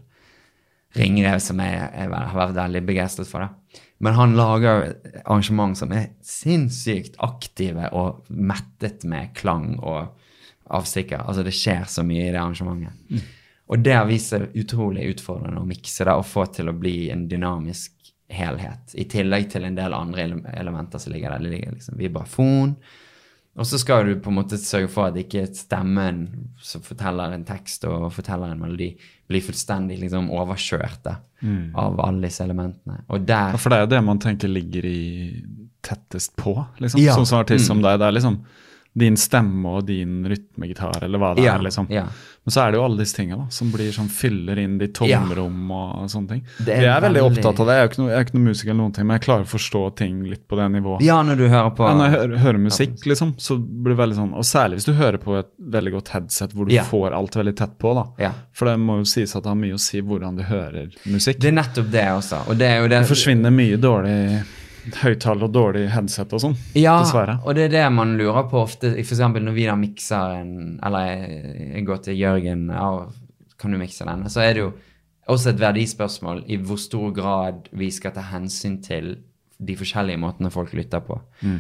ringrev som jeg, jeg har vært veldig begeistret for. da. Men han lager arrangement som er sinnssykt aktive og mettet med klang og avstikker. Altså det skjer så mye i det arrangementet. Og det har vist seg utrolig utfordrende å mikse det og få til å bli en dynamisk helhet. I tillegg til en del andre elementer som ligger der. Det ligger liksom vibrafon, Og så skal du på en måte sørge for at ikke stemmen som forteller en tekst og forteller en melodi, blir fullstendig liksom overkjørt mm. av alle disse elementene. Der Ja, For det er jo det man tenker ligger i tettest på, liksom. Ja. Sånn som artist som Mm. deg. Det er liksom din stemme og din rytmegitar, eller hva det Ja, er, liksom. ja. Men så er det jo alle disse tingene da, som blir sånn, fyller inn de tomrom og sånne ting. Det er jeg er veldig opptatt av det. Jeg er jo ikke noe, ikke noe musiker, eller noen ting, men jeg klarer å forstå ting litt på det nivået. Ja, når du hører på Ja, når jeg hører, hører musikk, liksom, så blir det veldig sånn Og særlig hvis du hører på et veldig godt headset hvor du Ja. får alt veldig tett på. da Ja. For det må jo sies at det har mye å si hvordan du hører musikk. Det er nettopp det også. Og det er jo det Det forsvinner mye dårlig høyttaler dårlig headset og sånn. Ja, Dessverre. og det er det man lurer på ofte. Eksempel når vi da mikser en Eller jeg, jeg går til Jørgen ja, Kan du mikse den? Så er det jo også et verdispørsmål i hvor stor grad vi skal ta hensyn til de forskjellige måtene folk lytter på. Mm.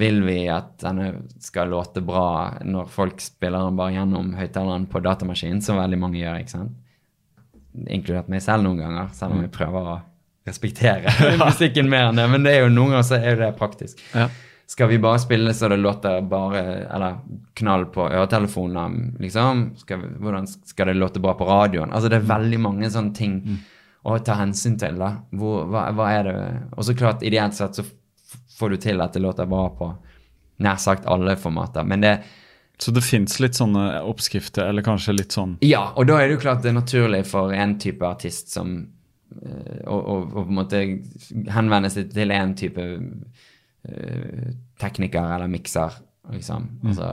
Vil vi at denne skal låte bra når folk spiller den bare gjennom høyttaleren på datamaskinen, som veldig mange gjør, ikke sant? Inkludert meg selv noen ganger, selv om jeg prøver å respektere musikken mer enn det. Men det er jo noen ganger så er det praktisk. Ja. Skal vi bare spille så det låter bare Eller knall på øretelefonene, liksom? Skal vi, hvordan skal det låte bra på radioen? Altså, det er veldig mange sånne ting å ta hensyn til, da. Hvor, hva, hva er det Og så klart, ideelt sett så får du til at det låter bra på nær sagt alle formater. Men det Så det fins litt sånne oppskrifter, eller kanskje litt sånn Ja, og da er det jo klart det er naturlig for en type artist som eh, og, å på en måte henvende seg til en type uh, tekniker eller mikser, liksom. Altså,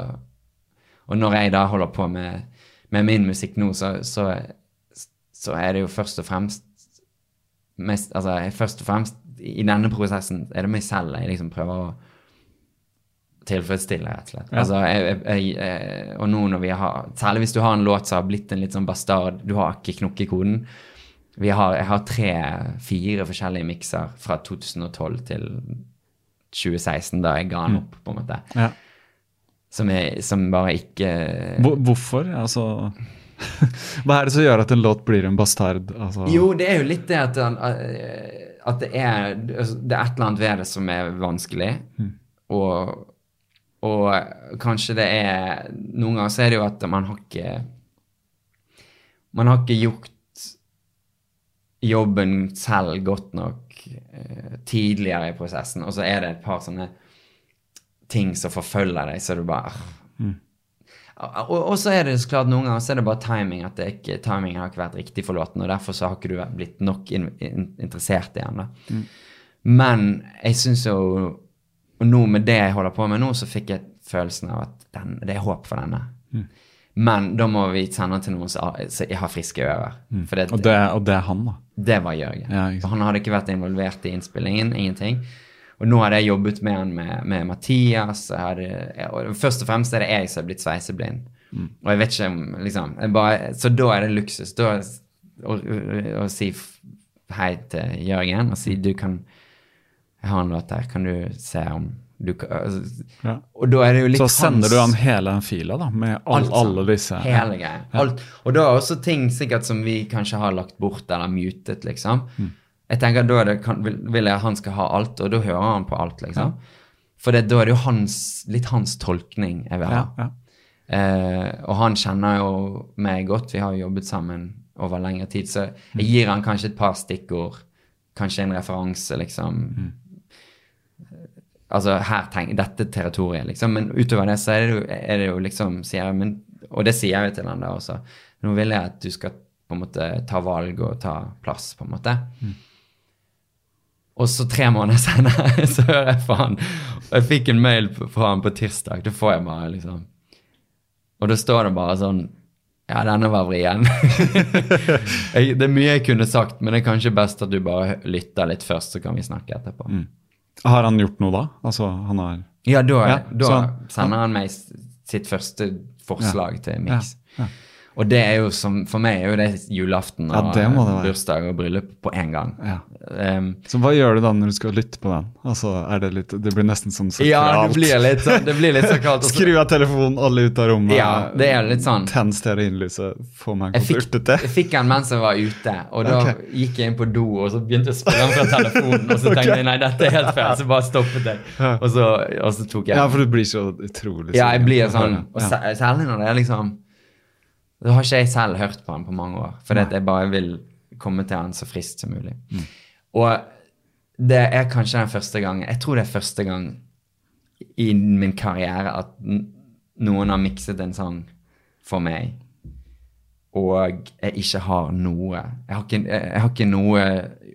og når jeg da holder på med, med min musikk nå, så, så, så er det jo først og fremst mest, altså, først og fremst i denne prosessen er det meg selv jeg liksom prøver å tilfredsstille, rett og slett. Ja. Altså, jeg, jeg, jeg, og nå når vi har Særlig hvis du har en låt som har blitt en litt sånn bastard, du har ikke knokkekoden. Vi har, jeg har tre-fire forskjellige mikser fra 2012 til 2016, da jeg ga den opp, på en måte. ja. Som, jeg, som bare ikke Hvor, Hvorfor? Altså Hva er det som gjør at en låt blir en bastard? Altså, Jo, det er jo litt det at, at det er altså, Det er et eller annet ved det som er vanskelig. Og, og kanskje det er Noen ganger så er det jo at man har ikke Man har ikke gjort jobben selv godt nok eh, tidligere i prosessen, og så er det et par sånne ting som forfølger deg, så du bare og, og så er det så klart noen ganger så er det bare timing. at det ikke, Timingen har ikke vært riktig for låten, og derfor så har ikke du blitt nok in, in, interessert igjen. da. Men jeg syns jo Og nå med det jeg holder på med nå, så fikk jeg følelsen av at den, det er håp for denne. Men da må vi sende den til noen som har- friske ører. For det, Og, det, og det er han, da. det var Jørgen. Ja, han hadde ikke vært involvert i innspillingen. Ingenting. Og nå hadde jeg jobbet med han med, med Mathias. Hadde, og først og fremst er det jeg som er blitt sveiseblind. Mm. Og jeg vet ikke om liksom, bare, Så da er det luksus. Da, å, å, si hei til Jørgen og si du kan Jeg har en låt her, kan du se om kan altså, Ja. Og da er det jo litt Så sender hans- du han hele den fila, da, med all, Alt alle disse Hele greia. Ja. Og da er også ting sikkert som vi kanskje har lagt bort eller mutet, liksom. Mm. Jeg tenker da det, kan, vil, vil jeg han skal ha alt, og da hører han på alt, liksom. For det, da er det jo hans, litt hans tolkning jeg vil ha. Ja, ja. Eh, og han kjenner jo meg godt, vi har jo jobbet sammen over lengre tid, så Mm. jeg gir han kanskje et par stikkord, kanskje en referanse, liksom. Mm. Altså her tenk, dette territoriet, liksom. Men utover det så er det jo, er det jo liksom sier jeg, men, Og det sier jeg jo til han da også. Nå vil jeg at du skal på en måte ta valg og ta plass, på en måte. Og så tre måneder senere så hører jeg fra han. Og jeg fikk en mail fra han på tirsdag. Da får jeg bare liksom Og da står det bare sånn Ja, denne var vrien. det er mye jeg kunne sagt, men det er kanskje best at du bare lytter litt først, så kan vi snakke etterpå. Har han gjort noe da? Altså, han har Ja, da, Ja, da han- sender han meg sitt første forslag til miks. Ja, ja. Og det er jo som, for meg er jo det julaften Ja, og det det bursdag og bryllup på én gang. Ja. Um, Så hva gjør du da når du skal lytte på den? Altså, er det litt Det blir nesten sånn ja, sakralt. det blir litt det blir litt sakralt. Skru av telefonen, alle ut av rommet. Ja, det er litt sånn. Tenn stearinlyset, få meg en kopp urtete. jeg fikk den mens jeg var ute, og da okay. gikk jeg inn på do og så begynte jeg å spille den fra telefonen. Og så tenkte jeg nei, dette er helt feil, så bare stoppet jeg. Og så, og så tok jeg Ja, for du blir så utrolig Ja, jeg blir sånn. Og særlig når det er liksom Da har ikke jeg selv hørt på den på mange år, fordi jeg bare vil komme til den så friskt som mulig. Mm. Og det er kanskje den første gangen Jeg tror det er første gang i min karriere at noen har mikset en sang for meg, og jeg ikke har noe Jeg har ikke, jeg, jeg har ikke noe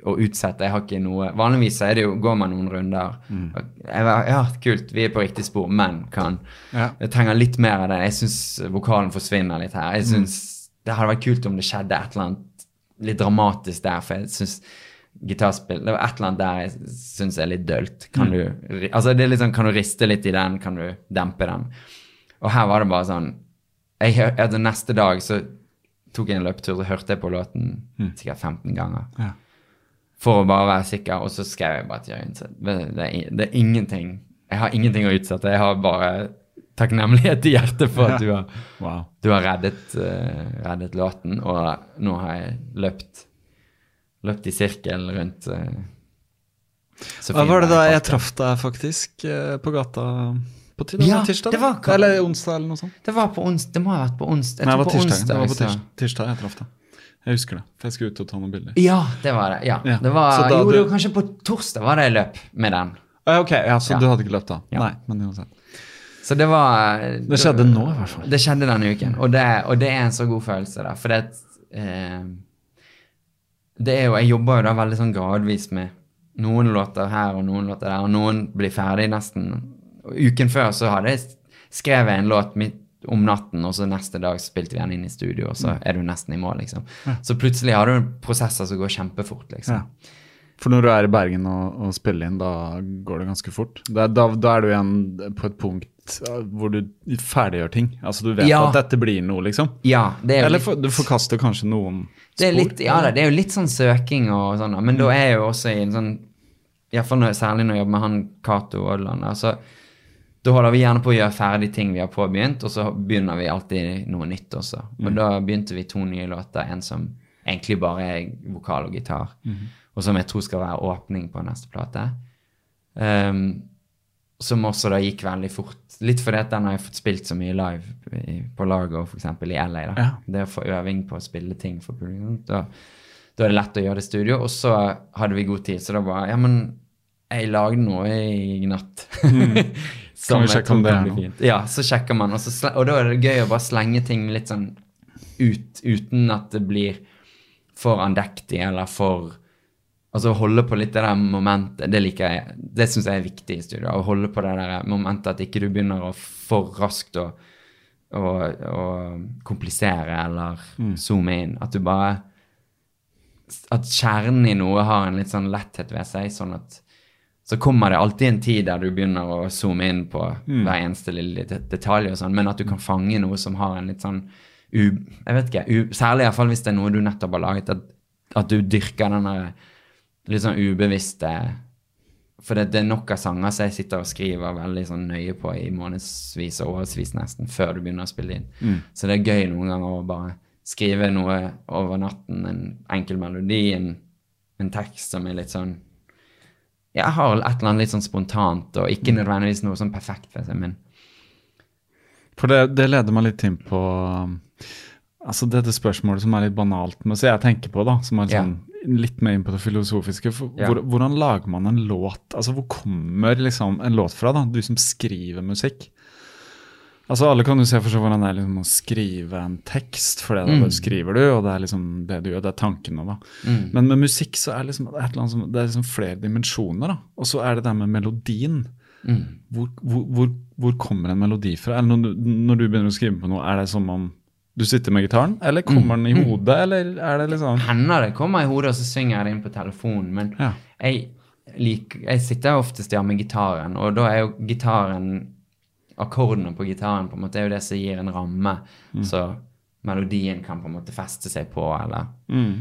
å utsette. Jeg har ikke noe Vanligvis er det jo, går man noen runder. Jeg, var- ja, kult, vi er på riktig spor, men kan Ja. Jeg trenger litt mer av det. Jeg syns vokalen forsvinner litt her. Jeg synes Det hadde vært kult om det skjedde et eller annet litt dramatisk der, for jeg syns gitarspill Det var et eller annet der jeg syns er litt dølt. Kan du Altså, det er litt sånn Kan du riste litt i den? Kan du dempe den? Og her var det bare sånn jeg, altså, Neste dag så tok jeg en løpetur, og hørte jeg på låten sikkert 15 ganger. Ja. For å bare være sikker, og så skrev jeg bare til Jørgen det, det, er, det er ingenting Jeg har ingenting å utsette. Jeg har bare takknemlighet i hjertet for at du har, Wow. du har reddet, uh, reddet låten, og nå har jeg løpt løpt i sirkel rundt uh, Hva var det da jeg traff deg faktisk eh, på gata på tirsdag? Ja, det var- Eller onsdag, eller noe sånt? Det var på onsdag, det må ha vært på onsdag. Nei, det var på tirsdag. Det var på onsdag, tirsdag, jeg traff deg. Jeg husker det, for jeg skulle ut og ta noen bilder. Ja, det var det. Ja. Ja, Det var, da jo, du- kanskje på torsdag var det jeg løp med den. Ok, ja, Så Ja. du hadde ikke løpt da? Ja. Nei, men uansett. Så det var Det skjedde nå, i hvert fall. Det skjedde denne uken, og det, og det er en så god følelse, da. For det eh, Det er jo Jeg jobber jo da veldig sånn gradvis med noen låter her og noen låter der, og noen blir ferdig nesten Uken før så hadde jeg skrevet en låt midt om natten, og så neste dag spilte vi den inn i studio, og Mm. så er du nesten i mål, liksom. Så plutselig har du prosesser som går kjempefort, liksom. Ja. For når du er i Bergen og, og spiller inn, da går det ganske fort. Da, da, da er du igjen på et punkt hvor du ferdiggjør ting. Altså du vet Ja. at dette blir noe, liksom. Ja, det er Eller litt- for, du forkaster kanskje noen Det spor. litt, ja, da, det er jo litt sånn søking og sånn, men da er jeg jo også i en sånn Iallfall når, særlig når jeg jobber med han Cato Odland. Altså, da holder vi gjerne på å gjøre ferdig ting vi har påbegynt, og så begynner vi alltid noe nytt også. Og da begynte vi to nye låter, en som egentlig bare er vokal og gitar, og som jeg tror skal være åpning på neste plate. Um, som også da gikk veldig fort. Litt fordi at den har jeg fått spilt så mye live i, på Largo, f.eks. i LA. da. Ja. Det å få øving på å spille ting for publikum. Da, da er det lett å gjøre det i studio. Og så hadde vi god tid, så da bare Ja, men jeg lagde noe i natt. Som Kan vi sjekke om det er noe? Ja, så sjekker man. Og, så og da er det gøy å bare slenge ting litt sånn ut, uten at det blir for andektig eller for Altså holde på litt det der momentet, det liker jeg. Det syns jeg er viktig i studio. Å holde på det der momentet at ikke du begynner å for raskt å, å, å komplisere eller zoome inn. At du bare At kjernen i noe har en litt sånn letthet ved seg, sånn at så kommer det alltid en tid der du begynner å zoome inn på hver eneste lille det- detalj, og sånn, men at du kan fange noe som har en litt sånn u, Jeg vet ikke, u, Særlig iallfall hvis det er noe du nettopp har laget, at, at du dyrker den der litt sånn ubevisste For det, det er nok av sanger som jeg sitter og skriver veldig sånn nøye på i månedsvis og årevis nesten, før du begynner å spille inn. Så det er gøy noen ganger å bare skrive noe over natten, en enkel melodi, en, en tekst som er litt sånn Jeg har et eller annet litt sånn spontant, og ikke nødvendigvis noe sånn perfekt ved seg, men For det, det leder meg litt inn på Altså dette spørsmålet som er litt banalt, men så jeg tenker på, da, som er sånn sånn, litt mer inn på det filosofiske. Ja. hvor, hvordan lager man en låt? Altså Hvor kommer liksom en låt fra, da? Du som skriver musikk. Altså Alle kan jo se for seg hvordan det er liksom å skrive en tekst, for det, Mm. det skriver du, og det er liksom det du gjør, det er tankene. da. Mm. Men med musikk så er det liksom, som, det er liksom flere dimensjoner. da. Og så er det det med melodien. mm. Hvor, hvor, hvor, hvor kommer en melodi fra? Eller når du, når du begynner å skrive på noe, er det som om du sitter med gitaren, eller kommer den i hodet, eller er det liksom hender det kommer i hodet, og så synger jeg det inn på telefonen. Men Ja. jeg, lik, jeg sitter oftest ja, med gitaren, og da er jo gitaren Akkordene på gitaren på en måte er jo det som gir en ramme, så melodien kan på en måte feste seg på, eller mm.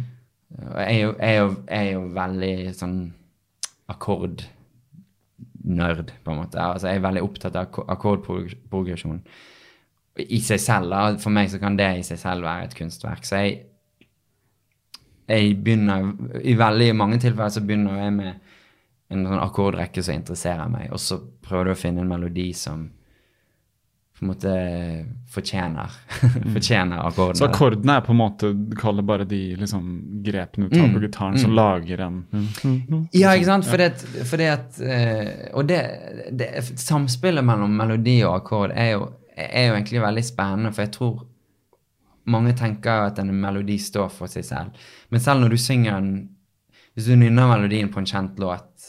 Jeg er jo, jeg er jo, jeg er jo veldig sånn akkordnerd, på en måte. Altså, jeg er veldig opptatt av akko- akkordprogresjon i seg selv. Da. For meg så kan det i seg selv være et kunstverk. Så jeg, jeg begynner I veldig mange tilfeller så begynner jeg med en sånn akkordrekke som interesserer meg, og så prøver du å finne en melodi som på en måte fortjener fortjener akkordene. Så akkordene er på en måte Du kaller bare de liksom, grepene du tar på gitaren, som lager en Ja, ikke sant? Fordi at, fordi at eh, Og det, det Samspillet mellom melodi og akkord er jo, er jo egentlig veldig spennende, for jeg tror mange tenker at en melodi står for seg selv. Men selv når du synger en Hvis du nynner melodien på en kjent låt,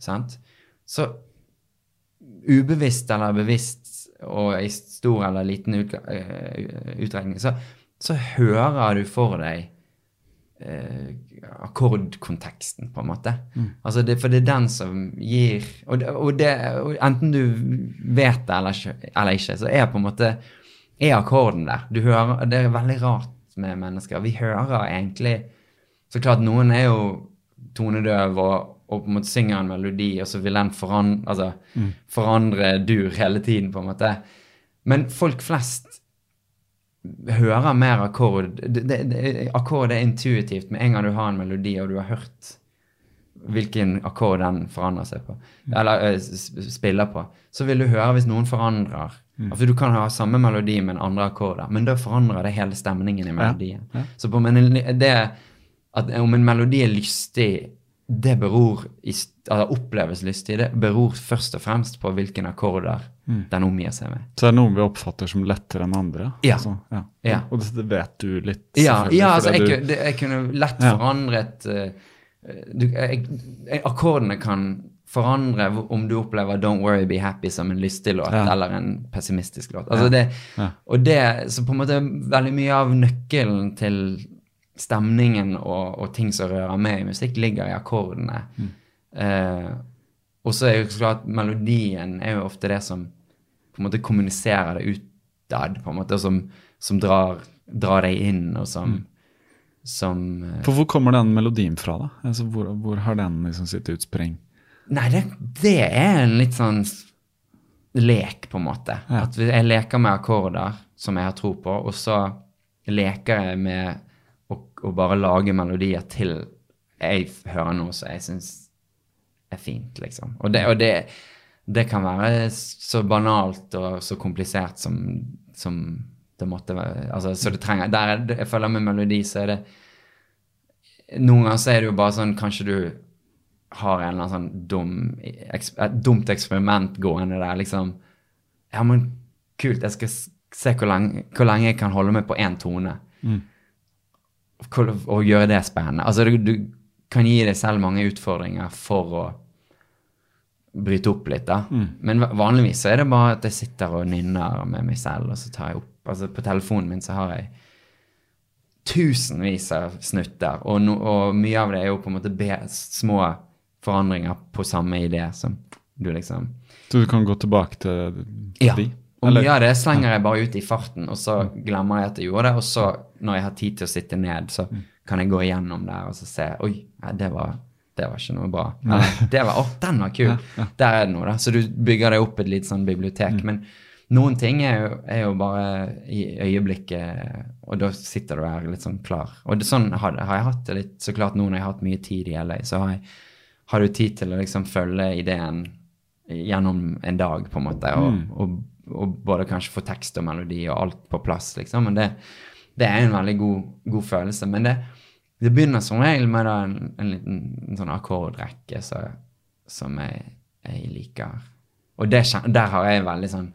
sant, så ubevisst eller bevisst og i stor eller liten eh, utregning, så, så hører du for deg eh, akkordkonteksten, på en måte. Altså det, for det er den som gir Og, og, det, og enten du vet det eller, ikke- eller ikke, så er på en måte er akkorden der. Du hører, Det er veldig rart med mennesker. Vi hører egentlig Så klart, noen er jo tonedøv og, og på en måte synger en melodi, og så vil den forandre, altså, forandre dur hele tiden, på en måte. Men folk flest hører mer akkord. Det, det, det, akkord er intuitivt. Med en gang du har en melodi, og du har hørt hvilken akkord den forandrer seg på, eller eh, spiller på, så vil du høre hvis noen forandrer. Altså Du kan ha samme melodi, men andre akkorder, men da forandrer det hele stemningen i melodien. Så på men, det at om en melodi er lystig, det beror i, altså oppleves lystig, det beror først og fremst på hvilken akkorder den omgir seg med. Så det er noen vi oppfatter som lettere enn andre? Ja. Altså, ja. Ja. Og det, vet du litt? Ja, ja altså, jeg, du- jeg kunne lett forandret uh, du, jeg, jeg, Akkordene kan forandre om du opplever 'Don't Worry, Be Happy' som en lystig låt eller en pessimistisk låt. Altså det. Og det, så på en måte veldig mye av nøkkelen til stemningen og, og ting som rører meg i musikk, ligger i akkordene. Mm. Eh, og så er jo så klart melodien er jo ofte det som på en måte kommuniserer det utad, på en måte, og som, som drar, drar deg inn, og som, Mm. som eh, For hvor kommer den melodien fra, da? Altså, hvor, hvor har den liksom sitt utspring? Nei, det, det er en litt sånn lek, på en måte. Ja. At jeg leker med akkorder som jeg har tro på, og så leker jeg med å, bare lage melodier til jeg hører noe som jeg syns er fint, liksom. Og det, og det, det kan være så banalt og så komplisert som, som det måtte være. Altså, så det trenger, der er, jeg føler med melodi så er det Noen ganger så er det jo bare sånn Kanskje du har en eller annen sånn dum, et dumt eksperiment gående der, liksom. Ja, men kult, jeg skal se hvor lenge, hvor lenge jeg kan holde meg på én tone. Hvor- Og gjøre det spennende. Altså, du, du kan gi deg selv mange utfordringer for å bryte opp litt, da. Men vanligvis så er det bare at jeg sitter og nynner med meg selv, og så tar jeg opp Altså, på telefonen min så har jeg tusenvis av snutter, og, no, og mye av det er jo på en måte be, små forandringer på samme idé som du liksom Så du kan gå tilbake til Ja. de? Og Eller- mye av det slenger jeg bare ut i farten, og så glemmer jeg at jeg gjorde det. Og så, når jeg har tid til å sitte ned, så kan jeg gå igjennom der og så se Oi, det var, det var ikke noe bra. Eller, det var, Å, den var kul! Der er det noe, da. Så du bygger deg opp et litt sånn bibliotek. Men noen ting er jo, er jo bare i øyeblikket, og da sitter du her litt sånn klar. Og det, sånn har, har jeg hatt det litt. Så klart nå når jeg har hatt mye tid i LA, så har jeg har du tid til å liksom følge ideen gjennom en dag, på en måte, og, og, og både kanskje få tekst og melodi og alt på plass, liksom. Men det, det er en veldig god, god følelse. Men det, det begynner som regel med en, en liten en sånn akkordrekke så, som jeg, jeg liker. Og det, der har jeg veldig sånn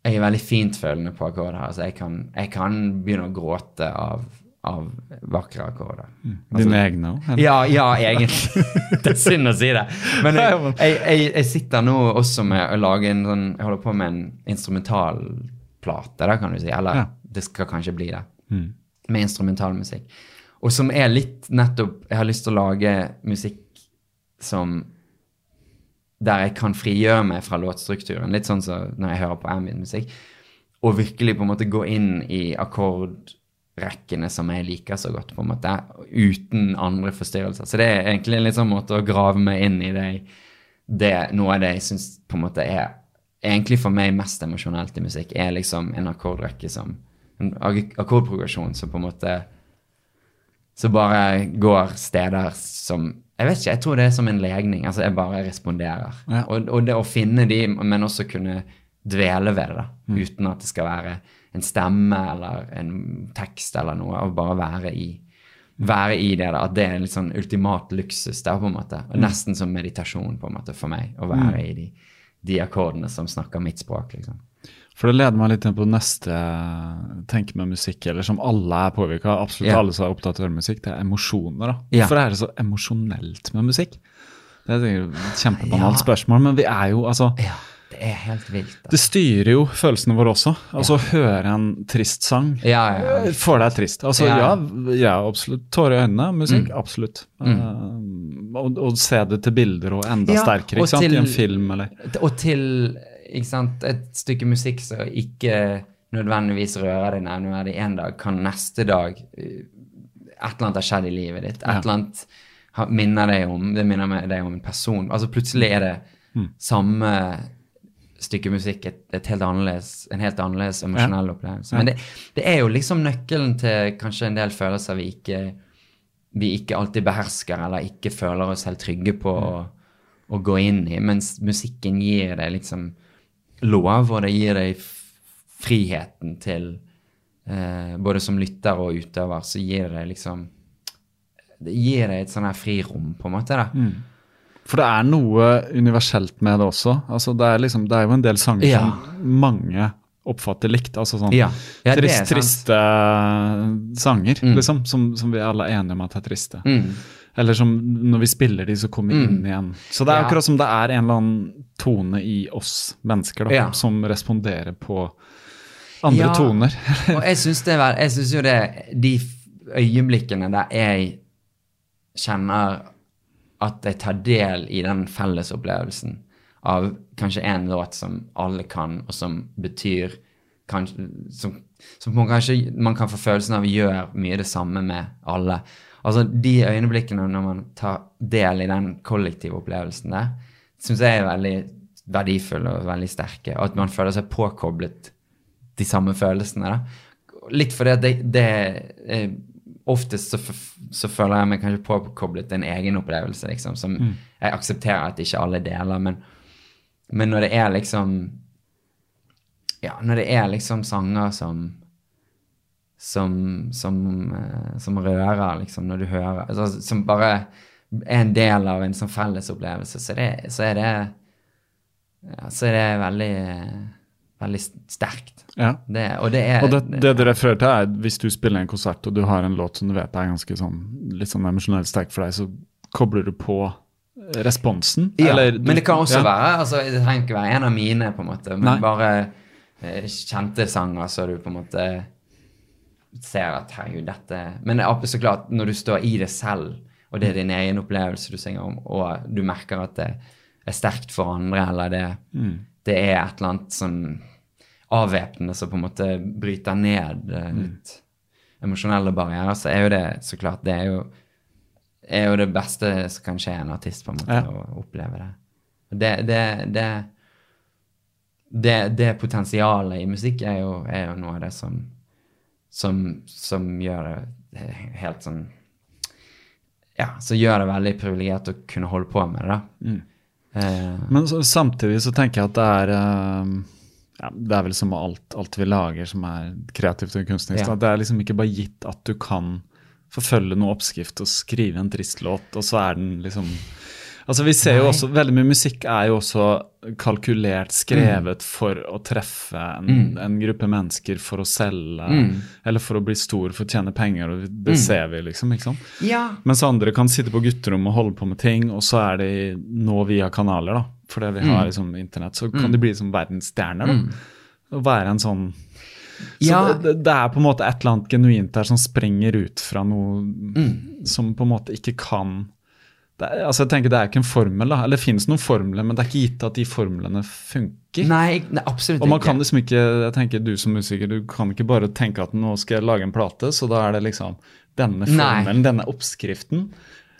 Jeg er veldig fintfølende på akkorder. Altså jeg kan, jeg kan begynne å gråte av, av vakre akkorder. Dine egne òg? Ja, ja, egentlig. det er synd å si det. Men jeg, jeg, jeg, jeg sitter nå også med å lage en sånn Jeg holder på med en instrumentalplate, da, kan du si. Eller Ja. det skal kanskje bli det. Med instrumentalmusikk. Og som er litt nettopp Jeg har lyst til å lage musikk som Der jeg kan frigjøre meg fra låtstrukturen. Litt sånn som når jeg hører på ambient-musikk. Og virkelig på en måte gå inn i akkordrekkene som jeg liker så godt, på en måte, uten andre forstyrrelser. Så det er egentlig en litt sånn måte å grave meg inn i det, det noe av det jeg syns på en måte er egentlig for meg mest emosjonelt i musikk, er liksom en akkordrekke som En akkordprogresjon som på en måte Som bare går steder som Jeg vet ikke, jeg tror det er som en legning. Altså, jeg bare responderer. Ja. Og, og det å finne de, men også kunne dvele ved det, da, uten at det skal være en stemme eller en tekst eller noe, og bare være i være i det, da, at det er en litt sånn ultimat luksus der, på en måte. Og Nesten som meditasjon, på en måte, for meg, å være i de, de akkordene som snakker mitt språk, liksom. For det leder meg litt inn på neste tenk med musikk, eller som alle er påvirka. Absolutt Ja. alle som er opptatt av å høre musikk. Det er emosjoner. da. Ja. Hvorfor er det så emosjonelt med musikk? Det er et kjempebanalt Ja. spørsmål, men vi er jo altså Ja, det er helt vilt. Da. Det styrer jo følelsene våre også. Altså å høre en trist sang Ja, ja, ja. får deg trist. Altså ja, Ja. ja, absolutt. Tårer i øynene, musikk, Mm. absolutt. Uh, og, og se det til bilder og enda Ja, sterkere, ikke sant? til- I en film eller Og til sant, et stykke musikk som ikke nødvendigvis rører deg nevneverdig en dag, kan neste dag eh, Et eller annet har skjedd i livet ditt. Et Ja. eller annet minner deg om det minner deg om en person. Altså Plutselig er det Mm. samme stykke musikk et, et helt en helt annerledes emosjonell opplevelse. Men det, det er jo liksom nøkkelen til kanskje en del følelser vi ikke vi ikke alltid behersker eller ikke føler oss helt trygge på å, å gå inn i, mens musikken gir deg liksom lov, og det gir deg friheten til eh, Både som lytter og utøver, så gir det liksom Det gir deg et sånn her frirom, på en måte. da. For det er noe universelt med det også. Altså det, er liksom, det er jo en del sanger Ja. som mange oppfatter likt. Altså sånn Ja. Ja, trist, triste sanger, Mm. liksom, som, som vi alle er enige om at er triste. Mm. Eller som når vi spiller de, så kommer vi inn igjen. Så det er Ja. akkurat som det er en eller annen tone i oss mennesker da, som responderer på andre Ja. toner. Og jeg syns Jeg jo det De øyeblikkene der jeg kjenner at jeg tar del i den fellesopplevelsen av kanskje en låt som alle kan, og som betyr kanskje, som, som man, kanskje, man kan få følelsen av gjør mye det samme med alle. Altså De øyeblikkene når man tar del i den kollektive opplevelsen der, syns jeg er veldig verdifulle og veldig sterke. Og at man føler seg påkoblet de samme følelsene. da. Litt fordi at det, det eh, Oftest så, så føler jeg meg kanskje påkoblet en egen opplevelse, liksom, som jeg aksepterer at ikke alle deler, men, men når det er liksom Ja, når det er liksom sanger som som, som, eh, som rører, liksom, når du hører altså, Som bare er en del av en sånn fellesopplevelse, så, det, så er det ja, så er det veldig veldig sterkt. Ja. Det, og det er Og det, det det refererer til, er hvis du spiller en konsert og du har en låt som du vet er ganske sånn, litt sånn emosjonelt sterk for deg, så kobler du på responsen? Ja, eller du- men det kan også ja. være altså, Det trenger ikke være en av mine, på en måte, men Nei. bare eh, kjente sanger så du på en måte ser at herregud, dette Men absolutt klart, når du står i det selv, og det er din egen opplevelse du synger om, og du merker at det er sterkt for andre, eller det, Mm. det er et eller annet sånn avvæpnende som på en måte bryter ned litt mm. emosjonelle barrierer, så er jo det så klart Det er jo, er jo det beste som kan skje en artist, på en måte, Ja. å oppleve det. Det, det, det, det, det potensialet i musikk er jo, er jo noe av det som, som, som gjør det helt sånn Ja, som gjør det veldig privilegert å kunne holde på med det, da. Eh, Men så, samtidig så tenker jeg at det er um ja, Det er vel som alt, alt vi lager som er kreativt og kunstnerisk. Ja. Det er liksom ikke bare gitt at du kan forfølge noen oppskrift og skrive en trist låt, og så er den liksom Altså Vi ser jo også, Veldig mye musikk er jo også kalkulert, skrevet for å treffe en, en gruppe mennesker for å selge, Mm. eller for å bli stor, for å tjene penger. og Det ser vi, liksom. ikke sant? ja. Mens andre kan sitte på gutterommet og holde på med ting, og så er de nå via kanaler, da. Fordi vi har liksom internett, så kan de bli som verdensstjerner. da. Å være en sånn Så Ja. det, det er på en måte et eller annet genuint der som sprenger ut fra noe som på en måte ikke kan det er, altså jeg tenker det er ikke en formel, da. Eller det finnes noen formler, men det er ikke gitt at de formlene funker. Nei, nei absolutt Og man kan liksom ikke, jeg tenker du som musiker, du kan ikke bare tenke at nå skal jeg lage en plate, så da er det liksom denne Nei. formelen, denne oppskriften.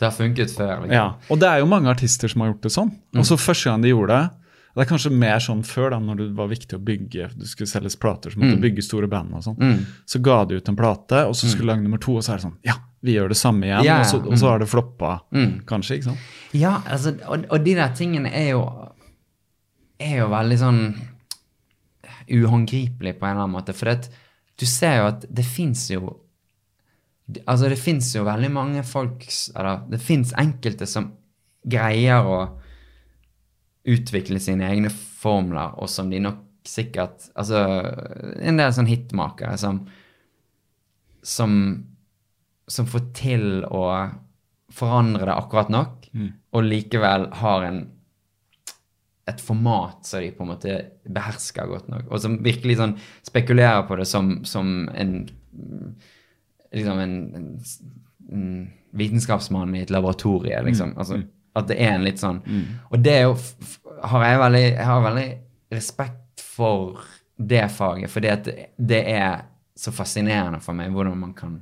Det har funket før. Liksom. Ja, Og det er jo mange artister som har gjort det sånn. Mm. Og så første gang de gjorde det Det er kanskje mer sånn før, da, når det var viktig å bygge Du skulle selges plater, så måtte du bygge store band og sånn. Mm. Så ga de ut en plate, og så skulle du lage nummer to, og så er det sånn Ja, vi gjør det samme igjen. Ja. Og, så, og så har det floppa, Mm. kanskje. ikke sant? Ja, altså, og, og de der tingene er jo Er jo veldig sånn uhåndgripelig på en eller annen måte. For det, du ser jo at det fins jo Altså, det fins jo veldig mange folk Eller det fins enkelte som greier å utvikle sine egne formler, og som de nok sikkert Altså, en del sånn hitmakere som som som får til å forandre det akkurat nok, og likevel har en et format som de på en måte behersker godt nok, og som virkelig sånn spekulerer på det som, som en liksom en, en, en vitenskapsmann i et laboratorie, liksom. Altså, at det er en litt sånn. Og det er jo har jeg veldig Jeg har veldig respekt for det faget, fordi at det, det er så fascinerende for meg hvordan man kan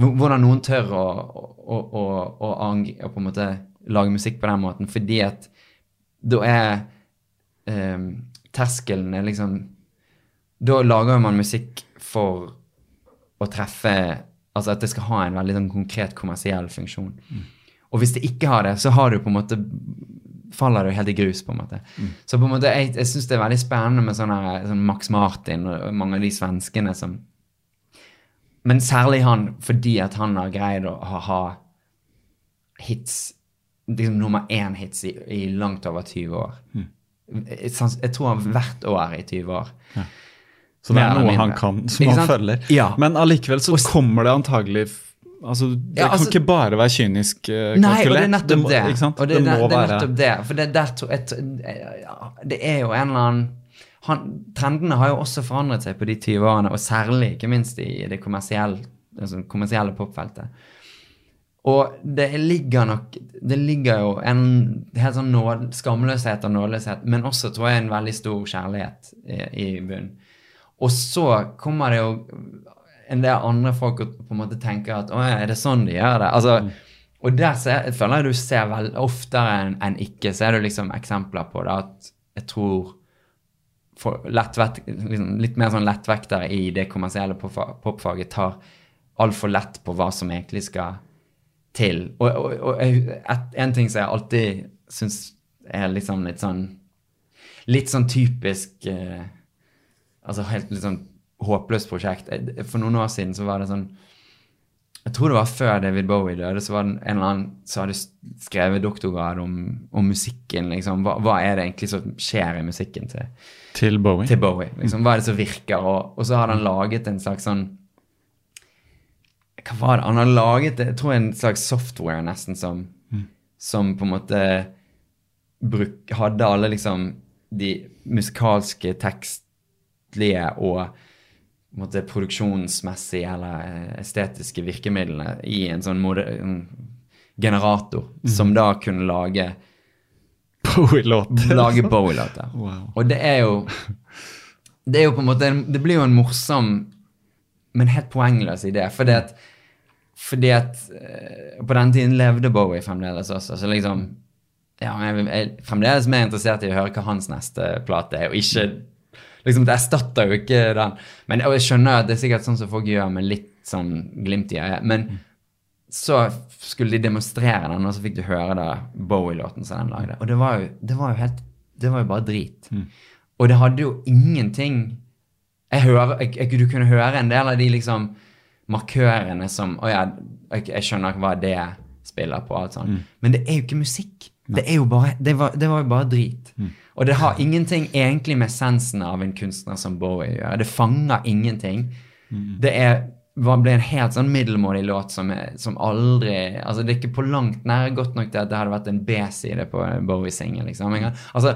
Hvordan noen tør å, å, å, å, ang- å på en måte lage musikk på den måten, fordi at da er um, terskelen er liksom Da lager man musikk for å treffe Altså at det skal ha en veldig sånn konkret kommersiell funksjon. Og hvis det ikke har det, så har du på en måte faller jo helt i grus, på en måte. Så på en måte, jeg, jeg syns det er veldig spennende med sånne, sånn Max Martin og mange av de svenskene som Men særlig han, fordi at han har greid å ha, ha hits liksom nummer én-hits i, i langt over 20 år. Jeg, jeg tror han hvert år i 20 år. Så det er noe han kan, som han følger. Ja. Men allikevel så kommer det antagelig Altså, det Ja, altså- kan ikke bare være kynisk uh, Nei, og det er nettopp det. det. Og det, det, det, det er nettopp det. For det, der, et, det er jo en eller annen han, Trendene har jo også forandret seg på de 20 årene, og særlig ikke minst i det kommersielle, altså kommersielle popfeltet. Og det ligger nok Det ligger jo en helt sånn nåd, skamløshet og nådeløshet, men også tror jeg en veldig stor kjærlighet i, i bunnen. Og så kommer det jo en det andre folk på en måte tenker at å, er det sånn de gjør det? Altså, Og der ser, jeg føler jeg du ser vel oftere enn en ikke, så er det liksom eksempler på det at jeg tror for lettvekt, liksom, litt mer sånn lettvektere i det kommersielle popfaget tar altfor lett på hva som egentlig skal til. Og, og, og et, en ting som jeg alltid syns er liksom litt sånn Litt sånn typisk eh, Altså helt litt sånn håpløst prosjekt. For noen år siden så var det sånn Jeg tror det var før David Bowie døde, så var det en eller annen som hadde skrevet doktorgrad om, om musikken. liksom. Hva, hva er det egentlig som skjer i musikken til, til Bowie. til Bowie. Liksom. Hva er det som virker? Og, og så hadde han laget en slags sånn Hva var det? Han hadde laget jeg tror en slags software nesten som, som på en måte bruk, hadde alle liksom de musikalske, tekstlige og måte produksjonsmessige eller estetiske virkemidlene i en sånn en generator, som da kunne lage Bowie-låter. lage Bowie-låter. Wow. Og det er jo Det er jo på en måte Det blir jo en morsom, men helt poengløs idé. Fordi at, fordi at eh, På den tiden levde Bowie fremdeles også, så liksom ja, jeg er fremdeles mer interessert i å høre hva hans neste plate er, og ikke liksom, Det erstatter jo ikke den. Men og jeg skjønner at det er sikkert sånn som folk gjør med litt sånn glimt i øyet. Men så skulle de demonstrere den, og så fikk du høre da Bowie-låten som den lagde. Og det var jo, det var jo helt Det var jo bare drit. Og det hadde jo ingenting jeg hører, jeg, jeg, Du kunne høre en del av de liksom markørene som Å ja, jeg, skjønner hva det spiller på, alt sånt. Men det er jo ikke musikk. Det er jo bare Det var, det var jo bare drit. Og det har ingenting egentlig med essensen av en kunstner som Bowie å gjøre. Det fanger ingenting. Det er var, ble en helt sånn middelmådig låt som, som aldri altså Det er ikke på langt nær godt nok til at det hadde vært en B-side på Bowie-singel. Liksom. Altså,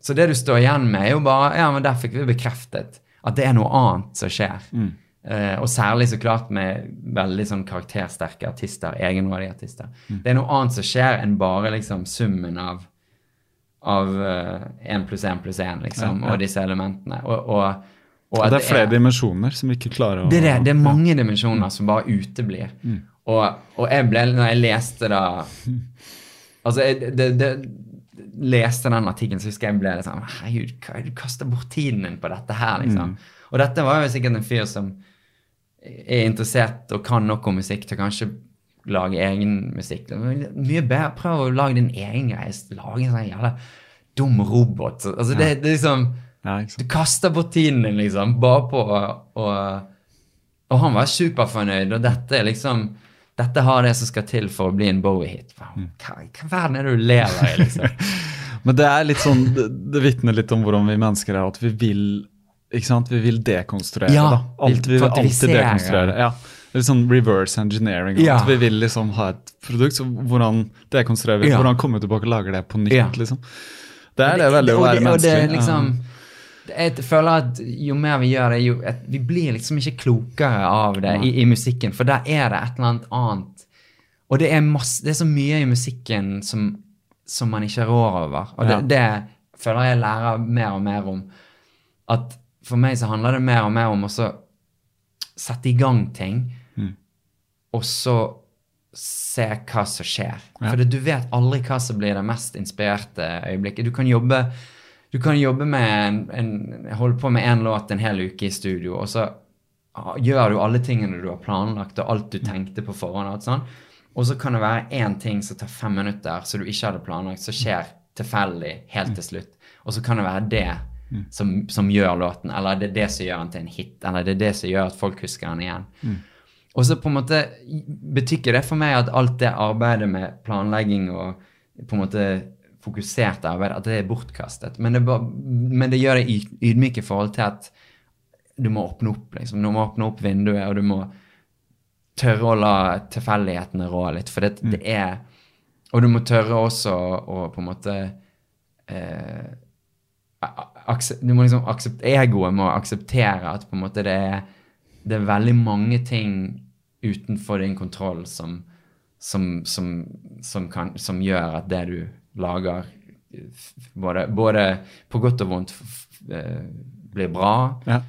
så det du står igjen med, er jo bare Ja, men der fikk vi bekreftet at det er noe annet som skjer. Eh, og særlig så klart med veldig sånn karaktersterke artister, egenrådige artister. Mm. Det er noe annet som skjer enn bare liksom summen av av én pluss én pluss én, liksom, Ja, ja. og disse elementene. Og, og, og det er flere dimensjoner som vi ikke klarer å det er det. Det er mange dimensjoner som bare uteblir. Og, og jeg ble, når jeg leste da Altså, jeg det, det, leste den artikkelen, så husker jeg ble litt sånn Herregud, du kaster bort tiden din på dette her, liksom. Og dette var jo sikkert en fyr som er interessert og kan nok om musikk til kanskje lage egen musikk. Mye bedre. Prøv å lage din egen greie. Lage en sånn jævla dum robot. Altså, det, det er liksom Ja, du kaster bort tiden din, liksom, bare på å å- Og han var superfornøyd, og dette er liksom Dette har det som skal til for å bli en Bowie-hit. Hva, hva hva verden er det du lever i, liksom? Men det er litt sånn, det, det vitner litt om hvordan vi mennesker er, at vi vil ikke sant? Vi vil dekonstruere, Ja, da. Alt, vi vil alltid dekonstruere. Ja. Det er litt sånn reverse engineering. Ja. At vi vil liksom ha et produkt, så hvordan dekonstruerer vi? Ja. Hvordan kommer vi tilbake og lager det på nytt, liksom? Det er det, veldig å være det- det menneskelig. liksom, jeg føler at jo mer vi gjør det, jo et, Vi blir liksom ikke klokere av det i, i musikken, for der er det et eller annet annet. Og det er, masse, det er så mye i musikken som, som man ikke rår over. Og det, det føler jeg lærer mer og mer om. At for meg så handler det mer og mer om å sette i gang ting, Mm. og så se hva som skjer. For du vet aldri hva som blir det mest inspirerte øyeblikket. Du kan jobbe, du kan jobbe med en, en Holde på med én låt en hel uke i studio, og så gjør du alle tingene du har planlagt, og alt du tenkte på forhånd. Og, alt sånn. og så kan det være én ting som tar fem minutter, som du ikke hadde planlagt, som skjer tilfeldig helt til slutt. Og så kan det være det som, som gjør låten, eller det er det som gjør den til en hit, eller det er det som gjør at folk husker den igjen. Og så på en måte betyr det for meg at alt det arbeidet med planlegging og på en måte fokusert arbeid, at det er bortkastet. Men det, bare, men det gjør det yd- ydmyk i forhold til at du må åpne opp, liksom. Du må åpne opp vinduet, og du må tørre å la tilfeldighetene rå litt. For det, det er Og du må tørre også å på en måte eh, Du må liksom aksept, Egoet må akseptere at på en måte det er, det er veldig mange ting utenfor din kontroll som, som, som, som, kan, som gjør at det du lager, både, både på godt og vondt, eh, blir bra. Ja.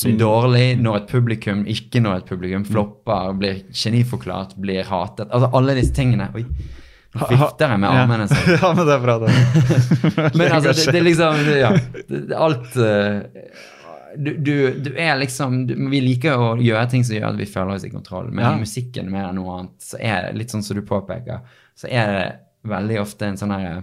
Blir dårlig når et publikum ikke når et publikum flopper, blir geniforklart, blir hatet. Altså alle disse tingene. Oi, vifter jeg med armene sånn. ja, men det er bra, det. Men altså, det, det er liksom ja, Alt eh, du, du, du er liksom du, Vi liker å gjøre ting som gjør at vi føler oss i kontroll, men Ja. i musikken mer enn noe annet, så er det litt sånn som du påpeker, så er det veldig ofte en sånn herre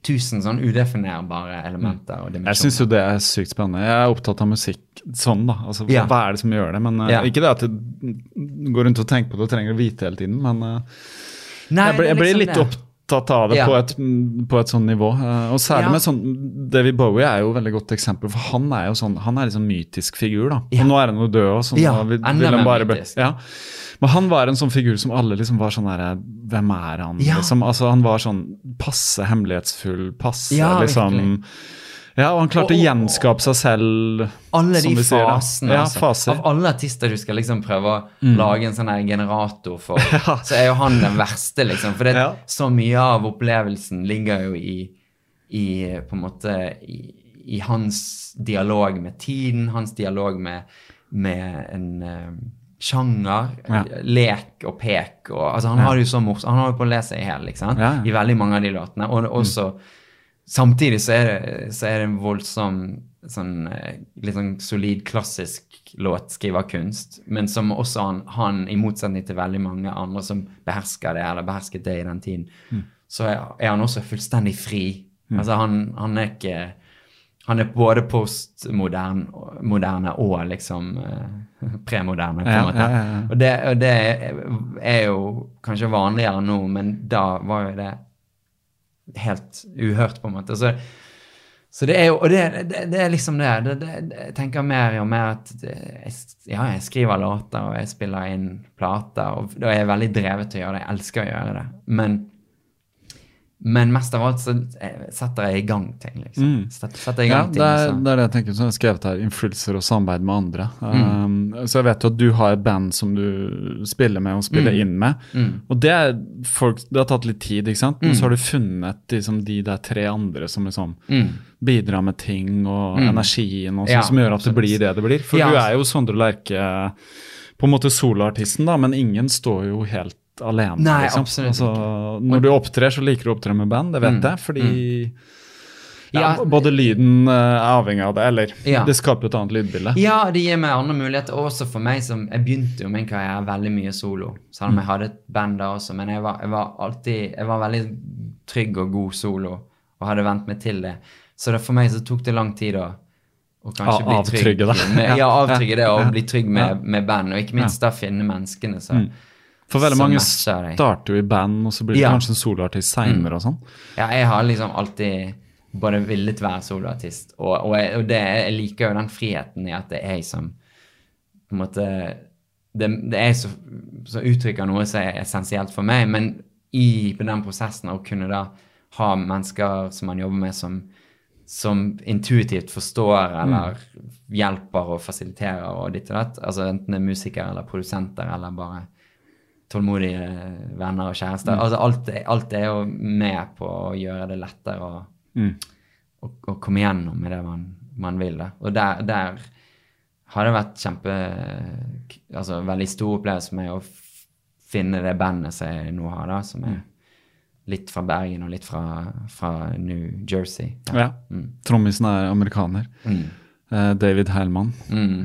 Tusen sånn udefinerbare elementer og Jeg dimensjoner. syns jo det er sykt spennende. Jeg er opptatt av musikk sånn, da. Altså, Ja. Hva er det som gjør det? Men eh, Ja. Ikke det at du går rundt og tenker på det og trenger å vite hele tiden, men eh, Nei, jeg, blir, er jeg ble liksom litt det. opptatt av det Ja. på, et, på et sånn nivå. eh, og særlig Ja. med sånn David Bowie er jo et veldig godt eksempel, for han er jo sånn Han er liksom mytisk figur, da. Ja. Og nå er han jo død òg, så nå Ja, vil, vil han bare mytisk. Ja. Men han var en sånn figur som alle liksom var sånn derre Hvem er han? Ja. Liksom, altså, han var sånn passe hemmelighetsfull, passe Ja, liksom virkelig. Ja, og han klarte Og- å gjenskape seg selv alle de fasene. Ja, altså. Mm. Av alle artister du skal liksom prøve å lage en sånn generator for, så er jo han den verste, liksom. For det, Ja. så mye av opplevelsen ligger jo i, i på en måte i, i hans dialog med tiden, hans dialog med, med en eh, sjanger, Ja. lek og pek og Altså, han har det jo så morsomt. Han har jo på å le seg i hjel, liksom. Ja, ja. I veldig mange av de låtene. Og også Samtidig så er det, så er det en voldsom sånn, eh, litt sånn solid klassisk låtskriverkunst, men som også han, han, i motsetning til veldig mange andre som behersker det, eller behersket det i den tiden, så er, er han også fullstendig fri. Altså han, han er ikke Han er både postmoderne moderne og liksom eh, premoderne, på en Ja, måte. ja, ja, ja. Og det, og det er jo kanskje vanligere nå, men da var jo det helt uhørt, på en måte. Så, så det er jo Og det, det, det er liksom det. det, jeg tenker mer og mer at jeg, Ja, jeg skriver låter, og jeg spiller inn plater, og da er jeg veldig drevet til å gjøre det. Jeg elsker å gjøre det. Men Men mest av alt så eh, setter jeg i gang ting, liksom. Mm. Set- Setter jeg i Ja, gang det ting. er, så- det er det jeg tenker som er skrevet her. influencer og samarbeid med andre. Mm. Um, så jeg vet jo at du har et band som du spiller med og spiller inn med. Mm. Og det, folk, det har tatt litt tid, ikke sant? Men så har du funnet liksom, de der tre andre som liksom Mm. bidrar med ting og energien og sånn, Ja, som gjør at det blir det det blir. For Ja. du er jo Sondre Lerche, på en måte soloartisten, da, men ingen står jo helt alene. Nei, liksom. absolutt altså, Når du opptrer, så liker du å opptre med band, det vet Mm. jeg, fordi ja, Ja. både lyden eh, er avhengig av det, eller Ja. det skaper et annet lydbilde. Ja, det gir meg andre muligheter. Også for meg som Jeg begynte jo min karriere veldig mye solo. Selv om jeg hadde et band da også. Men jeg var, jeg var alltid Jeg var veldig trygg og god solo og hadde vent meg til det. Så det, for meg så tok det lang tid å å kanskje bli trygg avtrygge det. Med, ja, avtrygge det og bli trygg med, med band. Og ikke minst da finne menneskene som For veldig mange starter jo i band, og så blir det Ja. kanskje en soloartist seinere og sånn. Ja, jeg har liksom alltid både villet være soloartist, og, og, jeg, og det, jeg liker jo den friheten i at det er jeg som på en måte Det, det er jeg som som uttrykker noe som er essensielt for meg, men i den prosessen å kunne da ha mennesker som man jobber med, som, som intuitivt forstår eller hjelper og fasiliterer og ditt og datt, altså enten det er musikere eller produsenter eller bare tålmodige venner og kjærester. Altså alt, alt er jo med på å gjøre det lettere å, å, å komme gjennom med det man, man vil. Da. Og der, der har det vært kjempe Altså veldig stor opplevelse med å finne det bandet som jeg nå har, da, som er litt fra Bergen og litt fra, fra New Jersey. Ja. Trommisen er amerikaner. Eh, David Heilmann.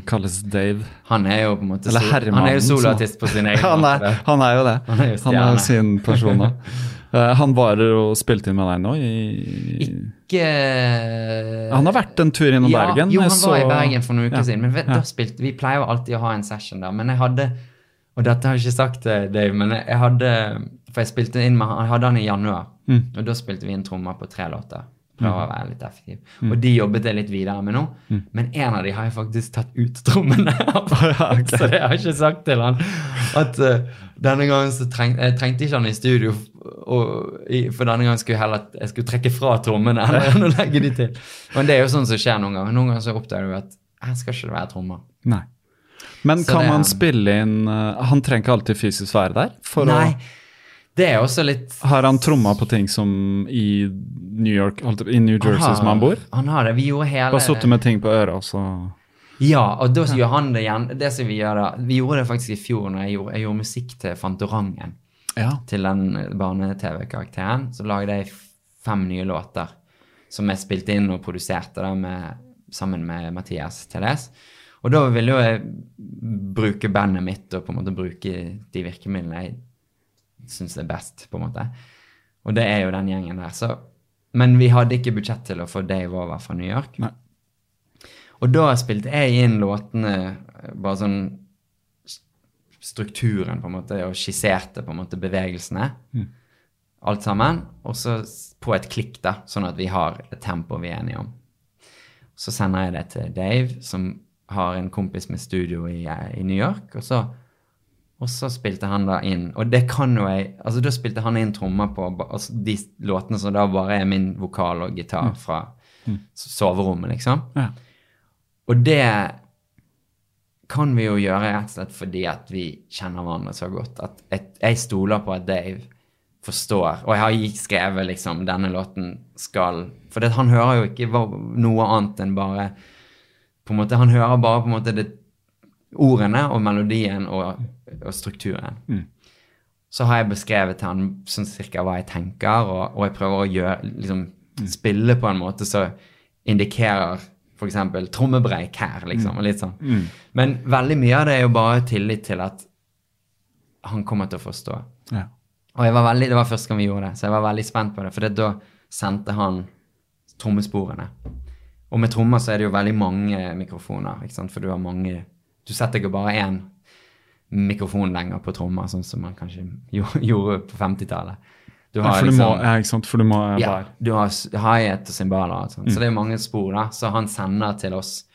Kalles Dave. Han er jo på en måte Eller sol- Han er jo soloartist på sin egen han, måte. er, han er jo det. Han er jo Han er jo sin person da. Eh, han var og spilte inn med deg nå i Ikke Han har vært en tur innom ja, Bergen. Jo, han så- var i Bergen for noen uker Ja. siden. Men vet, Ja. spilte, vi pleier jo alltid å ha en session der. Men jeg hadde Og dette har jeg ikke sagt til Dave, men jeg hadde For jeg spilte inn med han Jeg hadde han i januar, Mm. og da spilte vi inn trommer på tre låter. Prøve å være litt effektiv. Og de jobbet jeg litt videre med nå. Mm. Men en av de har jeg faktisk tatt ut trommene av. Så det har jeg ikke sagt til han. At uh, denne gangen så treng, jeg trengte ikke han i studio, og, i, for denne gangen skulle jeg heller jeg skulle trekke fra trommene enn å legge de til. Men det er jo sånn som skjer noen ganger. Noen ganger så oppdager du at her skal ikke det være trommer. Nei. Men Så kan det- man spille inn eh, Han trenger ikke alltid fysisk være der? For Nei, det er også litt har han tromma på ting som i New York, i New Jersey som han bor? Han har det. Vi gjorde hele Bare sittet med ting på øret, og så Ja, og da gjør han det igjen. Det som Vi gjør da, vi gjorde det faktisk i fjor når jeg gjorde, jeg gjorde musikk til Fantorangen. Ja. til den barne-TV-karakteren, så lagde jeg fem nye låter som jeg spilte inn og produserte da med, sammen med Mathias Teles. Og da ville jo jeg bruke bandet mitt og på en måte bruke de virkemidlene jeg syns er best, på en måte. Og det er jo den gjengen der. Så, men vi hadde ikke budsjett til å få Dave over fra New York. Nei. Og da spilte jeg inn låtene bare sånn strukturen på en måte, og skisserte på en måte bevegelsene. Alt sammen. Og så på et klikk, da, sånn at vi har et tempo vi er enige om. Så sender jeg det til Dave, som har en kompis med studio i, i New York. Og så, og så spilte han da inn Og det kan jo jeg altså Da spilte han inn trommer på altså de låtene som da bare er min vokal og gitar fra mm. soverommet, liksom. Ja. Og det kan vi jo gjøre rett og slett fordi at vi kjenner hverandre så godt. At jeg, jeg stoler på at Dave forstår. Og jeg har skrevet liksom denne låten skal For det, han hører jo ikke noe annet enn bare på en måte, Han hører bare på en måte det, ordene og melodien og, og strukturen. Så har jeg beskrevet til han sånn cirka hva jeg tenker, og, og jeg prøver å gjøre, liksom, spille på en måte som indikerer f.eks. trommebreik her, liksom. og litt sånn. Men veldig mye av det er jo bare tillit til at han kommer til å forstå. Ja. Og var veldig, det var første gang vi gjorde det, så jeg var veldig spent på det. For det, da sendte han trommesporene. Og med trommer så er det jo veldig mange mikrofoner, for du har mange Du setter ikke bare én mikrofon lenger på trommer, sånn som man kanskje gjorde på 50-tallet. Du Ja, har for du må, liksom ja, ikke sant? For du må ja, ja, bare du har hi-hat og cymbaler sånn. Så det er mange spor, da. Så han sender til oss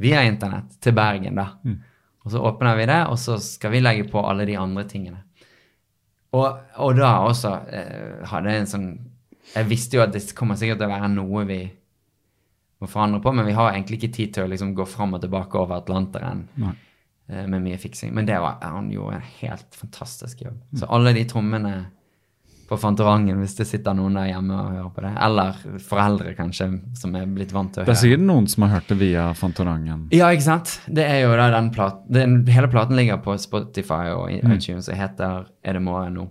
via internett til Bergen, da. Og så åpner vi det, og så skal vi legge på alle de andre tingene. Og, og da også eh, hadde jeg en sånn Jeg visste jo at det kommer sikkert til å være noe vi må forandre på, men vi har egentlig ikke tid til å liksom gå fram og tilbake over Atlanteren Nei. eh, med mye fiksing. Men det var, han gjorde en helt fantastisk jobb. Så alle de trommene på Fantorangen, hvis det sitter noen der hjemme og hører på det, eller foreldre kanskje, som er blitt vant til å Det er høre. sikkert noen som har hørt det via Fantorangen. Ja, ikke sant? Det er jo da den platen Hele platen ligger på Spotify og iTunes iTunes og heter Er det morgen nå?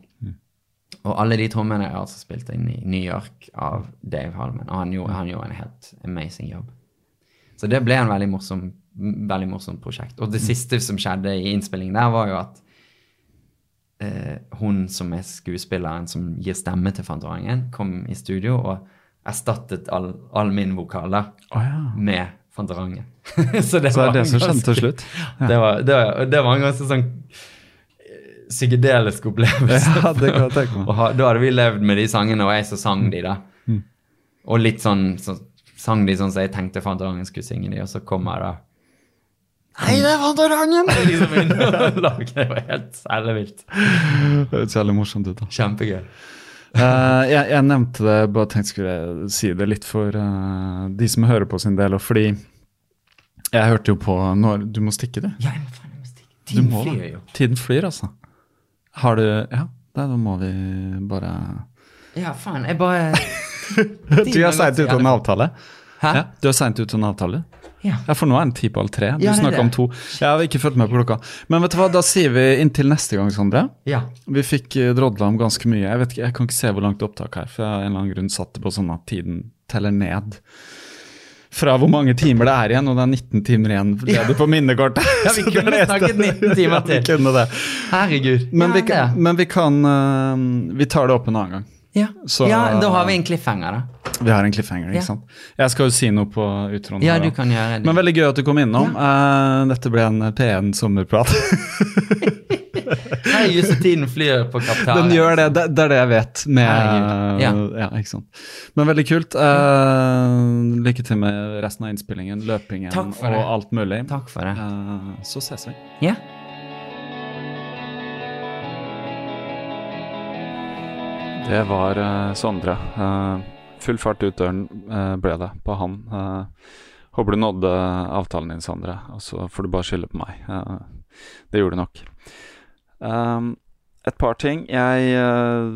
Og alle de trommene er altså spilt inn i New York av Dave Hallman, og han gjorde, han gjorde en helt amazing jobb. Så det ble en veldig morsom, veldig morsomt prosjekt. Og det siste som skjedde i innspillingen der, var jo at eh, hun som er skuespilleren som gir stemme til Fantorangen, kom i studio og erstattet all, all min vokal da, Å ja. med Fantorangen. så det Så det var er det som skjedde til slutt? Det var, det, var, det var en ganske sånn psykedelisk opplevelse. Ja, det kan jeg tenke meg. Ha, da hadde vi levd med de sangene, og jeg så sang de, da. Mm. Og litt sånn så sang de sånn som jeg tenkte Fantorangen skulle synge de, og så kommer da Hei, det er Fantorangen! liksom inn. Det var helt ellevilt. Det høres jævlig morsomt ut. da. Kjempegøy. Uh, jeg, jeg nevnte det, bare tenkte skulle jeg si det litt for uh, de som hører på sin del, og fordi jeg hørte jo på når Du må stikke, du. Ja, jeg må stikke. Du Tiden må flyr jo. Tiden flyr, altså. Har du Ja, da må vi bare Ja, faen, jeg bare Du er seint ute av en avtale. Hæ? Ja, du er seint ute av en avtale. Ja. Ja, for nå er den ti på halv tre. Du Ja, er snakker om to. Jeg har ikke fulgt med på klokka. Men vet du hva, da sier vi inntil neste gang, Sondre. ja. Vi fikk eh, drodla om ganske mye. Jeg vet ikke, jeg kan ikke se hvor langt opptak her, for jeg har en eller annen grunn satt det på sånn at tiden teller ned. Fra hvor mange timer det er igjen, og det er 19 timer igjen ledig på minnekortet. Ja, vi det kunne det snakket 19 timer Ja, vi kunne det. Herregud. Men, vi, ja, kan- det. men vi kan uh, Vi tar det opp en annen gang. Ja. Så- ja, da har vi en cliffhanger, da. Vi har en cliffhanger, ikke sant. Jeg skal jo si noe på utroen. Ja, du kan gjøre det. Men veldig gøy at du kom innom. Uh, dette ble en P1 sommerprat. Så tiden flyr på kapitalen. Den gjør det, det, det er det jeg vet. Med, ja. ja. ikke sant. Men veldig kult. Uh, lykke til med resten av innspillingen, løpingen Takk for og det. alt mulig. Takk for det. Uh, så ses vi. Ja. Det var uh, Sondre. Uh, full fart ut døren uh, ble det på han. Håper du nådde avtalen din, Sondre, og så får du bare skylde på meg. Det gjorde du nok. Um, et par ting. Jeg uh,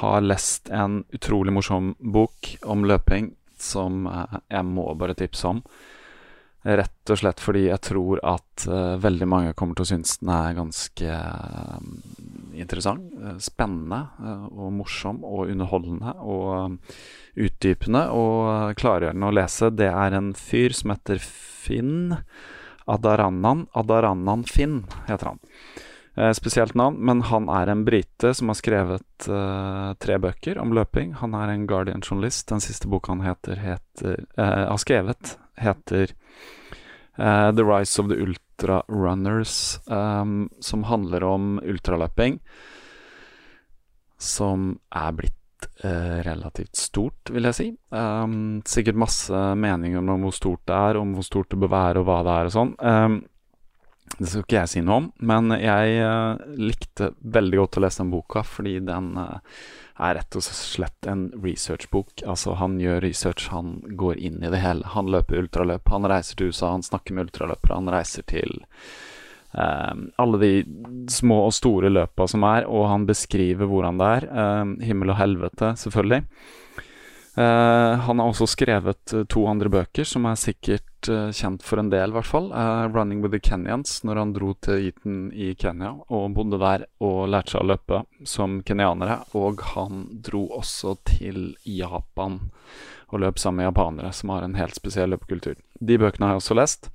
har lest en utrolig morsom bok om løping som uh, jeg må bare tipse om. Rett og slett fordi jeg tror at uh, veldig mange kommer til å synes den er ganske eh, interessant, spennende og morsom og underholdende og utdypende og klargjørende å lese. Det er en fyr som heter Finn Adarannan. Adarannan Finn heter han. Eh, spesielt navn, men han er en brite som har skrevet eh, tre bøker om løping. Han er en Guardian-journalist. Den siste boka han heter, heter eh, har skrevet, heter eh, The Rise of the Ultra Runners, um, som handler om ultraløping. Som er blitt relativt stort, vil jeg si. Um, sikkert masse meninger om hvor stort det er, om hvor stort det bør være, og hva det er og sånn. Um, det skal ikke jeg si noe om, men jeg eh, likte veldig godt å lese den boka, fordi den eh, er rett og slett en researchbok. Altså, han gjør research, han går inn i det hele. Han løper ultraløp, han reiser til USA, han snakker med ultraløpere, han reiser til Um, alle de små og store løpa som er, og han beskriver hvordan det er. Um, himmel og helvete, selvfølgelig. Eh, han har også skrevet eh, to andre bøker som er sikkert eh, kjent for en del, i hvert fall. 'Running with the Kenyans', når han dro til Eton i Kenya og bodde der og lærte seg å løpe som kenyanere. Og han dro også til Japan og løp sammen med japanere, som har en helt spesiell løpekultur. De bøkene har jeg også lest.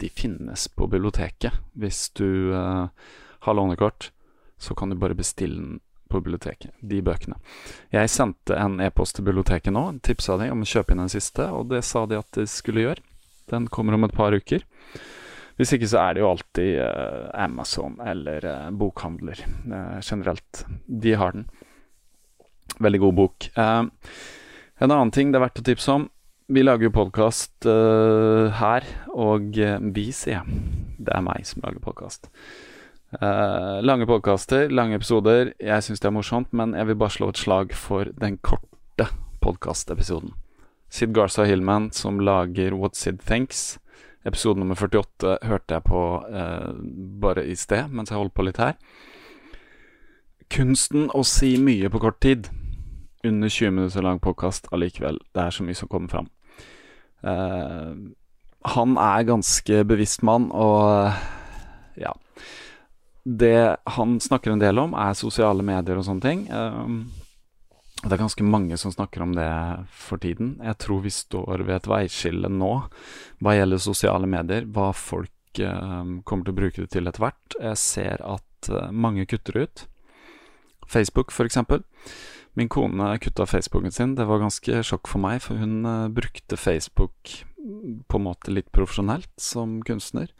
De finnes på biblioteket. Hvis du har lånekort, så kan du bare bestille den på biblioteket, de bøkene. Jeg sendte en e-post til biblioteket nå, tipsa de om å kjøpe inn den siste, og det sa de at de skulle gjøre. Den kommer om et par uker. Hvis ikke så er det jo alltid eh, Amazon eller eh, bokhandler eh, generelt. De har den. Veldig god bok. Eh, en annen ting det er verdt å tipse om. Vi lager jo podkast her, og eh, vi, sier jeg. Det er meg som lager podkast. Lange podkaster, lange episoder. Jeg syns det er morsomt, men jeg vil bare slå et slag for den korte podkastepisoden. Sid Garza Hillman, som lager What Sid Thinks. Episode nummer 48 hørte jeg på uh, bare i sted, mens jeg holdt på litt her. Kunsten å si mye på kort tid. Under 20 minutter lang podkast allikevel. Det er så mye som kommer fram. Uh, han er ganske bevisst mann, og ja Det han snakker en del om, er sosiale medier og sånne ting. Um, det er ganske mange som snakker om det for tiden. Jeg tror vi står ved et veiskille nå hva gjelder sosiale medier, hva folk um, kommer til å bruke det til etter hvert. Jeg ser at uh, mange kutter ut. Facebook, f.eks. Min kone kutta Facebooken sin. Det var ganske sjokk for meg, for hun uh, brukte Facebook på en måte litt profesjonelt som kunstner.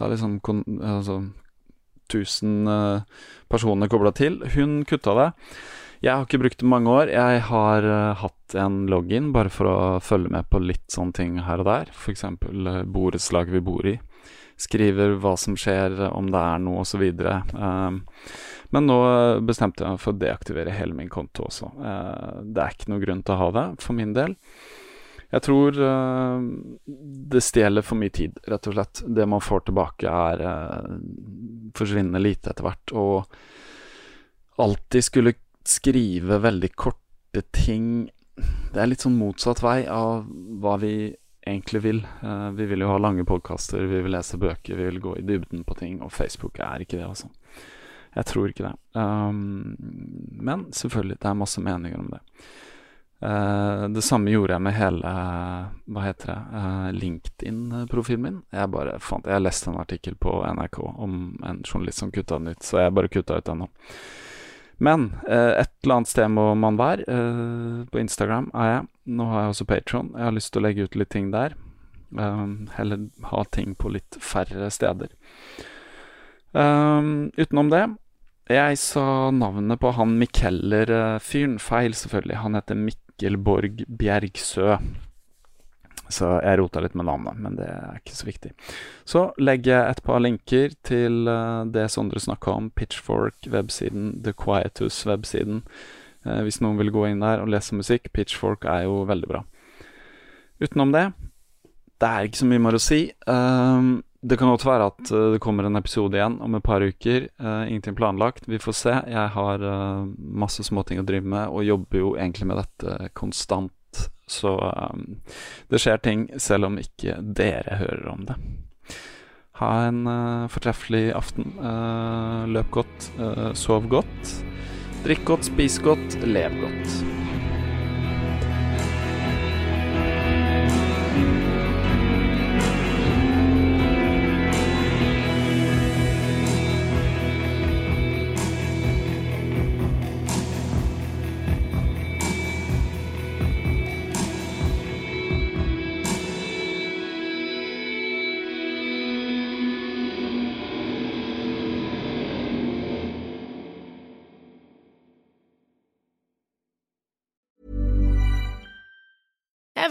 Har liksom altså, 1000 uh, personer kobla til. Hun kutta det. Jeg har ikke brukt det mange år. Jeg har uh, hatt en login bare for å følge med på litt sånne ting her og der. F.eks. Uh, borettslaget vi bor i. Skriver hva som skjer, om det er noe osv. Uh, men nå bestemte jeg meg for å deaktivere hele min konto også. Det er ikke noe grunn til å ha det, for min del. Jeg tror uh, det stjeler for mye tid, rett og slett. Det man får tilbake, er uh, forsvinnende lite etter hvert. Og alltid skulle skrive veldig korte ting Det er litt sånn motsatt vei av hva vi egentlig vil. Uh, vi vil jo ha lange podkaster, vi vil lese bøker, vi vil gå i dybden på ting, og Facebook er ikke det, altså. Jeg tror ikke det. Um, men selvfølgelig, det er masse meninger om det. Uh, det samme gjorde jeg med hele Hva heter det uh, LinkedIn-profilen min. Jeg bare fant Jeg leste en artikkel på NRK om en journalist som kutta den ut, så jeg bare kutta ut den nå. Men et eller annet sted må man være. på Instagram er jeg. Nå har jeg også Patron. Jeg har lyst til å legge ut litt ting der. heller ha ting på litt færre steder. utenom det jeg sa navnet på han Mikeller-fyren feil, selvfølgelig. Han heter Mikkeller Mikkel Borg Bjergsø. Så jeg rota litt med navnet, men det er ikke så viktig. Så legger jeg et par linker til uh, det Sondre snakka om, Pitchfork-websiden, The Quietus-websiden. Uh, hvis noen vil gå inn der og lese musikk, Pitchfork er jo veldig bra. Utenom det, det er ikke så mye mer å si. Um, det kan godt være at uh, det kommer en episode igjen om et par uker. Uh, ingenting planlagt. Vi får se. Jeg har uh, masse småting å drive med, og jobber jo egentlig med dette konstant. Så um, det skjer ting, selv om ikke dere hører om det. Ha en fortreffelig aften. løp godt, sov godt. Drikk godt, spis godt, lev godt.